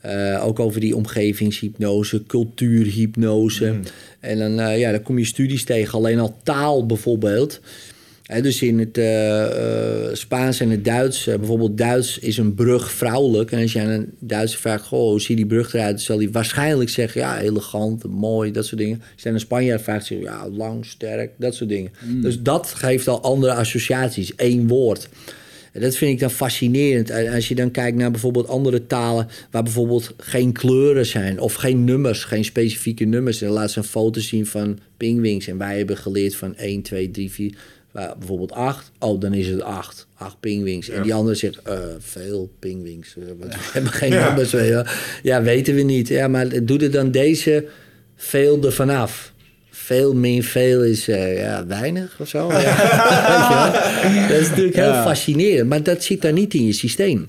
Eh, ook over die omgevingshypnose, cultuurhypnose. En dan, eh, ja, dan kom je studies tegen, alleen al taal bijvoorbeeld. Dus in het eh, Spaans en het Duits, bijvoorbeeld Duits is een brug vrouwelijk. En als je aan een Duitser vraagt, goh, hoe ziet die brug eruit? Dan zal hij waarschijnlijk zeggen, ja, elegant, mooi, dat soort dingen. Als je aan een Spanjaard vraagt, zeg je, ja, lang, sterk, dat soort dingen. Dus dat geeft al andere associaties, één woord. En dat vind ik dan fascinerend. En Als je dan kijkt naar bijvoorbeeld andere talen... waar bijvoorbeeld geen kleuren zijn of geen nummers, geen specifieke nummers. En laat ze een foto zien van pingwings. En wij hebben geleerd van 1, 2, 3, 4... waar bijvoorbeeld 8. Oh, dan is het 8. 8 pingwings. En die andere zegt, eh, veel pingwings. Eh, want we hebben geen Ja. nummers. wel. Ja, weten we niet. Ja, maar doe er dan deze veel er vanaf. Veel min veel is eh, ja, weinig of zo. Ja. Dat is natuurlijk heel fascinerend. Maar dat zit daar niet in je systeem.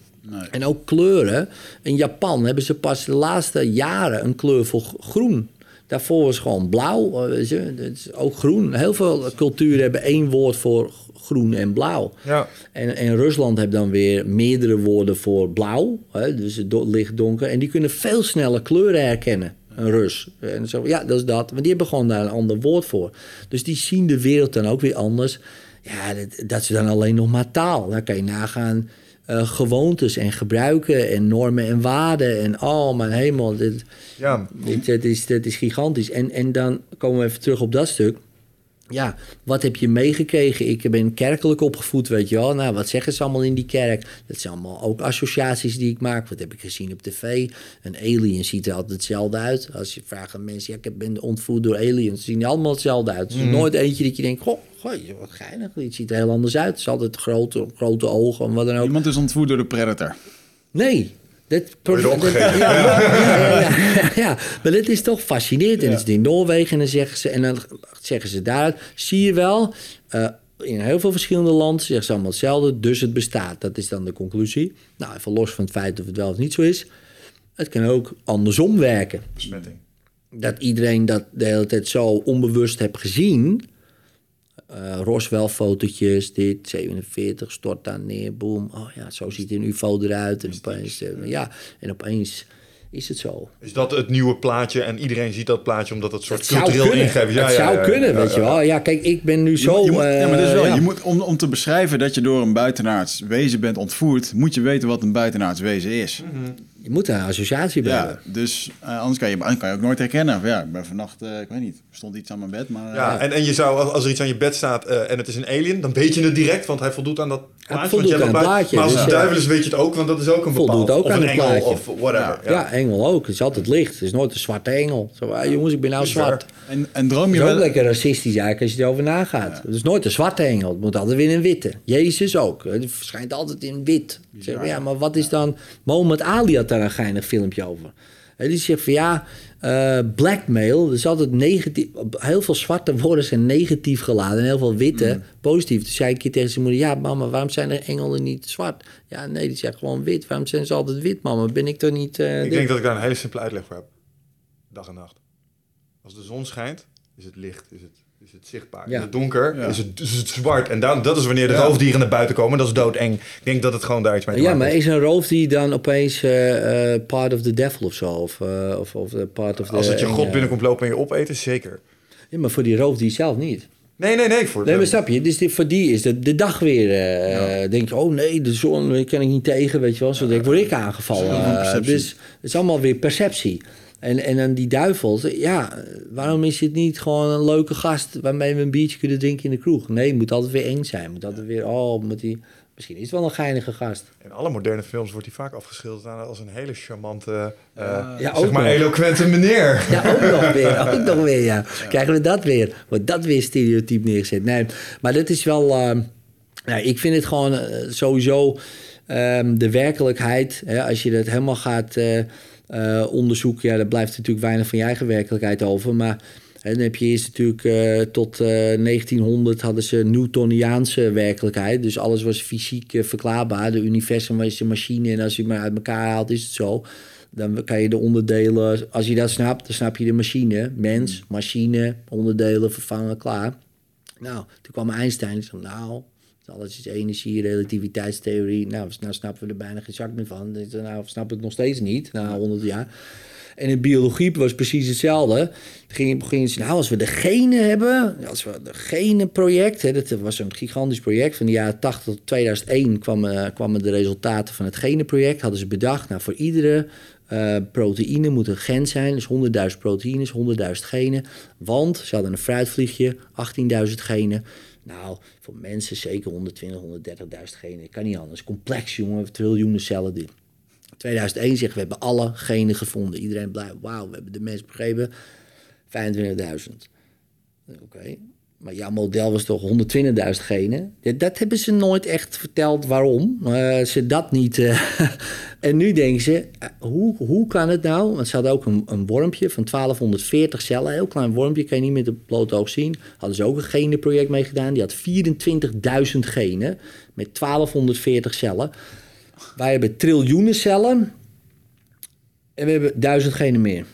En ook kleuren. In Japan hebben ze pas de laatste jaren een kleur voor groen. Daarvoor was gewoon blauw. eh, Weet je? Dat is ook groen. Heel veel culturen hebben één woord voor groen en blauw. Ja. En, en Rusland heeft dan weer meerdere woorden voor blauw. Hè, dus het licht donker. En die kunnen veel sneller kleuren herkennen. Een Rus. En zo, ja, dat is dat. Maar die hebben gewoon daar een ander woord voor. Dus die zien de wereld dan ook weer anders. Ja, dat, dat is dan alleen nog maar taal. Daar kan je nagaan eh, gewoontes en gebruiken en normen en waarden. En oh, mijn hemel. Dit, Ja. dit, dit is, dit is gigantisch. En, en dan komen we even terug op dat stuk. Ja, wat heb je meegekregen? Ik ben kerkelijk opgevoed, weet je wel. Nou, wat zeggen ze allemaal in die kerk? Dat zijn allemaal ook associaties die ik maak. Wat heb ik gezien op tv? Een alien ziet er altijd hetzelfde uit. Als je vraagt aan mensen, ja, ik ben ontvoerd door aliens. Ze zien die allemaal hetzelfde uit. Er is nooit eentje dat je denkt, goh, goh, wat geinig. Het ziet er heel anders uit. Het is altijd grote, grote ogen en wat dan ook. Iemand is ontvoerd door de Predator. Nee. Opgegeven? ja, maar dat is toch fascinerend. En dat is in Noorwegen en dan zeggen ze, en dan zeggen ze daaruit, zie je wel, eh, in heel veel verschillende landen zeggen ze allemaal hetzelfde, dus het bestaat. Dat is dan de conclusie. Nou, even los van het feit of het wel of niet zo is. Het kan ook andersom werken. Besmetting. Dat iedereen dat de hele tijd zo onbewust heeft gezien. Eh Roswell-fotootjes, dit, 47, stort daar neer, boom. Oh ja, zo ziet een ufo eruit. En opeens, eh, ja, en opeens is het zo. Is dat het nieuwe plaatje en iedereen ziet dat plaatje omdat het soort cultureel kunnen. ingeeft? het zou kunnen, weet je wel. Ja, kijk, ik ben nu zo... je moet, ja, maar dat is wel, eh, ja. je moet, om, om te beschrijven dat je door een buitenaards wezen bent ontvoerd, moet je weten wat een buitenaards wezen is. Je moet daar een associatie bij Ja, dus eh, anders kan je, anders kan je ook nooit herkennen. Ja, ik ben vannacht, eh, ik weet niet, er stond iets aan mijn bed, maar... Ja, eh, en, en je zou, als- als er iets aan je bed staat eh, en het is een alien, dan weet je het direct, want hij voldoet aan dat plaatje. voldoet aan het Maar als het dus, een ja. duivel is, weet je het ook, want dat is ook een Voldoet bepaald. ook of aan een het engel, plaatje. of whatever. Ja. Ja. engel ook. Het is altijd licht. Het is nooit een zwarte engel. Zo, ah, jongens, ik ben nou zwart. en, en droom je Dat is ook wel... lekker racistisch eigenlijk als je erover nagaat. Het is nooit een zwarte engel. Het moet altijd weer een witte. Jezus ook. Het verschijnt altijd in wit. Ik Zeg, maar ja, maar wat is dan... Mohammed Ali had daar een geinig filmpje over. En die zegt van ja, eh, blackmail, is altijd negatief. Heel veel zwarte woorden zijn negatief geladen en heel veel witte positief. Dus zei ik een keer tegen zijn moeder, ja mama, waarom zijn er engelen niet zwart? Ja, nee, die zegt gewoon wit. Waarom zijn ze altijd wit, mama? Ben ik toch niet... eh, Ik dit? denk dat ik daar een hele simpele uitleg voor heb. Dag en nacht. Als de zon schijnt, is het licht, is het, het zichtbaar. Ja. In het donker Ja. is, het, is het zwart. En dan, dat is wanneer de Ja. roofdieren naar buiten komen. Dat is doodeng. Ik denk dat het gewoon daar iets mee te Ja, maar is een roofdier dan opeens eh, eh, part of the devil of zo? Of, eh, of, of part of the... Als het je god binnenkomt lopen en je opeten, zeker. Ja, maar voor die roofdier zelf niet. Nee, nee, nee. Voor Nee, maar snap je? Dus dit, voor die is de, de dag weer... eh denk je, oh nee, de zon kan ik niet tegen, weet je wel. Zo denk ik, word ik aangevallen. Is dus het is allemaal weer perceptie. En, en dan die duivels, ja, waarom is het niet gewoon een leuke gast... waarmee we een biertje kunnen drinken in de kroeg? Nee, het moet altijd weer eng zijn. Het moet altijd weer, oh, moet die... Misschien is het wel een geinige gast. In alle moderne films wordt hij vaak afgeschilderd aan als een hele charmante, eh, Ja, zeg ook maar nog. eloquente meneer. Ja, ook nog weer. Ook nog weer, ja. Krijgen we dat weer? Wordt dat weer stereotyp neergezet? Nee, maar dat is wel... ja, ik vind het gewoon eh, sowieso ehm, de werkelijkheid. Hè, als je dat helemaal gaat eh, eh, onderzoeken... Ja, dan blijft natuurlijk weinig van je eigen werkelijkheid over. Maar dan heb je eerst natuurlijk eh, tot eh, 1900 hadden ze Newtoniaanse werkelijkheid. Dus alles was fysiek eh, verklaarbaar. De universum was een machine en als je maar uit elkaar haalt is het zo. Dan kan je de onderdelen, als je dat snapt, dan snap je de machine. Mens, machine, onderdelen vervangen, klaar. Nou, toen kwam Einstein en zei, nou, alles is energie, relativiteitstheorie. Nou, nou snappen we er bijna geen zak meer van. Dus, nou, snap het nog steeds niet, na 100 jaar. En in biologie was precies hetzelfde. Ging, ging ze, nou, als we de genen hebben, als we de genenproject, hè, dat was een gigantisch project van de jaren 80 tot 2001 kwamen, kwamen de resultaten van het genenproject. Hadden ze bedacht, nou, voor iedere uh, proteïne moet een gen zijn, dus 100.000 proteïnes, 100.000 genen. Want ze hadden een fruitvliegje, 18.000 genen. Nou, voor mensen zeker 120, 130.000 genen. Kan niet anders. Complex, jongen. Triljoenen cellen. Dit. 2001 zeggen we hebben alle genen gevonden. Iedereen blij. Wauw, we hebben de mens begrepen. 25.000. Oké. Maar jouw model was toch 120.000 genen? Dat hebben ze nooit echt verteld waarom. Ze dat niet. Uh, en nu denken ze, uh, hoe, hoe kan het nou? Want ze hadden ook een, een wormpje van 1240 cellen. Een heel klein wormpje, kan je niet met het blote oog zien. Hadden ze ook een genenproject mee gedaan. Die had 24.000 genen met 1240 cellen. Wij hebben triljoenen cellen. En we hebben duizend genen meer.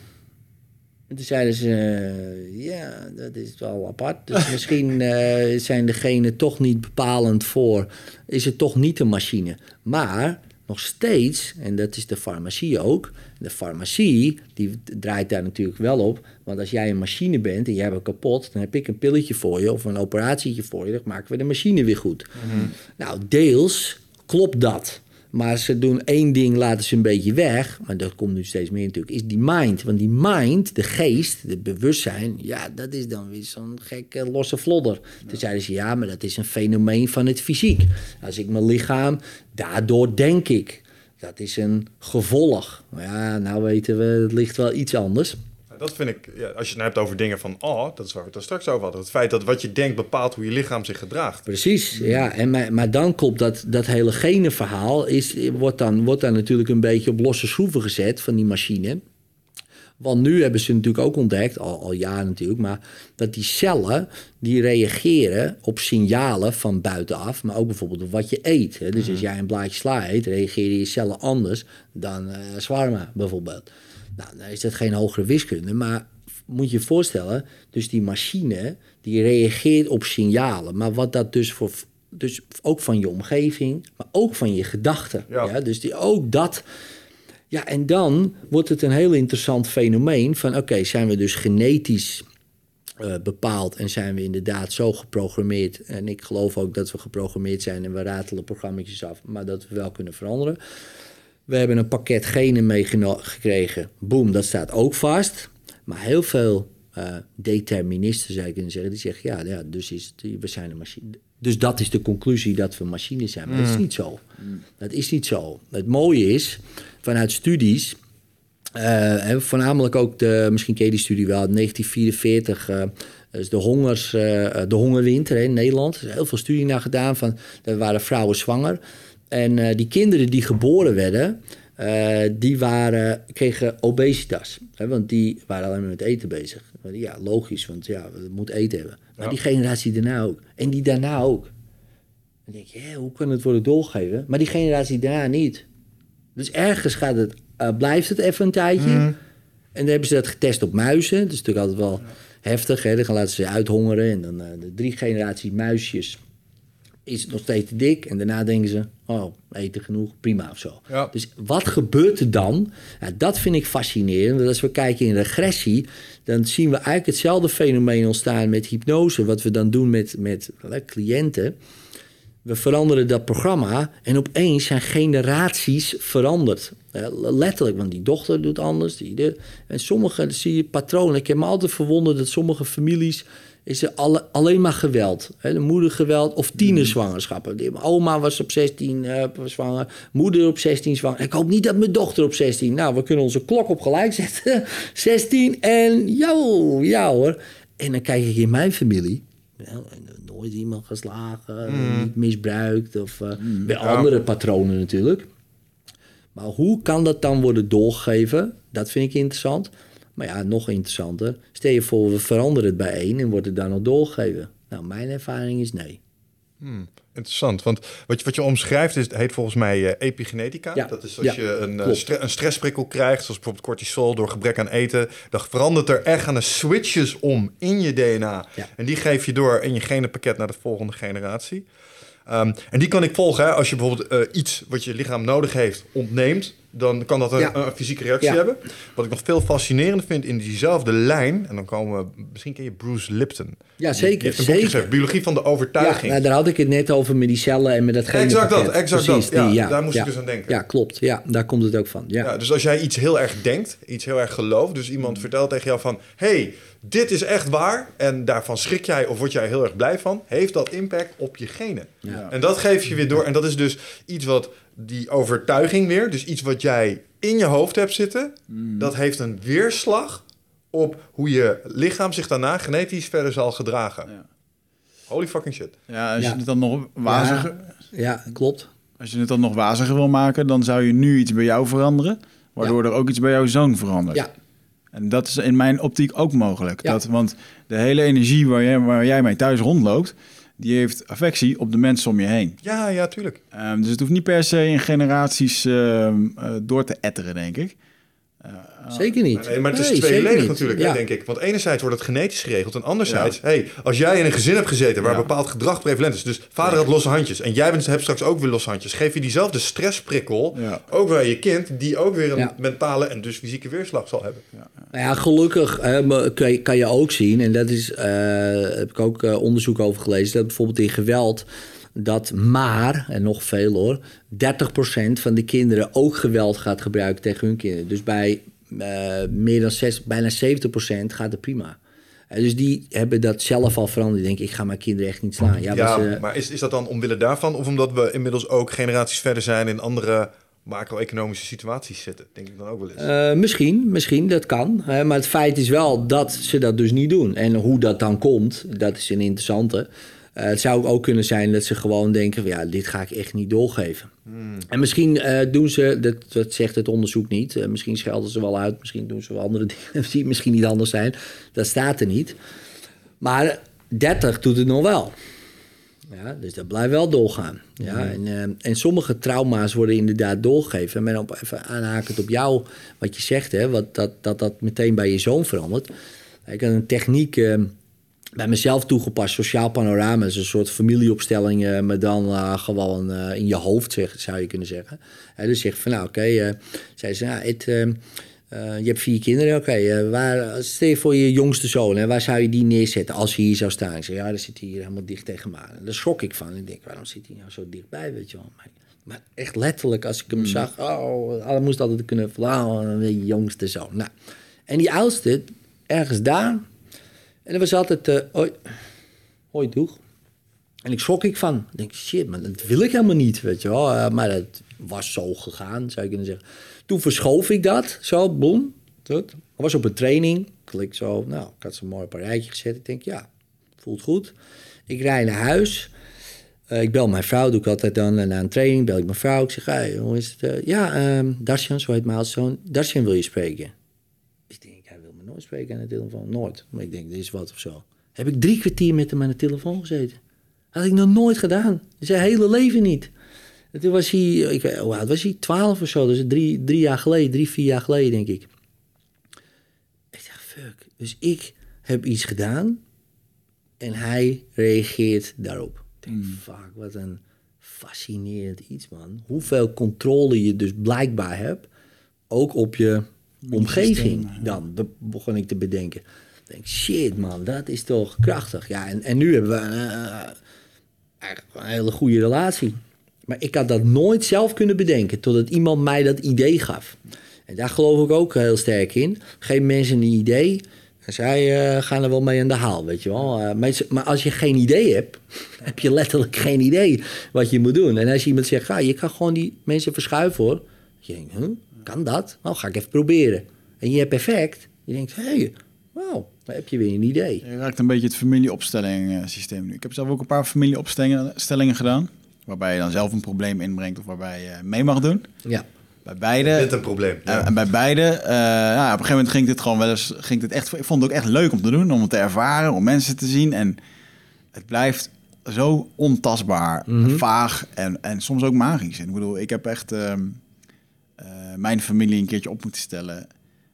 En toen zeiden ze, uh, ja, dat is wel apart. Dus misschien uh, zijn de genen toch niet bepalend voor... is het toch niet een machine. Maar nog steeds, en dat is de farmacie ook... de farmacie, die draait daar natuurlijk wel op... want als jij een machine bent en jij hebt kapot... dan heb ik een pilletje voor je of een operatietje voor je... dan maken we de machine weer goed. Mm -hmm. Nou, deels klopt dat... Maar ze doen één ding, laten ze een beetje weg. Maar dat komt nu steeds meer natuurlijk. Is die mind. Want die mind, de geest, het bewustzijn. Ja, dat is dan weer zo'n gekke losse vlodder. Ja. Toen zeiden ze, ja, maar dat is een fenomeen van het fysiek. Als ik mijn lichaam, daardoor denk ik. Dat is een gevolg. Maar ja, nou weten we, het ligt wel iets anders. Dat vind ik, ja, als je het nou hebt over dingen van, oh, dat is waar we het straks over hadden. Het feit dat wat je denkt bepaalt hoe je lichaam zich gedraagt. Precies, ja. En maar, maar dan klopt dat, dat hele genenverhaal, is, wordt, dan, wordt dan natuurlijk een beetje op losse schroeven gezet van die machine. Want nu hebben ze natuurlijk ook ontdekt, al, al jaren natuurlijk, maar dat die cellen die reageren op signalen van buitenaf, maar ook bijvoorbeeld op wat je eet. Hè. Dus als jij een blaadje sla eet, reageren je cellen anders dan uh, zwarma bijvoorbeeld. Nou, dan is dat geen hogere wiskunde, maar moet je je voorstellen, dus die machine die reageert op signalen, maar wat dat dus voor, dus ook van je omgeving, maar ook van je gedachten. Ja. ja. dus die ook dat. Ja, en dan wordt het een heel interessant fenomeen van, oké, zijn we dus genetisch uh, bepaald en zijn we inderdaad zo geprogrammeerd. En ik geloof ook dat we geprogrammeerd zijn en we ratelen programma's af, maar dat we wel kunnen veranderen. We hebben een pakket genen meegekregen. Boom, dat staat ook vast. Maar heel veel uh, deterministen, zou ik kunnen zeggen, die zeggen: ja, ja dus is het, we zijn een machine. Dus dat is de conclusie dat we machines zijn. Maar dat is niet zo. Dat is niet zo. Het mooie is, vanuit studies. Uh, voornamelijk ook de, misschien ken je die studie wel, 1944. Uh, dus de, hongers, uh, de hongerwinter in Nederland. Er is heel veel studie naar gedaan. Van, er waren vrouwen zwanger. En uh, die kinderen die geboren werden, uh, die waren, kregen obesitas. Hè, want die waren alleen maar met eten bezig. Ja, logisch, want ja, we moeten eten hebben. Maar ja. die generatie daarna ook. En die daarna ook. Dan denk je, hé, hoe kan het worden doorgegeven? Maar die generatie daarna niet. Dus ergens gaat het, uh, blijft het even een tijdje. Mm. En dan hebben ze dat getest op muizen. Dat is natuurlijk altijd wel ja. heftig. Hè? Dan gaan laten ze uithongeren. En dan de drie generaties muisjes is het nog steeds te dik. En daarna denken ze, oh, eten genoeg, prima of zo. Ja. Dus wat gebeurt er dan? Dat vind ik fascinerend. Want als we kijken in regressie, dan zien we eigenlijk hetzelfde fenomeen ontstaan met hypnose. Wat we dan doen met, met cliënten. We veranderen dat programma en opeens zijn generaties veranderd. letterlijk, want die dochter doet anders. Die de, en sommige, zie je patronen. Ik heb me altijd verwonderd dat sommige families is er alle, alleen maar geweld. Hè? De moeder geweld of tienerzwangerschappen. De oma was op 16 uh, zwanger, moeder op 16 zwanger. Ik hoop niet dat mijn dochter op 16. Nou, we kunnen onze klok op gelijk zetten. 16 en jou, ja hoor. En dan kijk ik in mijn familie. Nooit iemand geslagen, mm. niet misbruikt of uh, mm, bij ja. andere patronen natuurlijk. Maar hoe kan dat dan worden doorgegeven? Dat vind ik interessant. Maar ja, nog interessanter. Stel je voor, we veranderen het bij één en wordt het dan nog doorgegeven. Nou, mijn ervaring is nee. Hmm. Interessant, want wat je, wat je omschrijft is, heet volgens mij eh, epigenetica. Ja. Dat is als Ja, je een, eh, stre- een stressprikkel krijgt, zoals bijvoorbeeld cortisol door gebrek aan eten, dan verandert er echt aan de switches om in je DNA. Ja. En die geef je door in je genenpakket naar de volgende generatie. Ehm, en die kan ik volgen. Hè? Als je bijvoorbeeld eh, iets wat je lichaam nodig heeft ontneemt, dan kan dat een, Ja. een fysieke reactie Ja. hebben. Wat ik nog veel fascinerender vind in diezelfde lijn, en dan komen we, misschien ken je Bruce Lipton. Ja, Die zeker. heeft een zeker. geschreven, Biologie van de Ja, overtuiging. nou, daar had ik het net over met die cellen en met dat Exact dat, exact Precies, dat. Ja, die, daar moest ik ja. dus aan denken. Ja, klopt. Ja, daar komt het ook van. Ja. Ja, dus als jij iets heel erg denkt, iets heel erg gelooft, dus iemand vertelt tegen jou van, hey, dit is echt waar, en daarvan schrik jij of word jij heel erg blij van, heeft dat impact op je genen. Ja. En dat geef je weer door. En dat is dus iets wat die overtuiging weer, dus iets wat jij in je hoofd hebt zitten, dat heeft een weerslag op hoe je lichaam zich daarna genetisch verder zal gedragen. Ja. Holy fucking shit. Ja, als Ja. je het dan nog waziger, ja, klopt. als je het dan nog waziger wil maken, dan zou je nu iets bij jou veranderen, waardoor er ook iets bij jouw zoon verandert. Ja, En dat is in mijn optiek ook mogelijk. Ja. Dat, want de hele energie waar jij, waar jij mee thuis rondloopt, die heeft affectie op de mensen om je heen. Ja, ja, tuurlijk. Ehm, dus het hoeft niet per se in generaties ehm, eh, door te etteren, denk ik. Zeker niet. Nee, maar het is Nee, tweeledig natuurlijk, Ja. denk ik. Want enerzijds wordt het genetisch geregeld. En anderzijds, hey, als jij in een gezin hebt gezeten waar Ja. bepaald gedrag prevalent is. Dus vader had losse handjes en jij bent, hebt straks ook weer losse handjes. Geef je diezelfde stressprikkel Ja. ook bij je kind. Die ook weer een Ja. mentale en dus fysieke weerslag zal hebben. Nou ja, gelukkig hè, kan, je, ook zien, en dat is, eh, heb ik ook eh, onderzoek over gelezen, dat bijvoorbeeld in geweld, dat maar, en nog veel hoor, 30% van de kinderen ook geweld gaat gebruiken tegen hun kinderen. Dus bij eh, meer dan 6, bijna 70% gaat het prima. Eh, dus die hebben dat zelf al veranderd. Die denken, ik ga mijn kinderen echt niet slaan. Ja, eh, maar is, is dat dan omwille daarvan? Of omdat we inmiddels ook generaties verder zijn in andere macro-economische situaties zitten? Denk ik dan ook wel eens. Misschien, misschien, dat kan. Hè, maar het feit is wel dat ze dat dus niet doen. En hoe dat dan komt, dat is een interessante. Eh, het zou ook kunnen zijn dat ze gewoon denken: van, ja, dit ga ik echt niet doorgeven. En misschien eh, doen ze, dat, dat zegt het onderzoek niet. eh, misschien schelden ze wel uit, misschien doen ze wel andere dingen die misschien niet anders zijn. Dat staat er niet. Maar 30 doet het nog wel. Ja, dus dat blijft wel doorgaan. Ja, en, eh, en sommige trauma's worden inderdaad doorgegeven. Maar op, even aanhakend op jou, wat je zegt, hè, wat, dat, dat dat meteen bij je zoon verandert. Ik een techniek bij mezelf toegepast, sociaal panorama. Is een soort familieopstelling, eh, maar dan eh, gewoon eh, in je hoofd, zeg, zou je kunnen zeggen. Hè, dus zeg van, nou oké, zei ze, nou, het, je hebt vier kinderen, oké. waar stel je voor je jongste zoon, hè, waar zou je die neerzetten als hij hier zou staan? Ik zeg, ja, dan zit hij hier helemaal dicht tegen me aan. En daar schrok ik van. Ik denk, waarom zit hij nou zo dichtbij, weet je wel? Maar, maar echt letterlijk, als ik hem zag, oh, hij moest altijd kunnen oh, de jongste zoon. Nou, en die oudste, ergens daar. En dat was altijd, eh hoi, hoi, doeg. En ik schrok ik van. Ik denk, shit, maar dat wil ik helemaal niet, weet je wel. Eh, maar dat was zo gegaan, zou je kunnen zeggen. Toen verschoof ik dat, zo. Goed. Ik was op een training. Klik zo, nou, ik had ze mooi op een gezet. Ik denk, ja, voelt goed. Ik rijd naar huis. Eh, ik bel mijn vrouw, doe ik altijd dan. Na een training bel ik mijn vrouw. Ik zeg, hey, hoe is het? ja, Darsjan, zo heet mijn oudste zoon. Wil je spreken. Ik denk, hij wil me nooit spreken aan de telefoon. Nooit. Maar ik denk, dit is wat of zo. Heb ik drie kwartier met hem aan de telefoon gezeten. Had ik nog nooit gedaan. Zijn hele leven niet. En toen was hij, ik, weet- hoe oud was hij? Twaalf of zo. Dus drie, drie jaar geleden, drie, vier jaar geleden, denk ik. Ik dacht, fuck. Dus ik heb iets gedaan en hij reageert daarop. Ik denk, fuck, wat een fascinerend iets, man. Hoeveel controle je dus blijkbaar hebt, ook op je omgeving dan, be- begon ik te bedenken. Ik denk, shit man, dat is toch krachtig. Ja, en, en nu hebben we eigenlijk een hele goede relatie. Maar ik had dat nooit zelf kunnen bedenken, totdat iemand mij dat idee gaf. En daar geloof ik ook heel sterk in. Geef mensen een idee, en zij eh, gaan er wel mee aan de haal, weet je wel. Eh, maar, maar als je geen idee hebt, heb je letterlijk geen idee wat je moet doen. En als iemand zegt, ja, je kan gewoon die mensen verschuiven hoor. Je denkt, huh, kan dat? Nou, ga ik even proberen. En je hebt effect. Je denkt, hé, hey, wauw, dan heb je weer een idee. Je raakt een beetje het familieopstelling systeem nu. Ik heb zelf ook een paar familieopstellingen stellingen gedaan. Waarbij je dan zelf een probleem inbrengt of waarbij je mee mag doen. Ja, Bij beide. Bent een probleem. En- Ja. En bij beide, eh, ja, op een gegeven moment ging dit gewoon wel eens, ging dit echt, ik vond het ook echt leuk om te doen, om het te ervaren, om mensen te zien. En het blijft zo ontastbaar, vaag en, en soms ook magisch. En ik bedoel, ik heb echt ehm, eh, mijn familie een keertje op moeten stellen...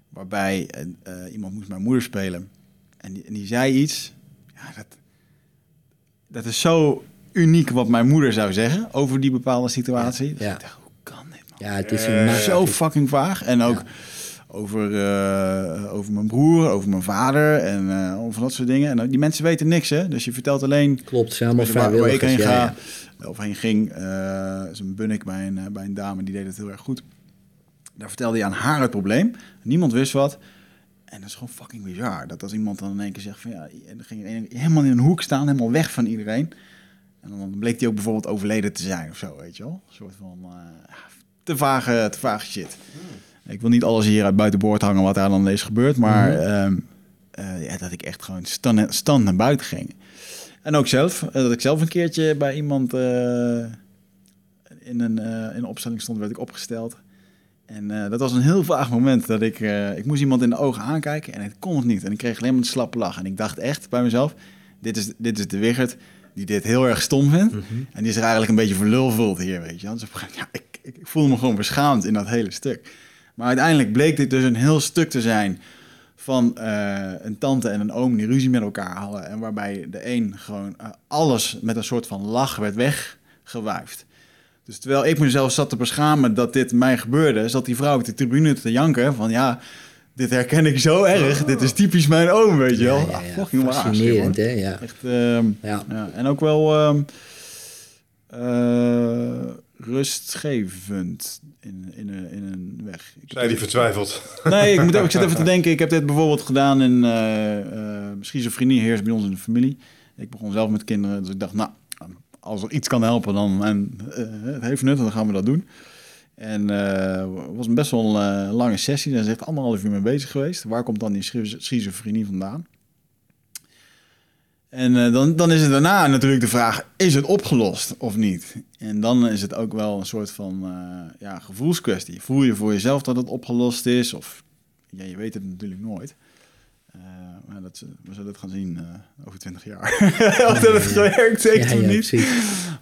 waarbij eh, eh, iemand moest mijn moeder spelen. En die, en die zei iets... Ja, dat, dat is zo uniek wat mijn moeder zou zeggen over die bepaalde situatie. Dus Ja. ik dacht, hoe kan dit, man? Ja, het is Eh, zo fucking vaag. En ook over, eh, over mijn broer, over mijn vader en eh, over dat soort dingen. En die mensen weten niks, hè? Dus je vertelt alleen Klopt, zijn allemaal waar, waar ik heen ga, of heen ging. eh is een bunnik bij een, eh, bij een dame, die deed het heel erg goed. Daar vertelde hij aan haar het probleem. Niemand wist wat. En dat is gewoon fucking bizar. Dat als iemand dan in één keer zegt van ja, en dan ging er helemaal in een hoek staan, helemaal weg van iedereen. En dan bleek hij ook bijvoorbeeld overleden te zijn of zo, weet je wel. Een soort van eh, te, vage, te vage shit. Ik wil niet alles hier uit buitenboord hangen wat daar dan is gebeurd, maar ehm, eh, ja, dat ik echt gewoon stand, stand naar buiten ging. En ook zelf, eh, dat ik zelf een keertje bij iemand in, een, in een opstelling stond, werd ik opgesteld. En eh, dat was een heel vaag moment dat ik, eh, ik moest iemand in de ogen aankijken en ik kon het niet. En ik kreeg alleen maar een slappe lach. En ik dacht echt bij mezelf, dit is, dit is de Wigert die dit heel erg stom vindt. En die zich eigenlijk een beetje voor lul voelt hier, weet je. Dus op ja, ik, ik voelde me gewoon beschaamd in dat hele stuk. Maar uiteindelijk bleek dit dus een heel stuk te zijn van eh, een tante en een oom die ruzie met elkaar hadden. En waarbij de een gewoon alles met een soort van lach werd weggewuifd. Dus terwijl ik mezelf zat te beschamen dat dit mij gebeurde, zat die vrouw op de tribune te janken van ja, dit herken ik zo erg. Dit is typisch mijn oom, weet je wel. Ja, ja, Ah, ja. fucking waar, Fascinerend, hè? Ja. Echt, ehm, Ja. ja. En ook wel ehm, eh, rustgevend in, in, een, in een weg. Ik- Nee, die vertwijfelt. Nee, ik, moet, ik zit even te denken. Ik heb dit bijvoorbeeld gedaan in eh eh, schizofrenie heerst bij ons in de familie. Ik begon zelf met kinderen, dus ik dacht, nou, als er iets kan helpen, dan en, eh, het heeft nut, dan gaan we dat doen. En eh, het was best wel een eh, lange sessie. Daar is echt anderhalf uur mee bezig geweest. Waar komt dan die schi- schizofrenie vandaan? En dan, dan is het daarna natuurlijk de vraag, is het opgelost of niet? En dan is het ook wel een soort van ja, gevoelskwestie. Voel je voor jezelf dat het opgelost is? Of ja, je weet het natuurlijk nooit. Eh, dat, we zullen het gaan zien eh, over twintig jaar. of dat het gewerkt heeft of niet. precies.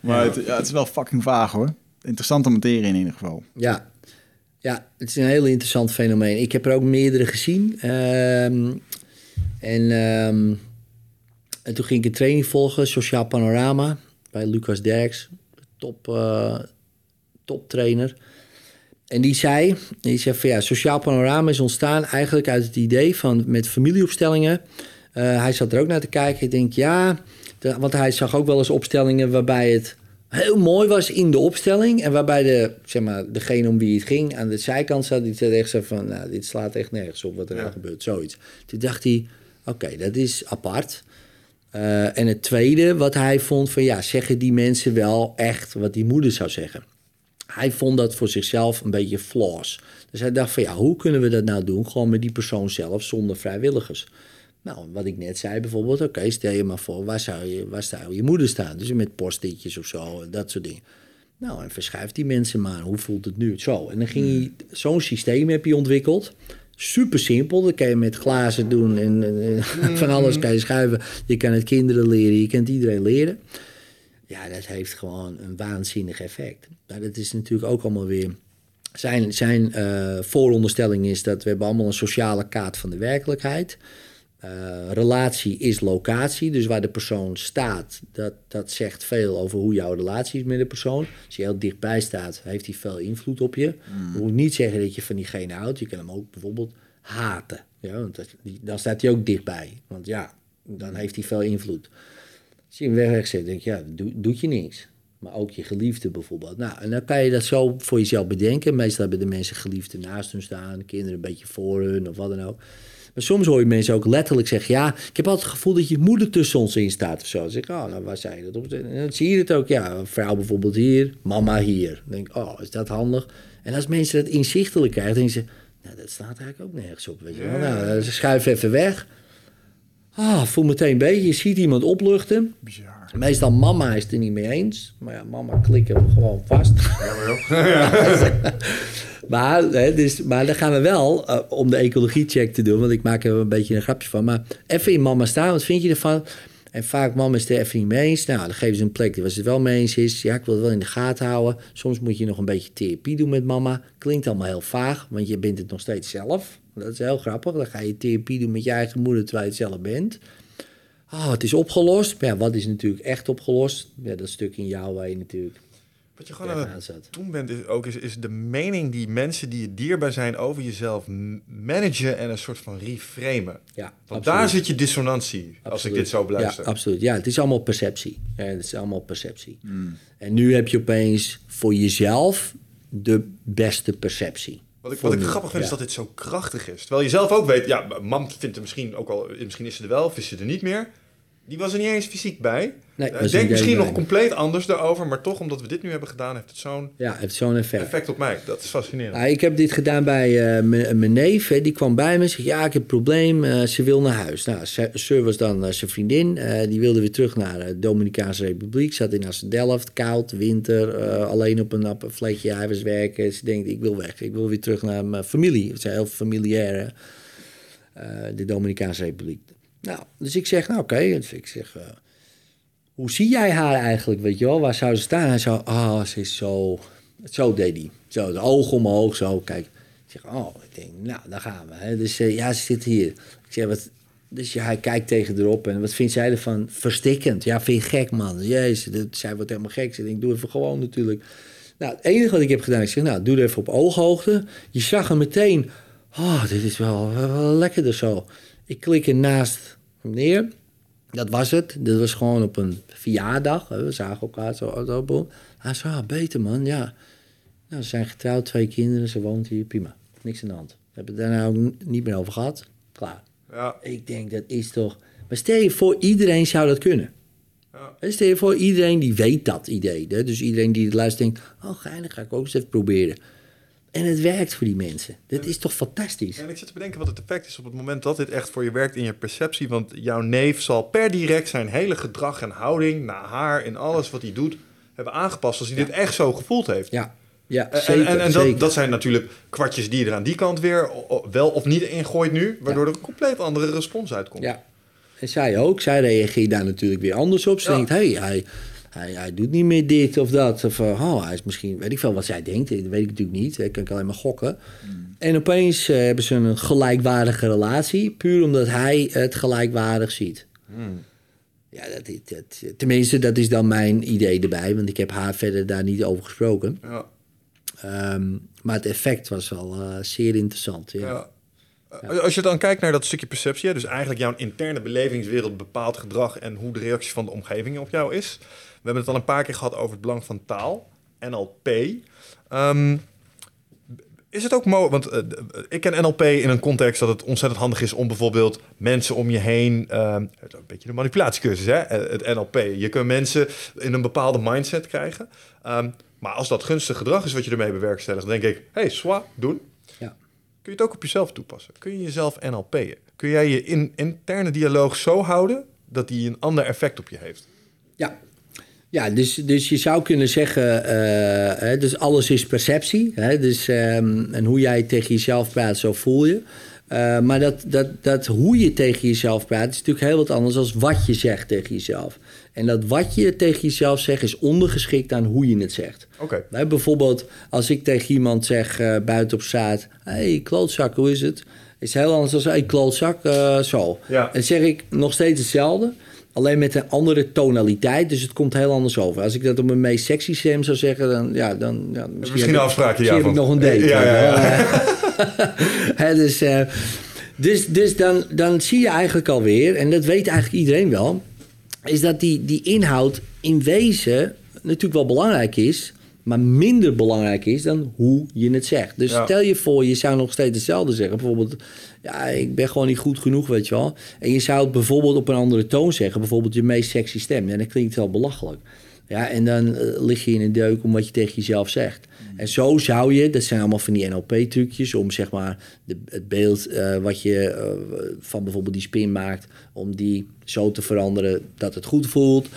Maar het, ja, het is wel fucking vaag hoor. Interessante materie in ieder geval. Ja. ja, het is een heel interessant fenomeen. Ik heb er ook meerdere gezien. Ehm, en, ehm, en toen ging ik een training volgen, Sociaal Panorama, bij Lucas Derks, top, eh top trainer. En die zei, die zei van ja, Sociaal Panorama is ontstaan eigenlijk uit het idee van met familieopstellingen. Eh, hij zat er ook naar te kijken. Ik denk ja, de- want hij zag ook wel eens opstellingen waarbij het heel mooi was in de opstelling. En waarbij de, zeg maar, degene om wie het ging aan de zijkant zat, die zei echt zo van, nou, dit slaat echt nergens op wat er nou gebeurt, zoiets. Toen dacht hij, oké, dat is apart. Eh, en het tweede wat hij vond van, ja, zeggen die mensen wel echt wat die moeder zou zeggen? Hij vond dat voor zichzelf een beetje flaws. Dus hij dacht van, ja, hoe kunnen we dat nou doen? Gewoon met die persoon zelf, zonder vrijwilligers. Nou, wat ik net zei bijvoorbeeld, oké, stel je maar voor, waar zou je, waar zou je moeder staan? Dus met postitjes of zo, en dat soort dingen. Nou, en verschuift die mensen maar, hoe voelt het nu? Zo, en dan ging hij, zo'n systeem heb je ontwikkeld. Super simpel, dat kan je met glazen doen en, en- en van alles kan je schuiven. Je kan het kinderen leren, je kunt iedereen leren. Ja, dat heeft gewoon een waanzinnig effect. Nou, dat is natuurlijk ook allemaal weer... Zijn, zijn eh, vooronderstelling is dat we hebben allemaal een sociale kaart van de werkelijkheid. Eh, relatie is locatie, dus waar de persoon staat, dat, dat zegt veel over hoe jouw relatie is met de persoon. Als je heel dichtbij staat, heeft hij veel invloed op je. Dat moet niet zeggen dat je van diegene houdt. Je kan hem ook bijvoorbeeld haten. Ja, want dat- dan staat hij ook dichtbij. Want ja, dan heeft hij veel invloed. Als je hem weg denk je, ja, doe, doet je niks. Maar ook je geliefde bijvoorbeeld. Nou, en dan kan je dat zo voor jezelf bedenken. Meestal hebben de mensen geliefden naast hun staan, kinderen een beetje voor hun of wat dan ook. Maar soms hoor je mensen ook letterlijk zeggen: Ja, ik heb altijd het gevoel dat je moeder tussen ons in staat of zo. Dan zeg ik: Oh, nou, waar zei je dat op? En dan zie je het ook. Ja, een vrouw bijvoorbeeld hier, mama hier. Dan denk ik: Oh, is dat handig? En als mensen dat inzichtelijk krijgen, dan denken ze: Nou, dat staat eigenlijk ook nergens op. Weet je wel. Nou, ze schuiven even weg. Ah, voel meteen beter. Je ziet iemand opluchten. Bizar. Meestal mama is het er niet mee eens. Maar ja, mama klikken we gewoon vast. maar, hè, dus, maar dan gaan we wel, eh, om de ecologie-check te doen... want ik maak er een beetje een grapje van... maar even in mama staan, wat vind je ervan... En vaak, mama is het er even niet mee eens. Nou, dan geven ze een plek waar ze het wel mee eens is. Ja, ik wil het wel in de gaten houden. Soms moet je nog een beetje therapie doen met mama. Klinkt allemaal heel vaag, want je bent het nog steeds zelf. Dat is heel grappig. Dan ga je therapie doen met je eigen moeder terwijl je het zelf bent. Oh, het is opgelost. Maar ja, wat is natuurlijk echt opgelost? Ja, dat stuk in jou waar je natuurlijk Wat je gewoon aan het doen bent, is ook is, is de mening die mensen die je dierbaar zijn over jezelf managen en een soort van reframen. Ja, Want absoluut. daar zit je dissonantie, als ik dit zo Ja, beluister. absoluut. Ja, het is allemaal perceptie. Ja, het is allemaal perceptie. En nu heb je opeens voor jezelf de beste perceptie. Wat ik, wat ik grappig vind Ja. is dat dit zo krachtig is. Terwijl je zelf ook weet, ja, mam vindt er misschien ook al, misschien is ze er wel, of is ze er niet meer. Die was er niet eens fysiek bij. Nee, Eh, er denk misschien nog compleet anders daarover, maar toch omdat we dit nu hebben gedaan, heeft het zo'n Ja, heeft zo'n effect. effect op mij. Dat is fascinerend. Nou, ik heb dit gedaan bij eh, mijn mijn neef. Hè. Die kwam bij me en zei: Ja, ik heb een probleem. eh, ze wil naar huis. Nou, Sir was dan eh, zijn vriendin. eh, die wilde weer terug naar de Dominicaanse Republiek. Zat in Assendelft, koud, winter. eh, alleen op een, op een vleetje. Was werken. Ze denkt: Ik wil weg. Ik wil weer terug naar mijn familie. Het zijn heel familiair. Eh, de Dominicaanse Republiek. Nou, dus ik zeg: Nou, oké. Dus ik zeg. eh, hoe zie jij haar eigenlijk, weet je wel? Waar zou ze staan? Hij ah, ze is zo... Zo deed hij. Zo, de ogen omhoog, zo, kijk. Ik zeg, oh, ik denk, nou, daar gaan we. Hè. Dus eh, ja, ze zit hier. Ik zeg, wat... Dus ja, hij kijkt tegen erop en wat vindt zij ervan? Verstikkend. Ja, vind je gek, man. Jezus, dat, zij wordt helemaal gek. Ze denkt, doe even gewoon natuurlijk. Nou, het enige wat ik heb gedaan, ik zeg, nou, doe er even op ooghoogte. Je zag hem meteen, oh, dit is wel, wel, lekkerder zo. Ik klik er naast hem neer. Dat was het. Dat was gewoon op een verjaardag. We zagen elkaar zo. zo. Hij zei, ah, beter man, ja. Nou, ze zijn getrouwd, twee kinderen, ze woont hier, prima. Niks aan de hand. We hebben het daar nou ook n- niet meer over gehad. Klaar. Ja, Ik denk, dat is toch... Maar stel je voor, iedereen zou dat kunnen. Ja. Stel je voor, iedereen die weet dat idee. Hè? Dus iedereen die het luistert denkt... Oh, geinig, ga ik ook eens even proberen. En het werkt voor die mensen. Dat is toch fantastisch? En ik zit te bedenken wat het effect is op het moment dat dit echt voor je werkt in je perceptie. Want jouw neef zal per direct zijn hele gedrag en houding naar haar in alles wat hij doet hebben aangepast als hij dit echt zo gevoeld heeft. Ja, ja En- zeker. en en zeker. dat, dat zijn natuurlijk kwartjes die je er aan die kant weer wel of niet ingooit nu, waardoor er een compleet andere respons uitkomt. Ja. En zij ook. Zij reageert daar natuurlijk weer anders op. Ze denkt, hey, hij, hij, hij doet niet meer dit of dat. Of oh, hij is misschien, weet ik veel wat zij denkt. Dat weet ik natuurlijk niet. Dat kan ik alleen maar gokken. En opeens eh, hebben ze een gelijkwaardige relatie. Puur omdat hij het gelijkwaardig ziet. Ja, dat, dat, tenminste, dat is dan mijn idee erbij. Want ik heb haar verder daar niet over gesproken. Ja, Ehm, maar het effect was wel eh, zeer interessant. Ja. ja. Eh, Als je dan kijkt naar dat stukje perceptie, dus eigenlijk jouw interne belevingswereld bepaalt gedrag en hoe de reactie van de omgeving op jou is. We hebben het al een paar keer gehad over het belang van taal, NLP. Ehm, is het ook mogelijk, want eh, d- ik ken NLP in een context dat het ontzettend handig is om bijvoorbeeld mensen om je heen, het is een beetje de manipulatiecursus, hè? eh, het NLP. Je kunt mensen in een bepaalde mindset krijgen. Ehm, maar als dat gunstig gedrag is wat je ermee bewerkstelligt, dan denk ik, hey, swa, doen. Ja. Kun je het ook op jezelf toepassen? Kun je jezelf NLP'en? Kun jij je in, interne dialoog zo houden dat die een ander effect op je heeft? Ja, ja dus, dus je zou kunnen zeggen, eh, hè, dus alles is perceptie. Hè, dus, ehm, en hoe jij tegen jezelf praat, zo voel je. Eh, maar dat, dat, dat hoe je tegen jezelf praat, is natuurlijk heel wat anders dan wat je zegt tegen jezelf. En dat wat je tegen jezelf zegt, is ondergeschikt aan hoe je het zegt. Oké. Hè, bijvoorbeeld, als ik tegen iemand zeg eh, buiten op straat: hey, klootzak, hoe is het? Is heel anders dan hey, klootzak, zo. Ja. En zeg ik nog steeds hetzelfde, alleen met een andere tonaliteit. Dus het komt heel anders over. Als ik dat op mijn meest sexy stem zou zeggen, dan ja, dan ja, misschien, Misschien ja. misschien heb ik van- nog een date. Ja, ja, ja. Hè, dus eh, dus, dus dan, dan zie je eigenlijk alweer, en dat weet eigenlijk iedereen wel, is dat die, die inhoud in wezen natuurlijk wel belangrijk is, maar minder belangrijk is dan hoe je het zegt. Dus Ja. stel je voor, je zou nog steeds hetzelfde zeggen. Bijvoorbeeld, ja, ik ben gewoon niet goed genoeg, weet je wel. En je zou het bijvoorbeeld op een andere toon zeggen, bijvoorbeeld je meest sexy stem. En dat klinkt wel belachelijk. Ja, en dan eh, lig je in een deuk om wat je tegen jezelf zegt. En zo zou je, dat zijn allemaal van die NLP-trucjes, om zeg maar de, het beeld eh, wat je eh, van bijvoorbeeld die spin maakt, om die zo te veranderen dat het goed voelt.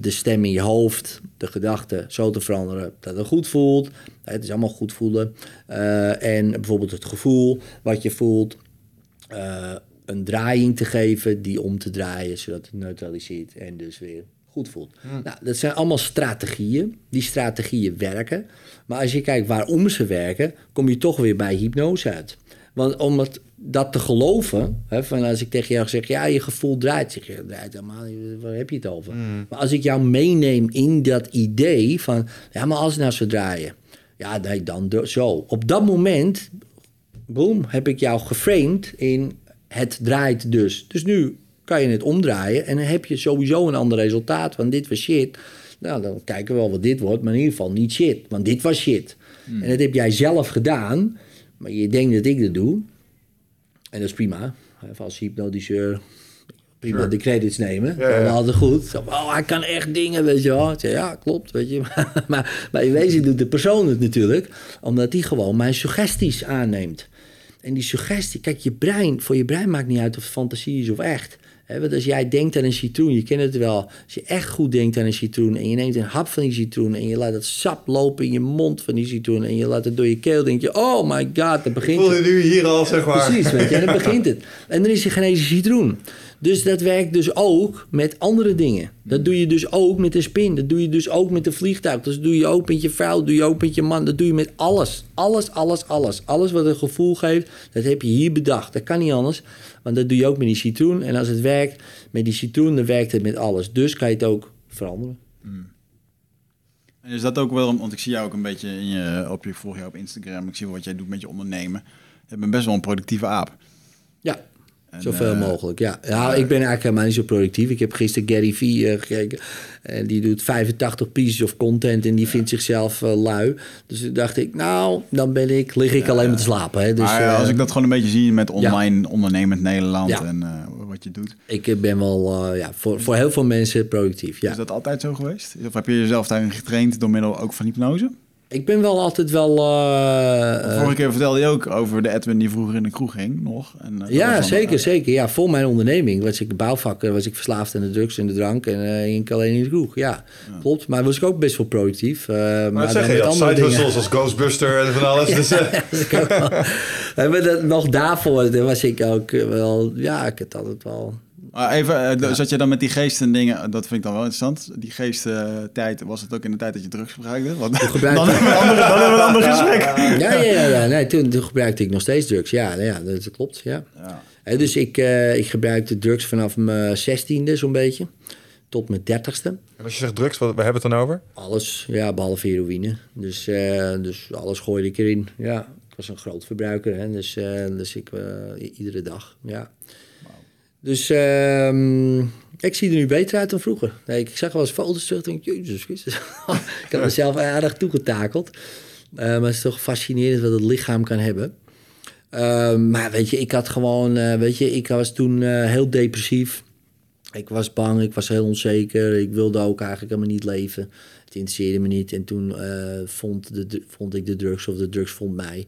De stem in je hoofd, de gedachten zo te veranderen dat het goed voelt. Het is allemaal goed voelen. Eh, en bijvoorbeeld het gevoel wat je voelt. eh, een draaiing te geven, die om te draaien, zodat het neutraliseert en dus weer goed voelt. Nou, dat zijn allemaal strategieën. Die strategieën werken. Maar als je kijkt waarom ze werken, kom je toch weer bij hypnose uit. Want om het, dat te geloven, hè, van als ik tegen jou zeg, ja, je gevoel draait, zeg je, draait helemaal niet, waar heb je het over? Maar als ik jou meeneem in dat idee van, ja, maar als het nou zou draaien, ja, nee, dan zo. Op dat moment, boom, heb ik jou geframed in het draait dus. Dus nu kan je het omdraaien en dan heb je sowieso een ander resultaat, want dit was shit. Nou, dan kijken we wel wat dit wordt, maar in ieder geval niet shit, want dit was shit. En dat heb jij zelf gedaan, maar je denkt dat ik dat doe. En dat is prima. Als hypnotiseur prima Sure. de credits nemen. Ja, ja. Altijd goed. Oh, hij kan echt dingen, weet je wel. Ja, klopt, weet je. maar, maar in wezen doet de persoon het natuurlijk... omdat die gewoon mijn suggesties aanneemt. En die suggestie... Kijk, je brein, voor je brein maakt niet uit of het fantasie is of echt. Hè, want als jij denkt aan een citroen, je kent het wel. Als je echt goed denkt aan een citroen... en je neemt een hap van die citroen... en je laat het sap lopen in je mond van die citroen... en je laat het door je keel, denk je... oh my god, dat begint Voel het. je nu hier al, zeg maar. Precies, weet je, en dan begint het. En dan is er geen eens citroen. Dus dat werkt dus ook met andere dingen. Dat doe je dus ook met een spin. Dat doe je dus ook met een vliegtuig. Dat doe je ook met je vrouw. Dat doe je ook met je man. Dat doe je met alles. Alles, alles, alles. Alles wat een gevoel geeft, dat heb je hier bedacht. Dat kan niet anders. Want dat doe je ook met die citroen. En als het werkt met die citroen, dan werkt het met alles. Dus kan je het ook veranderen. En is dat ook wel, want ik zie jou ook een beetje in je, op je volg jou op Instagram. Ik zie wat jij doet met je ondernemen. Je bent best wel een productieve aap. Ja, En, zoveel eh, mogelijk. Ja. ja, ik ben eigenlijk helemaal niet zo productief. Ik heb gisteren Gary Vee eh, gekeken. En die doet 85 pieces of content en die vindt zichzelf eh, lui. Dus toen dacht ik, nou, dan ben ik, lig ik alleen maar te slapen. Hè. Dus, maar als ik dat gewoon een beetje zie met online ondernemend Nederland en wat je doet. ik ben wel ja, voor, voor heel veel mensen productief. Ja. Is dat altijd zo geweest? Of heb je jezelf daarin getraind door middel ook van hypnose? Ik ben wel altijd wel... eh, eh, Vorige keer vertelde je ook over de Edwin die vroeger in de kroeg ging nog. En, eh, dat Ja, zeker, zeker. Ja, voor mijn onderneming was ik bouwvakker, was ik verslaafd aan de drugs en de drank en eh ging ik alleen in de kroeg. Ja, klopt. Maar was ik ook best wel productief. eh, maar Maar zeg je, andere side hustles als Ghostbuster en van alles. Dus, eh, Dat maar dat, nog daarvoor was ik ook wel... Ja, ik had altijd wel... Maar even, eh, zat je dan met die geesten en dingen, dat vind ik dan wel interessant. Die geestentijd, was het ook in de tijd dat je drugs gebruikte? Want, gebruikte- dan hebben we een andere, dan hebben we een ander gesprek. Ja, ja, ja. ja. Nee, toen, toen gebruikte ik nog steeds drugs. Ja, ja dat klopt, ja. Ja. Dus ik, eh, ik gebruikte drugs vanaf mijn zestiende zo'n beetje. Tot mijn dertigste. en als je zegt drugs, wat, waar hebben we het dan over? Alles, ja, behalve heroïne. Dus, eh, dus alles gooide ik erin. Ja, ik was een groot verbruiker. Hè? Dus, eh, dus ik eh, iedere dag, ja. Dus ehm, ik zie er nu beter uit dan vroeger. Nee, ik zag wel eens foto's terug en denk ik, jezus Christus. ik had mezelf aardig toegetakeld. Eh, maar het is toch fascinerend wat het lichaam kan hebben. Ehm, maar weet je, ik had gewoon, eh, weet je, ik was toen eh, heel depressief. Ik was bang, ik was heel onzeker. Ik wilde ook eigenlijk helemaal niet leven. Het interesseerde me niet. En toen vond, de, vond ik de drugs of de drugs vond mij.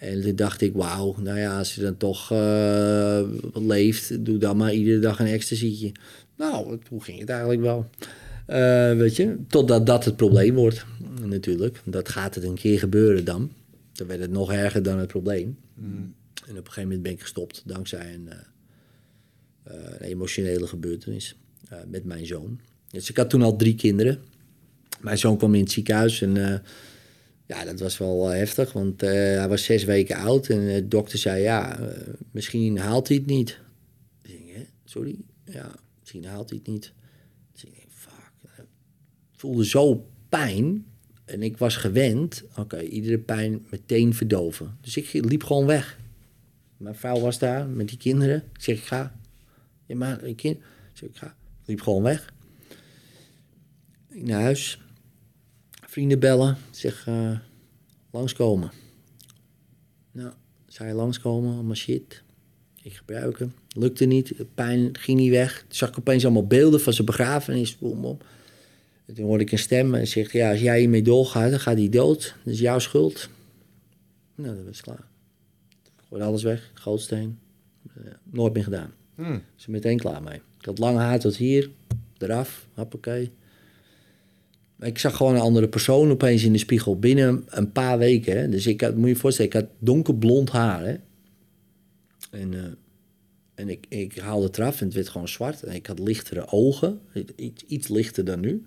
En toen dacht ik, wauw, nou ja, als je dan toch eh, leeft, doe dan maar iedere dag een ecstasytje. Nou, toen ging het eigenlijk wel. Eh, weet je, totdat dat het probleem wordt, natuurlijk. Dat gaat het een keer gebeuren dan. Dan werd het nog erger dan het probleem. En op een gegeven moment ben ik gestopt, dankzij een, eh, een emotionele gebeurtenis met mijn zoon. Dus ik had toen al drie kinderen. Mijn zoon kwam in het ziekenhuis en ja, dat was wel eh, heftig, want eh, hij was zes weken oud en de dokter zei, ja, eh, misschien haalt hij het niet. Ik hè, sorry? Ja, misschien haalt hij het niet. Ik fuck. Ik voelde zo pijn en ik was gewend, oké, iedere pijn meteen verdoven. Dus ik liep gewoon weg. Mijn vrouw was daar met die kinderen. Ik zeg, ik ga. Ja, maar een kind. Ik ik ga. Ik liep gewoon weg. Ik naar huis. Vrienden bellen. Ik zeg, eh, langskomen. Nou, je langskomen? Allemaal shit. Ik gebruiken. Lukte niet. De pijn ging niet weg. Toen zag ik opeens allemaal beelden van zijn begrafenis. Boom, boom. En toen hoorde ik een stem en zegt, ja, als jij hiermee doorgaat, dan gaat hij dood. Dat is jouw schuld. Nou, dat was klaar. Gooi alles weg, gootsteen. Eh, nooit meer gedaan. Hmm. Er meteen klaar mee. Ik had lang haar tot hier, eraf, hoppakee. Ik zag gewoon een andere persoon opeens in de spiegel binnen een paar weken. Hè. Dus ik moet je voorstellen, ik had donkerblond haar. En, eh, En ik, ik haalde het eraf en het werd gewoon zwart. En ik had lichtere ogen, iets, iets lichter dan nu.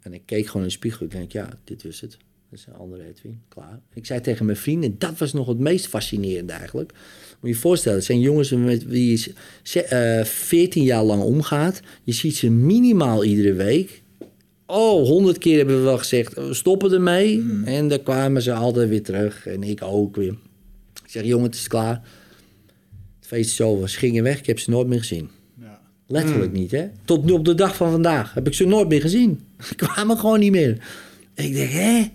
En ik keek gewoon in de spiegel. Ik denk, ja, dit was het. Dat is een andere Edwin, klaar. Ik zei tegen mijn vrienden, dat was nog het meest fascinerende eigenlijk. Moet je je voorstellen, het zijn jongens met wie je ze- eh, 14 jaar lang omgaat. Je ziet ze minimaal iedere week. Oh, honderd keer hebben we wel gezegd, we stoppen ermee. En dan kwamen ze altijd weer terug. En ik ook weer. Ik zeg, jongen, het is klaar. Het feest is over. Ze gingen weg, ik heb ze nooit meer gezien. Ja. Letterlijk niet, hè? Tot nu op de dag van vandaag heb ik ze nooit meer gezien. Ze kwamen gewoon niet meer. En ik denk, hè?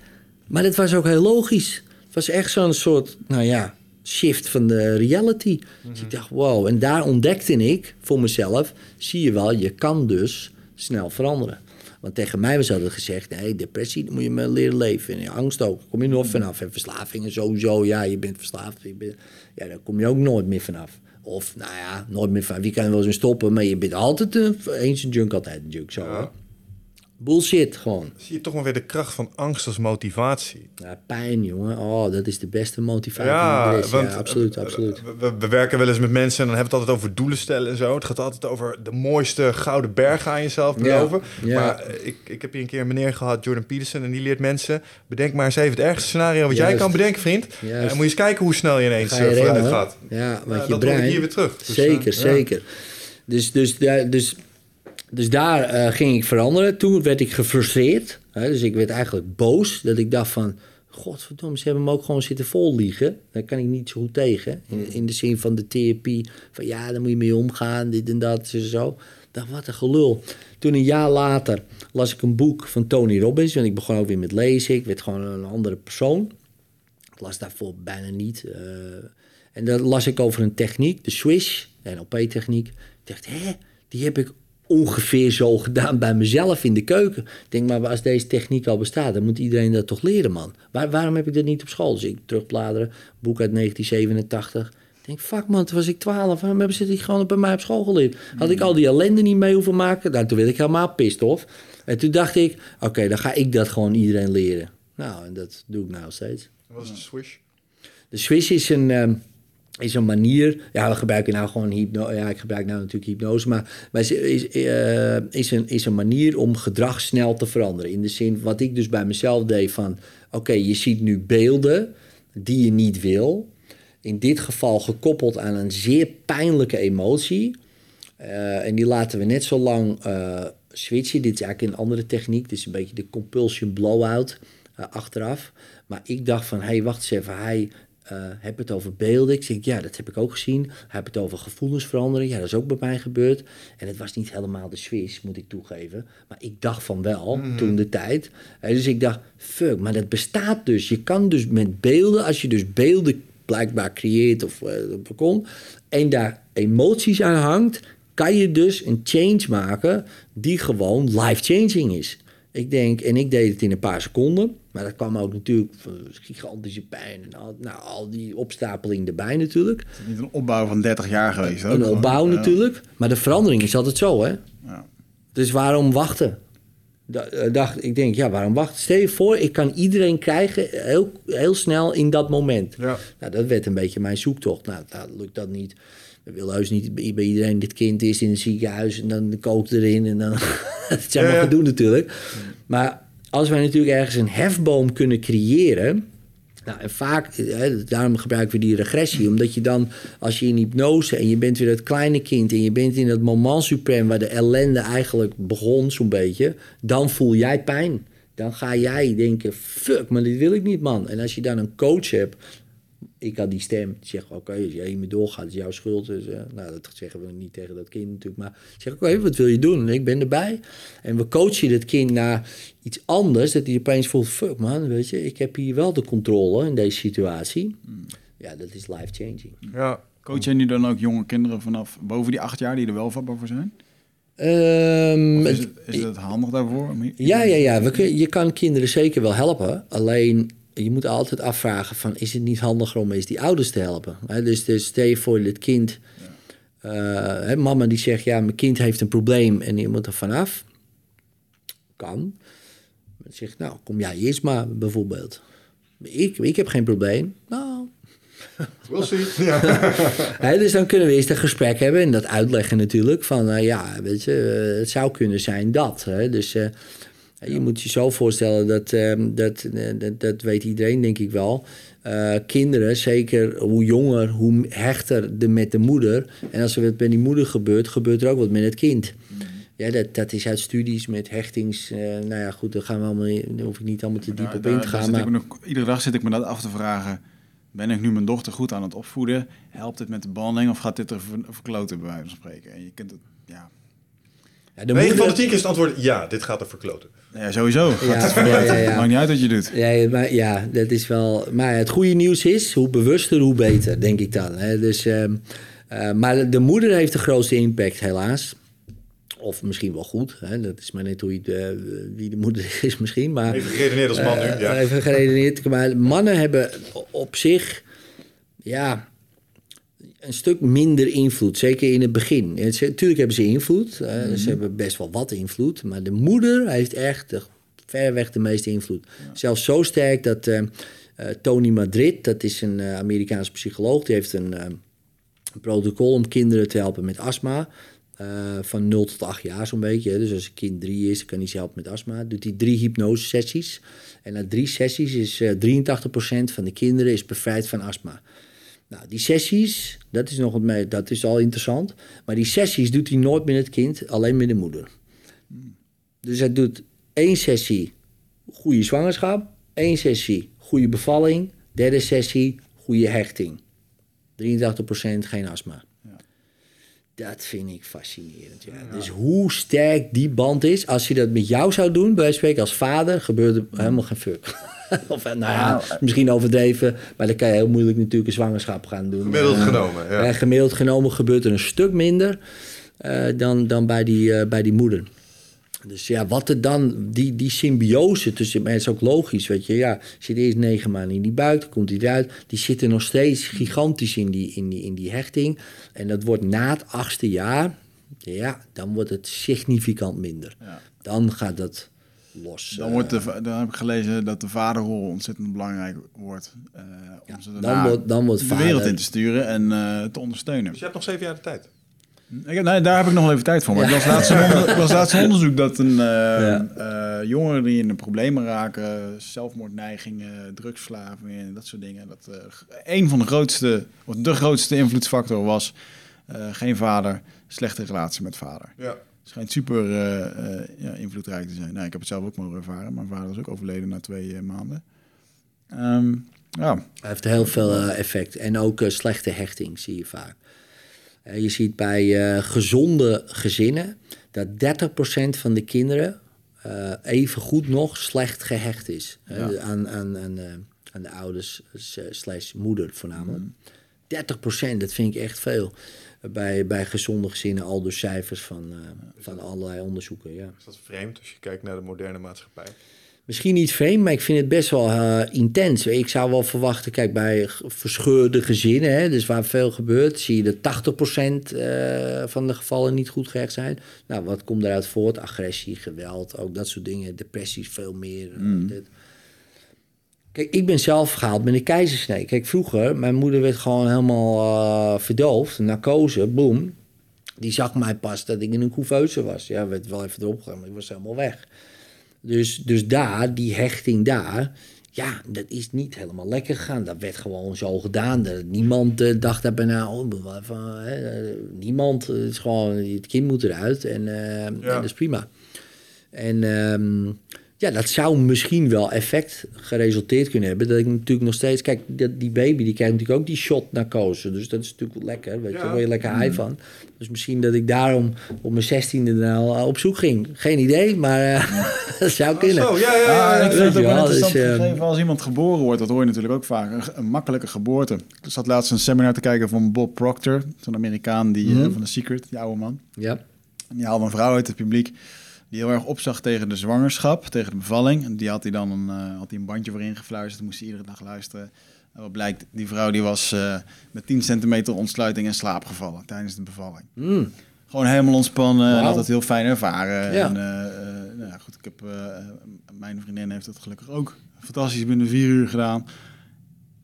Maar dat was ook heel logisch. Het was echt zo'n soort, nou ja, shift van de reality. Dus ik dacht, wow. En daar ontdekte ik voor mezelf, zie je wel, je kan dus snel veranderen. Want tegen mij was altijd gezegd, nee, depressie, daar moet je mee leren leven. En angst ook, daar kom je nooit vanaf. En verslavingen sowieso, ja, je bent verslaafd. Je bent, ja, daar kom je ook nooit meer vanaf. Of, nou ja, nooit meer van. Wie kan er wel eens stoppen, maar je bent altijd een, eens een junk, altijd een junk. Zo, Ja. Bullshit, gewoon. Zie je toch maar weer de kracht van angst als motivatie. Ja, pijn, jongen. Oh, dat is de beste motivatie. Ja, die er is. want ja, absoluut, eh, absoluut. We, we- we werken wel eens met mensen en dan hebben we het altijd over doelen stellen en zo. Het gaat altijd over de mooiste gouden berg aan jezelf beloven. ja. Maar eh, ik, ik heb hier een keer een meneer gehad, Jordan Peterson, en die leert mensen: bedenk maar eens even het ergste scenario wat jij kan bedenken, vriend. Juist. En moet je eens kijken hoe snel je ineens Ga je eh, vooruit gaat. Ja, want Ja, je dat brein... ik hier weer terug. Dus, zeker, eh, zeker. Dus, dus, dus, dus daar eh, ging ik veranderen. Toen werd ik gefrustreerd. Hè, dus ik werd eigenlijk boos. Dat ik dacht van... Godverdomme, ze hebben me ook gewoon zitten vol liegen. Daar kan ik niet zo goed tegen. In, in de zin van de therapie. Van ja, daar moet je mee omgaan. Dit en dat. Zo, zo. Dacht, wat een gelul. Toen een jaar later las ik een boek van Tony Robbins. En ik begon ook weer met lezen. Ik werd gewoon een andere persoon. Ik las daarvoor bijna niet. eh. en dan las ik over een techniek, de Swish, de NLP-techniek. Ik dacht, hè, die heb ik ongeveer zo gedaan bij mezelf in de keuken. Ik denk, maar als deze techniek al bestaat, dan moet iedereen dat toch leren, man. Waar, waarom heb ik dat niet op school? Dus ik terugbladeren, boek uit 1987. Ik denk, fuck man, toen was ik 12. Waarom hebben ze dit gewoon bij mij op school geleerd? Had ik al die ellende niet mee hoeven maken? Nou, toen werd ik helemaal pist of. En toen dacht ik, oké, dan ga ik dat gewoon iedereen leren. Nou, en dat doe ik nou steeds. Wat is de swish? De Swiss is een, ehm, is een manier. Ja, we gebruiken nou gewoon hypnose. Ja, ik gebruik nou natuurlijk hypnose. Maar, is, is, eh, is, een, is een manier om gedrag snel te veranderen. In de zin, wat ik dus bij mezelf deed van... Oké, je ziet nu beelden die je niet wil. In dit geval gekoppeld aan een zeer pijnlijke emotie. Eh, en die laten we net zo lang eh, switchen. Dit is eigenlijk een andere techniek. Dit is een beetje de compulsion blowout achteraf. Maar ik dacht van, hé, hey, wacht eens even. Hij eh heeft het over beelden. Ik zeg, ja, dat heb ik ook gezien. Heeft het over gevoelensverandering. Ja, dat is ook bij mij gebeurd. En het was niet helemaal de Swiss, moet ik toegeven. Maar ik dacht van wel, toen de tijd. Eh, dus ik dacht, fuck, maar dat bestaat dus. Je kan dus met beelden, als je dus beelden blijkbaar creëert of eh, kon... en daar emoties aan hangt kan je dus een change maken die gewoon life-changing is. Ik denk, en ik deed het in een paar seconden, maar dat kwam ook natuurlijk van gigantische pijn en al, nou, al die opstapeling erbij natuurlijk. Het is niet een opbouw van 30 jaar geweest. ook Een gewoon. opbouw Ja. natuurlijk, maar de verandering is altijd zo, hè? Ja. Dus waarom wachten? Eh, dacht, ik denk, ja, waarom wachten? Stel je voor, ik kan iedereen krijgen heel, heel snel in dat moment. Ja. Nou, dat werd een beetje mijn zoektocht. Nou, dat lukt dat niet. We willen heus niet bij iedereen dit kind is in een ziekenhuis en dan kookt erin en dan. dat allemaal Ja, ja. gedoe natuurlijk. Maar als wij natuurlijk ergens een hefboom kunnen creëren. Nou, en vaak, hè, daarom gebruiken we die regressie. Omdat je dan, als je in hypnose en je bent weer dat kleine kind... en je bent in dat moment suprem waar de ellende eigenlijk begon zo'n beetje... dan voel jij pijn. Dan ga jij denken, fuck, maar dit wil ik niet, man. En als je dan een coach hebt... Ik had die stem, die zegt, oké, als jij hiermee doorgaat, is jouw schuld. Dus, eh, nou, dat zeggen we niet tegen dat kind natuurlijk. Maar ik zeg, oké, wat wil je doen? En ik ben erbij. En we coachen dat kind naar iets anders. Dat hij opeens voelt, fuck man, weet je, ik heb hier wel de controle in deze situatie. Ja, dat is life-changing. Ja. Coach jij nu dan ook jonge kinderen vanaf boven die acht jaar die er wel vatbaar voor zijn? Ehm, is, het- is het handig daarvoor? Ja, ja, ja. We kun, je kan kinderen zeker wel helpen. Alleen je moet altijd afvragen van... is het niet handiger om eens die ouders te helpen? Dus, dus stel je voor dit kind... hè, mama die zegt, ja, mijn kind heeft een probleem en je moet er vanaf. Kan. Dan zegt, nou, kom jij eerst maar bijvoorbeeld. Ik, ik heb geen probleem. Nou, We'll see. Ja. Dus dan kunnen we eerst een gesprek hebben en dat uitleggen natuurlijk. Van eh, ja, weet je, eh, het zou kunnen zijn dat. Dus eh, je moet je zo voorstellen dat, ehm, dat, eh, dat, dat weet iedereen denk ik wel. Eh, kinderen, zeker hoe jonger, hoe hechter de, met de moeder. En als er wat met die moeder gebeurt, gebeurt er ook wat met het kind. Ja, dat, dat is uit studies met hechtings. eh, nou ja, goed, daar gaan we allemaal, in- hoef ik niet allemaal te diep op daar- in te gaan. Maar nog, iedere dag zit ik me dat af te vragen. Ben ik nu mijn dochter goed aan het opvoeden? Helpt het met de banding of gaat dit er ver- verkloten bij wijze van spreken? En je kunt het, ja, ja, de 9 van de moeder- 10 keer is het antwoord ja, dit gaat er verkloten. ja sowieso. Ja, ja, ja, ja. Maakt niet uit wat je doet. Ja, maar, ja, dat is wel. Maar het goede nieuws is, hoe bewuster, hoe beter, denk ik dan. Hè? Dus, ehm, eh, maar de moeder heeft de grootste impact, helaas. Of misschien wel goed. Hè? Dat is maar net hoe je de, wie de moeder is, misschien. Maar, Even geredeneerd als man nu. eh, Ja. Even geredeneerd. Maar mannen hebben op zich, ja, een stuk minder invloed. Zeker in het begin. Natuurlijk hebben ze invloed. eh, Ze hebben best wel wat invloed. Maar de moeder heeft echt de, verreweg de meeste invloed. Zelfs zo sterk dat eh, eh, Tony Madrid, dat is een eh, Amerikaanse psycholoog, die heeft een, een protocol om kinderen te helpen met astma. van 0 tot 8 jaar zo'n beetje. Dus als een kind 3 is, dan kan hij ze helpen met astma. Doet hij drie hypnosesessies. En na drie sessies is eh 83% van de kinderen is bevrijd van astma. Nou, die sessies, dat is, nog het mee, dat is al interessant. Maar die sessies doet hij nooit met het kind, alleen met de moeder. Dus hij doet één sessie goede zwangerschap, één sessie goede bevalling, derde sessie goede hechting. 83% geen astma. Dat vind ik fascinerend. Ja. Dus hoe sterk die band is, als je dat met jou zou doen, bij wijze van spreken als vader, gebeurt er helemaal geen fuck. of eh, nou ja, misschien overdreven, maar dan kan je heel moeilijk natuurlijk een zwangerschap gaan doen. Gemiddeld Eh, genomen. Ja. eh, gemiddeld genomen gebeurt er een stuk minder eh, dan, dan bij, die, eh, bij die moeder. Dus ja, wat er dan, die, die symbiose tussen mensen is ook logisch, weet je. Ja, zit eerst negen maanden in die buik, dan komt hij eruit. Die zitten nog steeds gigantisch in die, in die, in die hechting. En dat wordt na het achtste jaar, ja, dan wordt het significant minder. Ja. Dan gaat dat los. Dan, eh, wordt de, va- dan heb ik gelezen dat de vaderrol ontzettend belangrijk wordt. eh, om ze dan wordt- dan wordt de vader- wereld in te sturen en eh, te ondersteunen. Dus je hebt nog zeven jaar de tijd. Ik heb, nee, daar heb ik nog wel even tijd voor. Maar ik las laatst een, onder- ik las laatst een onderzoek dat een, eh, Ja. eh, jongeren die in de problemen raken, zelfmoordneigingen, drugsverslavingen, dat soort dingen, dat eh, een van de grootste, of de grootste invloedsfactor was eh, geen vader, slechte relatie met vader. Ja. Schijnt super eh, eh, ja, invloedrijk te zijn. Nou, ik heb het zelf ook mogen ervaren. Mijn vader is ook overleden na twee eh, maanden. Ehm, ja, Hij heeft heel veel effect. En ook slechte hechting zie je vaak. Je ziet bij gezonde gezinnen dat 30% van de kinderen even goed nog slecht gehecht is. Ja. aan, aan, aan, aan de ouders slash moeder voornamelijk. 30%, dat vind ik echt veel. Bij, bij gezonde gezinnen, al dus cijfers van, eh, van allerlei onderzoeken. Ja. Is dat vreemd als je kijkt naar de moderne maatschappij? Misschien niet vreemd, maar ik vind het best wel eh, intens. Ik zou wel verwachten, kijk, bij verscheurde gezinnen, hè, dus waar veel gebeurt, zie je dat 80% eh, van de gevallen niet goed gehecht zijn. Nou, wat komt daaruit voort? Agressie, geweld, ook dat soort dingen. Depressies veel meer. dit. Kijk, ik ben zelf gehaald met een keizersnee. Kijk, vroeger, mijn moeder werd gewoon helemaal eh, verdoofd, narcose, boem. Die zag mij pas dat ik in een couveuse was. Ja, werd wel even erop gegaan, maar ik was helemaal weg. Dus, dus daar, die hechting daar, ja, dat is niet helemaal lekker gegaan. Dat werd gewoon zo gedaan. Dat niemand eh, dacht daarbij na, oh, hè, eh, niemand. Het is gewoon, het kind moet eruit en, en dat is prima. En ehm, ja, dat zou misschien wel effect geresulteerd kunnen hebben. Dat ik natuurlijk nog steeds... Kijk, die, die baby die krijgt natuurlijk ook die shot narcose. Dus dat is natuurlijk wel lekker. Weet je, Ja. daar word je lekker high van. Dus misschien dat ik daarom op mijn zestiende nou op zoek ging. Geen idee, maar eh, dat zou kunnen. Zo, ja, ja, ja. Ja, ja, ik vind het ook ja, wel interessant dus, gegeven als iemand geboren wordt. Dat hoor je natuurlijk ook vaak. Een, een makkelijke geboorte. Ik zat laatst een seminar te kijken van Bob Proctor. Zo'n Amerikaan die, eh, Mhm. van The Secret, die oude man. Ja, En die haalde een vrouw uit het publiek die heel erg opzag tegen de zwangerschap, tegen de bevalling. En die had hij dan een, eh, had hij een bandje voor ingefluisterd, moest hij iedere dag luisteren. En wat blijkt, die vrouw die was eh, met 10 centimeter ontsluiting in slaap gevallen tijdens de bevalling. Mm. Gewoon helemaal ontspannen en had het heel fijn ervaren. Ja. En, eh, nou ja, goed, ik heb, mijn vriendin heeft het gelukkig ook fantastisch binnen vier uur gedaan.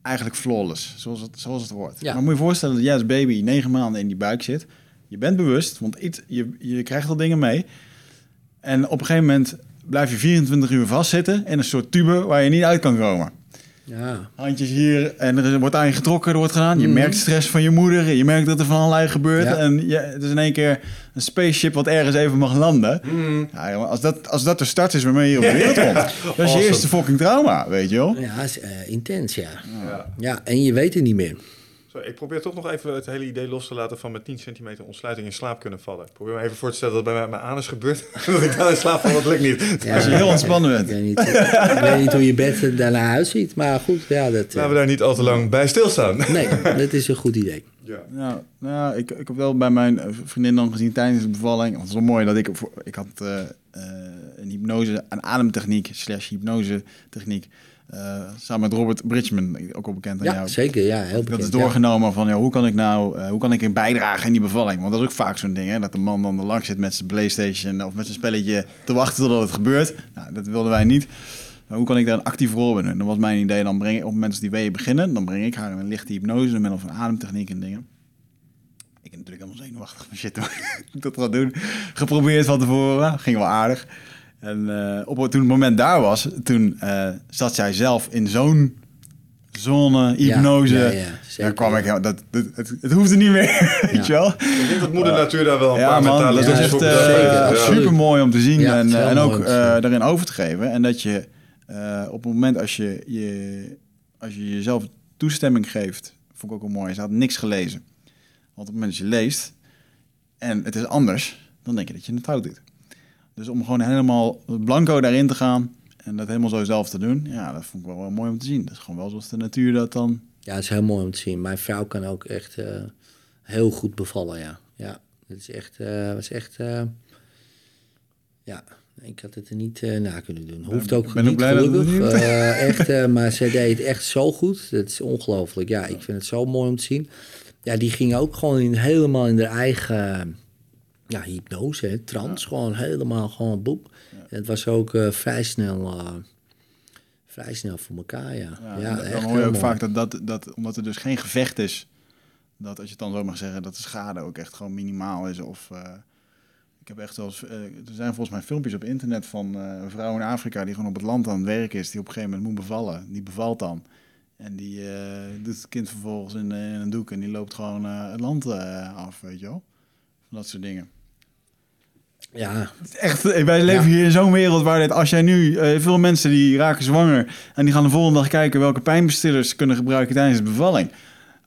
eigenlijk flawless, zoals het, zoals het hoort. Ja. Maar moet je je voorstellen dat jij als baby negen maanden in die buik zit. Je bent bewust, want iets, je, je krijgt al dingen mee. En op een gegeven moment blijf je 24 uur vastzitten in een soort tube waar je niet uit kan komen. Ja. Handjes hier en er wordt aan je getrokken, er wordt gedaan. Je Mhm. merkt stress van je moeder, je merkt dat er van allerlei gebeurt. Ja. En je, het is in één keer een spaceship wat ergens even mag landen. Mm. Ja, als, dat, als dat de start is waarmee je op de wereld komt, dat is je eerste fucking trauma, weet je wel. Ja, is eh, intens, ja. Ja. Ja, en je weet het niet meer. Zo, ik probeer toch nog even het hele idee los te laten van met 10 centimeter ontsluiting in slaap kunnen vallen. Ik probeer me even voor te stellen dat bij mij mijn anus gebeurt. dat ik dan in slaap val, dat lukt niet. Ja, Als je heel ontspannen Ik bent. weet niet, ik weet niet hoe je bed er daarna uitziet. Maar goed, ja, dat, eh, Laten we daar niet al te lang bij stilstaan. nee, dat is een goed idee. Ja. Nou, nou ik, ik heb wel bij mijn eh, vriendin dan gezien tijdens de bevalling. Want het is wel mooi dat ik... voor- Ik had eh, eh, een hypnose, een ademtechniek slash hypnose techniek. Eh, samen met Robert Bridgman, ook al bekend aan Ja, jou. zeker. Ja, heel Dat bekend. is ja. doorgenomen van ja, hoe kan ik nou, eh, hoe kan ik een bijdragen in die bevalling? Want dat is ook vaak zo'n ding, hè, dat de man dan er langs zit met zijn PlayStation of met zijn spelletje te wachten totdat het gebeurt. Nou, dat wilden wij niet. Maar hoe kan ik daar een actieve rol in? Dat was mijn idee. Dan breng ik op het moment dat die weeën beginnen, dan breng ik haar in een lichte hypnose door middel van ademtechniek en dingen. Ik ben natuurlijk helemaal zenuwachtig van shit, hoe ik dat ga doen. Geprobeerd van tevoren, ging wel aardig. En eh, op toen het moment daar was, toen eh, zat zij zelf in zo'n zone, hypnose. Ja, ja, ja, Daar kwam ik, helemaal- dat, dat, het, het hoefde niet meer, weet je wel. Ik denk dat moeder natuur daar wel een Ja paar man, mentale dat ja, echt super mooi om te zien Ja, het en, eh, en ook eh, zien. daarin over te geven. En dat je eh, op het moment als je, je, als je jezelf toestemming geeft, vond ik ook wel mooi, ze had niks gelezen. Want op het moment dat je leest en het is anders, dan denk je dat je het fout doet. Dus om gewoon helemaal blanco daarin te gaan en dat helemaal zo zelf te doen, ja, dat vond ik wel, wel mooi om te zien. Dat is gewoon wel zoals de natuur dat dan Ja, het is heel mooi om te zien. Mijn vrouw kan ook echt eh, heel goed bevallen, ja. Ja, het is echt... eh was echt eh, ja, ik had het er niet eh, na kunnen doen. Hoeft ook ben niet blij dat het gelukkig. eh, echt, eh, maar zij deed het echt zo goed. Dat is ongelooflijk. Ja, ik vind het zo mooi om te zien. Ja, die ging ook gewoon in, helemaal in haar eigen ja, hypnose, hè, trance. Gewoon helemaal gewoon boep. En het was ook eh, vrij snel... eh, vrij snel voor elkaar, ja. Ja, Ja, dan hoor je ook mooi. vaak dat, dat, dat, omdat er dus geen gevecht is, dat als je het dan zo mag zeggen, dat de schade ook echt gewoon minimaal is. Of eh, ik heb echt wel eens, er zijn volgens mij filmpjes op internet van eh, een vrouw in Afrika die gewoon op het land aan het werk is, die op een gegeven moment moet bevallen. Die bevalt dan. En die doet het kind vervolgens in, in een doek en die loopt gewoon het land af, weet je wel. Van dat soort dingen. Ja, Echt, eh, wij leven Ja. hier in zo'n wereld waar dit, als jij nu, eh, veel mensen die raken zwanger en die gaan de volgende dag kijken welke pijnbestillers ze kunnen gebruiken tijdens de bevalling.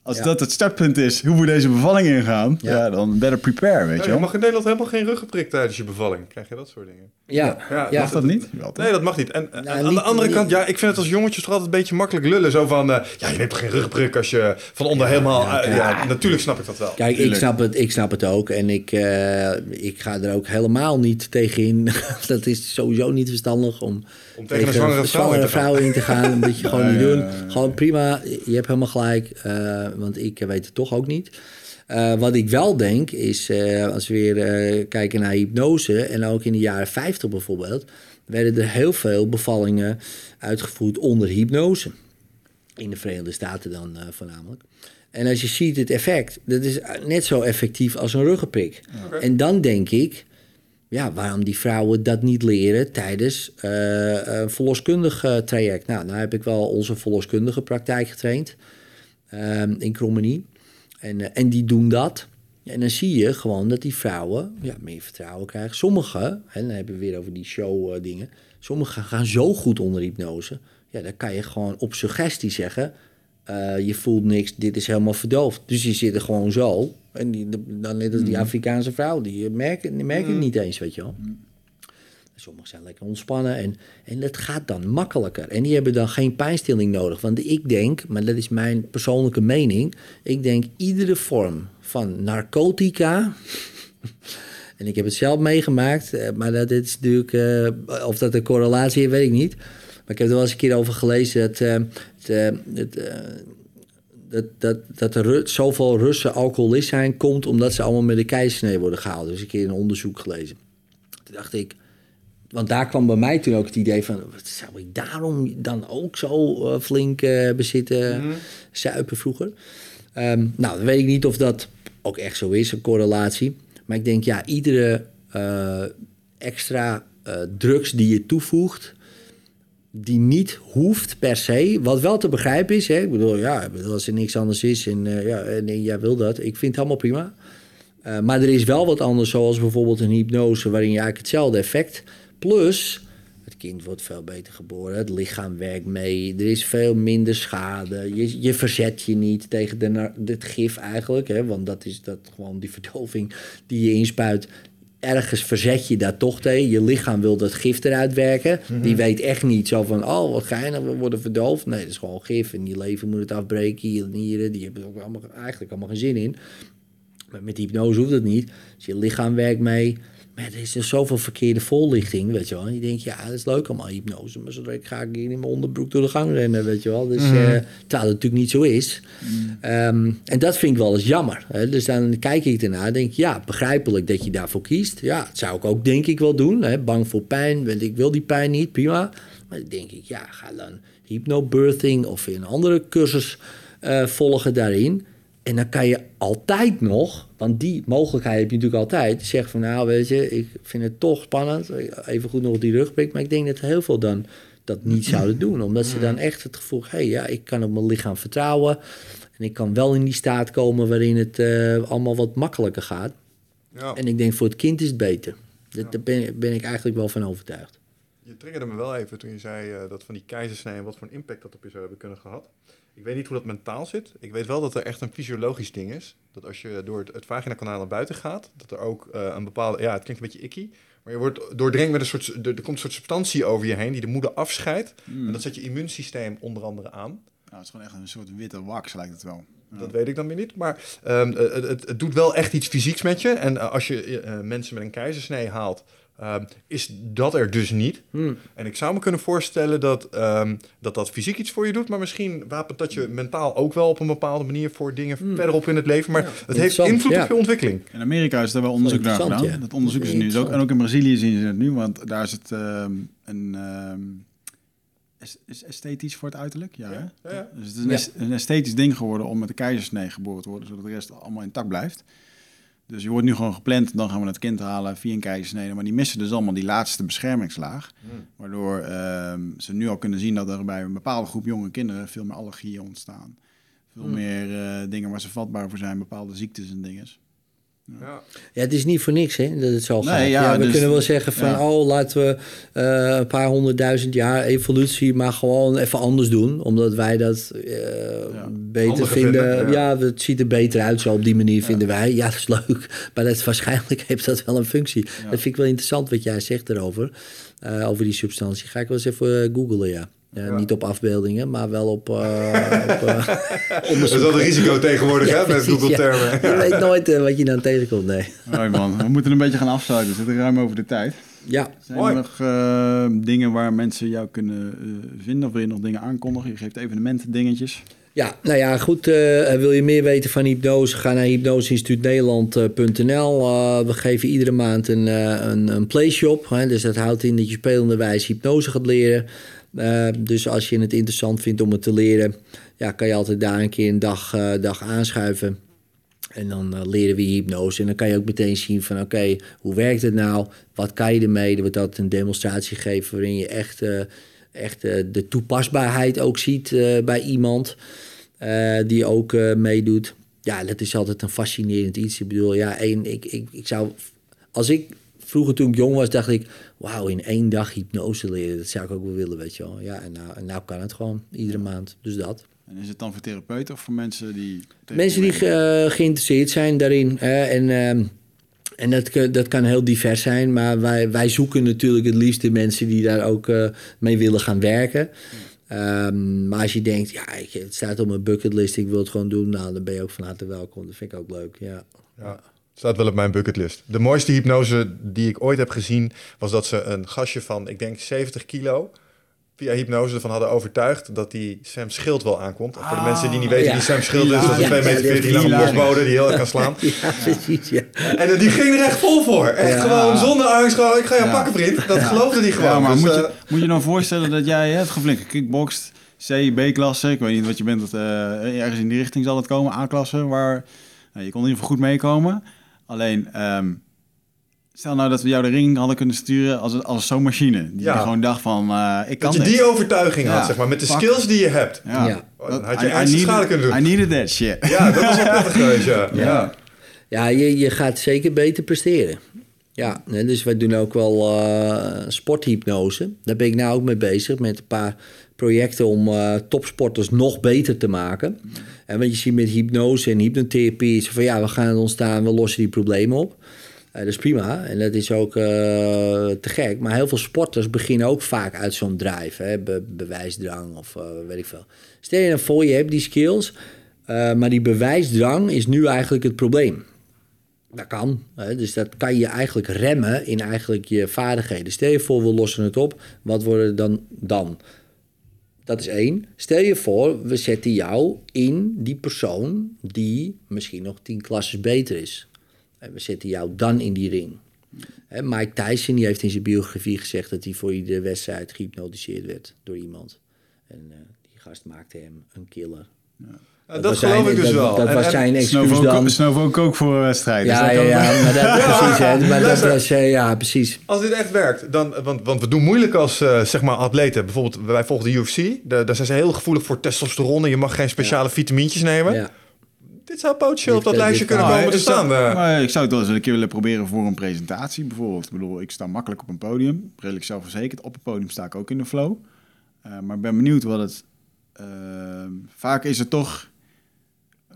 Als Ja. dat het startpunt is, hoe we deze bevalling ingaan, ja. Ja. dan better prepare, weet Ja, je je mag in Nederland helemaal geen ruggenprik tijdens je bevalling. Krijg je dat soort dingen? ja, Ja, ja. Mag dat niet? Nee, dat mag niet. En en Nou, aan niet- de andere niet- kant, ja, ik vind het als jongetjes toch altijd een beetje makkelijk lullen. Zo van, eh, ja, je neemt toch geen ruggenprik als je van onder helemaal... ja, eh, ja, natuurlijk snap ik dat wel. Kijk, ik snap, het, ik snap het ook. En ik, eh, ik ga er ook helemaal niet tegen in. dat is sowieso niet verstandig om, Om tegen een zwangere vrouw in te gaan. vrouw in te gaan. Dat moet je gewoon Ja, niet doen. ja, ja. Gewoon prima. Je hebt helemaal gelijk. eh, want ik weet het toch ook niet. Eh, wat ik wel denk is, eh, als we weer eh, kijken naar hypnose... en ook in de jaren 50 bijvoorbeeld... werden er heel veel bevallingen uitgevoerd onder hypnose. In de Verenigde Staten dan voornamelijk. En als je ziet het effect, dat is net zo effectief als een ruggenprik. En dan denk ik, ja, waarom die vrouwen dat niet leren tijdens eh, een verloskundig eh, traject? Nou, nou heb ik wel onze verloskundige praktijk getraind ehm, in Krommenie. En, eh, en die doen dat. En dan zie je gewoon dat die vrouwen ja, meer vertrouwen krijgen. Sommigen, en dan hebben we weer over die show dingen. Sommigen gaan zo goed onder hypnose. Ja, dan kan je gewoon op suggestie zeggen. je voelt niks, dit is helemaal verdoofd. Dus die zitten gewoon zo. En die, dan net als die Afrikaanse vrouw, die merken, die merken het niet eens, weet je wel. Sommigen zijn lekker ontspannen en, en dat gaat dan makkelijker. En die hebben dan geen pijnstilling nodig. Want ik denk, maar dat is mijn persoonlijke mening... ik denk iedere vorm van narcotica... en ik heb het zelf meegemaakt, eh, maar dat is natuurlijk... eh, of dat een correlatie heeft, weet ik niet. Maar ik heb er wel eens een keer over gelezen... dat, eh, het, eh, het, eh, dat, dat, dat er zoveel Russen alcoholist zijn... komt omdat ze allemaal met de keizersnee worden gehaald. Dus een keer een onderzoek gelezen. Toen dacht ik, want daar kwam bij mij toen ook het idee van... wat zou ik daarom dan ook zo eh, flink uh, bezitten mm zuipen vroeger? Um, nou, dan weet ik niet of dat ook echt zo is, een correlatie. Maar ik denk, ja, iedere uh, extra drugs die je toevoegt... die niet hoeft per se, wat wel te begrijpen is... Hè? ik bedoel, ja, als er niks anders is en, ja, en jij wil dat... ik vind het helemaal prima... maar er is wel wat anders, zoals bijvoorbeeld een hypnose... waarin je eigenlijk hetzelfde effect Plus, het kind wordt veel beter geboren, het lichaam werkt mee, er is veel minder schade. Je, je verzet je niet tegen het gif eigenlijk, hè, want dat is dat gewoon die verdoving die je inspuit. Ergens verzet je daar toch tegen. Je lichaam wil dat gif eruit werken. Mhm. Die weet echt niet zo van, oh wat geinig, we worden verdoofd. Nee, dat is gewoon gif en je leven moet het afbreken. Je nieren, die hebben er ook allemaal, eigenlijk allemaal geen zin in. Maar met hypnose hoeft het niet. Dus je lichaam werkt mee. Maar er is dus zoveel verkeerde voorlichting, weet je wel. En je denkt, ja, dat is leuk allemaal hypnose. Maar zodra ik ga ik hier in mijn onderbroek door de gang rennen, weet je wel. Dus, mm. uh, terwijl het natuurlijk niet zo is. Mhm. Ehm, en dat vind ik wel eens jammer. Hè? Dus dan kijk ik ernaar en denk ja, begrijpelijk dat je daarvoor kiest. Ja, dat zou ik ook denk ik wel doen. Hè? Bang voor pijn, want ik wil die pijn niet, prima. Maar dan denk ik, ja, ga dan hypnobirthing of een andere cursus uh, volgen daarin. En dan kan je altijd nog, want die mogelijkheid heb je natuurlijk altijd, zeggen van nou weet je, ik vind het toch spannend, even goed nog die rugprik, maar ik denk dat heel veel dan dat niet zouden doen, omdat ze dan echt het gevoel, hé hey, ja, ik kan op mijn lichaam vertrouwen en ik kan wel in die staat komen waarin het uh, allemaal wat makkelijker gaat. Ja. En ik denk voor het kind is het beter. Daar ben, ben, ik eigenlijk wel van overtuigd. Je triggerde me wel even toen je zei uh, dat van die keizersnee en wat voor een impact dat op je zou hebben kunnen gehad. Ik weet niet hoe dat mentaal zit. Ik weet wel dat er echt een fysiologisch ding is. Dat als je door het, het vaginakanaal naar buiten gaat, dat er ook uh, een bepaalde... Ja, het klinkt een beetje icky. Maar je wordt doordrenkt met een soort... Er, er komt een soort substantie over je heen die de moeder afscheidt. Mm. En dat zet je immuunsysteem onder andere aan. Nou, het is gewoon echt een soort witte wax, lijkt het wel. Dat weet ik dan weer niet. Maar um, het, het, het, doet wel echt iets fysieks met je. En uh, als je uh, mensen met een keizersnee haalt Ehm, is dat er dus niet. Hmm. En ik zou me kunnen voorstellen dat, um, dat dat fysiek iets voor je doet, maar misschien wapent dat je mentaal ook wel op een bepaalde manier voor dingen hmm. verderop in het leven. Maar het heeft invloed op je ontwikking. In Amerika is er wel onderzoek naar gedaan. Dat onderzoeken ze nu ook. En ook in Brazilië zien ze het nu, want daar is het um, een. is esthetisch voor het uiterlijk? Ja, ja, ja. Dus het is een, een, esthetisch ding geworden om met de keizersnee geboren te worden, zodat de rest allemaal intact blijft. Dus je wordt nu gewoon gepland, dan gaan we het kind halen via een keizersnede. Maar die missen dus allemaal die laatste beschermingslaag. Hmm. Waardoor uh, ze nu al kunnen zien dat er bij een bepaalde groep jonge kinderen veel meer allergieën ontstaan. Veel hmm. meer uh, dingen waar ze vatbaar voor zijn, bepaalde ziektes en dingen. Ja. ja, het is niet voor niks hè, dat het zo gaat. Ja, we dus, kunnen wel zeggen van, oh, laten we uh, een paar honderdduizend jaar evolutie maar gewoon even anders doen. Omdat wij dat uh, beter vinden. ja. het ziet er beter uit zo op die manier, vinden wij. Ja, dat is leuk. Maar dat, waarschijnlijk heeft dat wel een functie. Dat vind ik wel interessant wat jij zegt erover. Uh, over die substantie. Ga ik wel eens even googlen, ja. Ja. Niet op afbeeldingen, maar wel op, uh, op uh, Dat is wel een risico tegenwoordig, hè, met Google-termen. Je weet nooit uh, wat je dan tegenkomt, nee. Man, we moeten een beetje gaan afsluiten. We zitten ruim over de tijd. Ja. Zijn er nog dingen waar mensen jou kunnen vinden? Of wil je nog dingen aankondigen? Je geeft evenementen dingetjes. Ja, nou ja, goed. wil je meer weten van hypnose? Ga naar hypnoseinstituutnederland.nl. we geven iedere maand een, een, een playshop. Hè, dus dat houdt in dat je spelende wijze hypnose gaat leren. Uh, dus als je het interessant vindt om het te leren, ja, kan je altijd daar een keer een dag, uh, dag aanschuiven. En dan uh, leren we hypnose. En dan kan je ook meteen zien van oké, hoe werkt het nou? Wat kan je ermee? Er wordt een demonstratie gegeven waarin je echt, echt de toepasbaarheid ook ziet bij iemand die ook meedoet. Ja, dat is altijd een fascinerend iets. Ik bedoel, ja, één, ik, ik, ik zou, als ik vroeger toen ik jong was, dacht ik, wauw, in één dag hypnose leren, dat zou ik ook wel willen, weet je wel. Ja, en nou, en nou kan het gewoon, iedere maand. Dus dat. En is het dan voor therapeuten of voor mensen die... Mensen die uh, geïnteresseerd zijn daarin. en uh, en dat, dat kan heel divers zijn, maar wij, wij zoeken natuurlijk het liefst de mensen die daar ook uh, mee willen gaan werken. Um, maar als je denkt, ja, ik, het staat op mijn bucketlist, ik wil het gewoon doen, nou, dan ben je ook van harte welkom. Dat vind ik ook leuk, ja. ja. Staat wel op mijn bucketlist. De mooiste hypnose die ik ooit heb gezien was dat ze een gastje van, ik denk 70 kilo, via hypnose ervan hadden overtuigd dat die Sam Schild wel aankomt. En voor de Ah, mensen die niet weten ja. wie Sam Schild is, dat is een Ja, 2 meter ja, 14 lange bosbode die heel erg kan slaan. Ja, precies, ja. En eh, die ging er echt vol voor. Echt Ja. gewoon zonder angst. Gewoon, ik ga jou Ja. pakken, vriend. Dat geloofde hij gewoon. Ja, maar Dus, moet, eh, je, moet je dan voorstellen dat jij hebt geflikt kickboxt, C, B-klasse, ik weet niet wat je bent, dat, eh, ergens in die richting zal het komen, A-klasse, waar nou, je kon in ieder geval goed meekomen. Alleen, ehm, stel nou dat we jou de ring hadden kunnen sturen als, als zo'n machine, die Ja. gewoon dacht van, eh, ik kan dat je dit. die overtuiging Ja. had, zeg maar, met de Fuck. skills die je hebt. Ja. Ja. Dan had je needed- schade kunnen doen. I needed that shit. Ja, dat was wel prettig geweest, ja. Ja. ja. Ja, je, je gaat zeker beter presteren. Ja, dus wij doen ook wel eh, sporthypnose. Daar ben ik nou ook mee bezig met een paar projecten om eh, topsporters nog beter te maken. En wat je ziet met hypnose en hypnotherapie is van ja, we gaan ontstaan, we lossen die problemen op. Eh, dat is prima en dat is ook eh, te gek. Maar heel veel sporters beginnen ook vaak uit zo'n drive, hè, be- bewijsdrang of weet ik veel. Stel je nou voor, je hebt die skills, maar die bewijsdrang is nu eigenlijk het probleem. Dat kan. Hè? Dus dat kan je eigenlijk remmen in eigenlijk je vaardigheden. Stel je voor, we lossen het op. Wat wordt het dan dan? Dat is één. Stel je voor, we zetten jou in die persoon die misschien nog tien klasses beter is. En we zetten jou dan in die ring. Hè, Mike Tyson die heeft in zijn biografie gezegd dat hij voor iedere wedstrijd gehypnotiseerd werd door iemand. En eh, die gast maakte hem een killer. Ja, dat was geloof zijn- ik dus dat- wel. Dat En- was en- zijn excuus dan. Snowvo ook voor een wedstrijd. Ja, ja, ja, maar dat, Ja, precies. Hè, maar dat was, eh, ja, precies. Als dit echt werkt, dan, want, want we doen moeilijk als eh, zeg maar atleten. Bijvoorbeeld, wij volgen de UFC. De, daar zijn ze heel gevoelig voor testosteron. En je mag geen speciale vitamintjes nemen. Ja. Dit zou potentieel op dat lijstje kunnen Nou, komen te ik zou- staan. eh. maar ik zou het wel eens een keer willen proberen voor een presentatie bijvoorbeeld. Ik bedoel, ik sta makkelijk op een podium, redelijk zelfverzekerd. Op het podium sta ik ook in de flow. Eh, maar ik ben benieuwd wat het... eh, vaak is het toch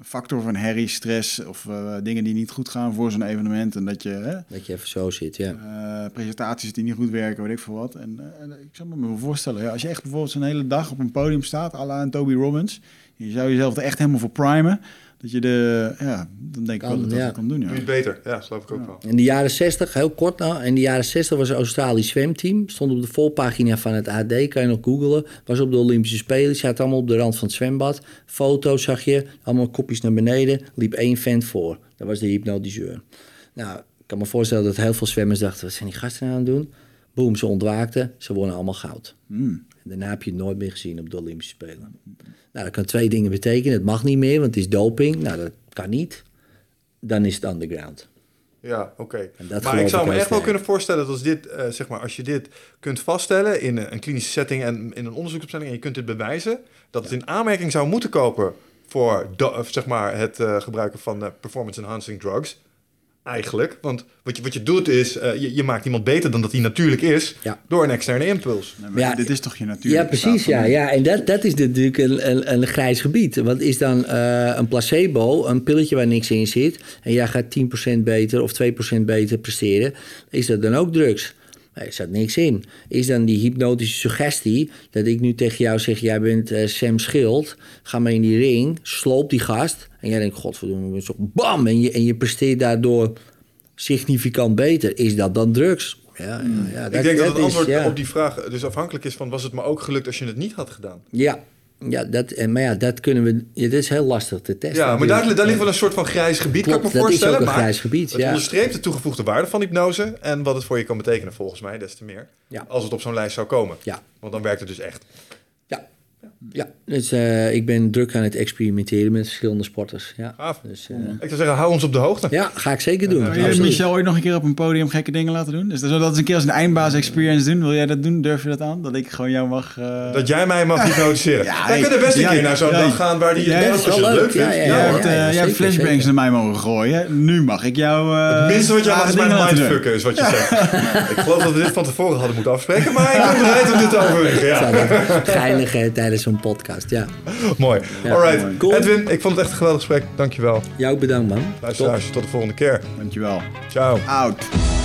factor van herrie, stress of eh, dingen die niet goed gaan voor zo'n evenement. En dat je... Hè, Dat je even zo zit, ja. eh, presentaties die niet goed werken, weet ik veel wat. En, eh, en ik zou me voorstellen, ja, als je echt bijvoorbeeld zo'n hele dag op een podium staat, à la een Toby Robbins, je zou jezelf er echt helemaal voor primen, dat je de, ja, dan denk ik wel dat dat ja. kan doen, ja. Het beter. Ja, geloof ik ook wel. In de jaren 60, heel kort nou, in de jaren 60 was een Australisch zwemteam. Stond op de voorpagina van het AD, kan je nog googlen. Was op de Olympische Spelen, zaten allemaal op de rand van het zwembad. Foto's zag je, allemaal kopjes naar beneden. Liep één vent voor, dat was de hypnotiseur. Nou, ik kan me voorstellen dat heel veel zwemmers dachten, wat zijn die gasten nou aan het doen? Boom, ze ontwaakten, ze wonnen allemaal goud. Hmm. En daarna heb je het nooit meer gezien op de Olympische Spelen. Nou, dat kan twee dingen betekenen. Het mag niet meer, want het is doping. Nou, dat kan niet. Dan is het underground. Ja, oké. Maar ik zou me echt wel kunnen voorstellen dat als, dit, eh, zeg maar, als je dit kunt vaststellen in een, een klinische setting en in een onderzoeksopstelling en je kunt dit bewijzen, dat het in aanmerking zou moeten kopen voor zeg maar, het eh, gebruiken van eh, performance enhancing drugs. Eigenlijk. Want wat je, wat je doet is, eh, je, je maakt iemand beter dan dat hij natuurlijk is Ja. door een externe impuls. Nee, maar Ja, dit is toch je natuurlijk. Ja, precies. Ja, ja. En dat, dat is natuurlijk een, een, een grijs gebied. Want is dan eh, een placebo, een pilletje waar niks in zit... en jij gaat 10% beter of 2% beter presteren... is dat dan ook drugs? Er staat niks in. Is dan die hypnotische suggestie... dat ik nu tegen jou zeg, jij bent eh, Sam Schild... ga maar in die ring, sloop die gast... en jij denkt, godverdomme, zo bam... en je, en je presteert daardoor significant beter. Is dat dan drugs? Ja, ja, ja, ik denk dat het is, antwoord ja. op die vraag dus afhankelijk is van was het me ook gelukt als je het niet had gedaan. Ja, ja, dat, en- maar ja, dat kunnen we. Ja, dit is heel lastig te testen. Ja, maar daar, daar ligt wel een soort van grijs gebied, kan ik me dat is voorstellen. ook een grijs gebied, Het onderstreept de toegevoegde waarde van hypnose en wat het voor je kan betekenen, volgens mij, des te meer. Ja. Als het op zo'n lijst zou komen. Ja, Want dan werkt het dus echt. Ja. Dus eh, ik ben druk aan het experimenteren met verschillende sporters. Ja, Gaaf. dus, eh, Ik zou zeggen, hou ons op de hoogte. ja ga ik zeker doen. Wil je. Michel ooit nog een keer op een podium gekke dingen laten doen? Dus dat is een keer als een eindbaas experience doen. Wil jij dat doen? Durf je dat aan? Dat ik gewoon jou mag... eh, Dat jij mij mag hypnotiseren. Ja, Wij hey, kunnen best een ja, keer naar zo'n ja, dag gaan waar die... ja, dat als is je wel het leuk leuk. vindt. Ja, ja, Jij ja. hebt, eh, jij hebt zeker, flashbangs zeker. naar mij mogen gooien. Nu mag ik jou... eh, Het minste wat jij mag is mijn mindfucken, is wat je zegt. ik geloof dat we dit van tevoren hadden moeten afspreken, maar ik ben bereid om dit te overwegen. Geinig tijdens zo'n podcast. Ja, Mooi. Ja, Alright. Cool. Edwin, ik vond het echt een geweldig gesprek. Dankjewel. jou ook bedankt man. Luisteraars, tot de volgende keer. Dankjewel. Ciao. Out.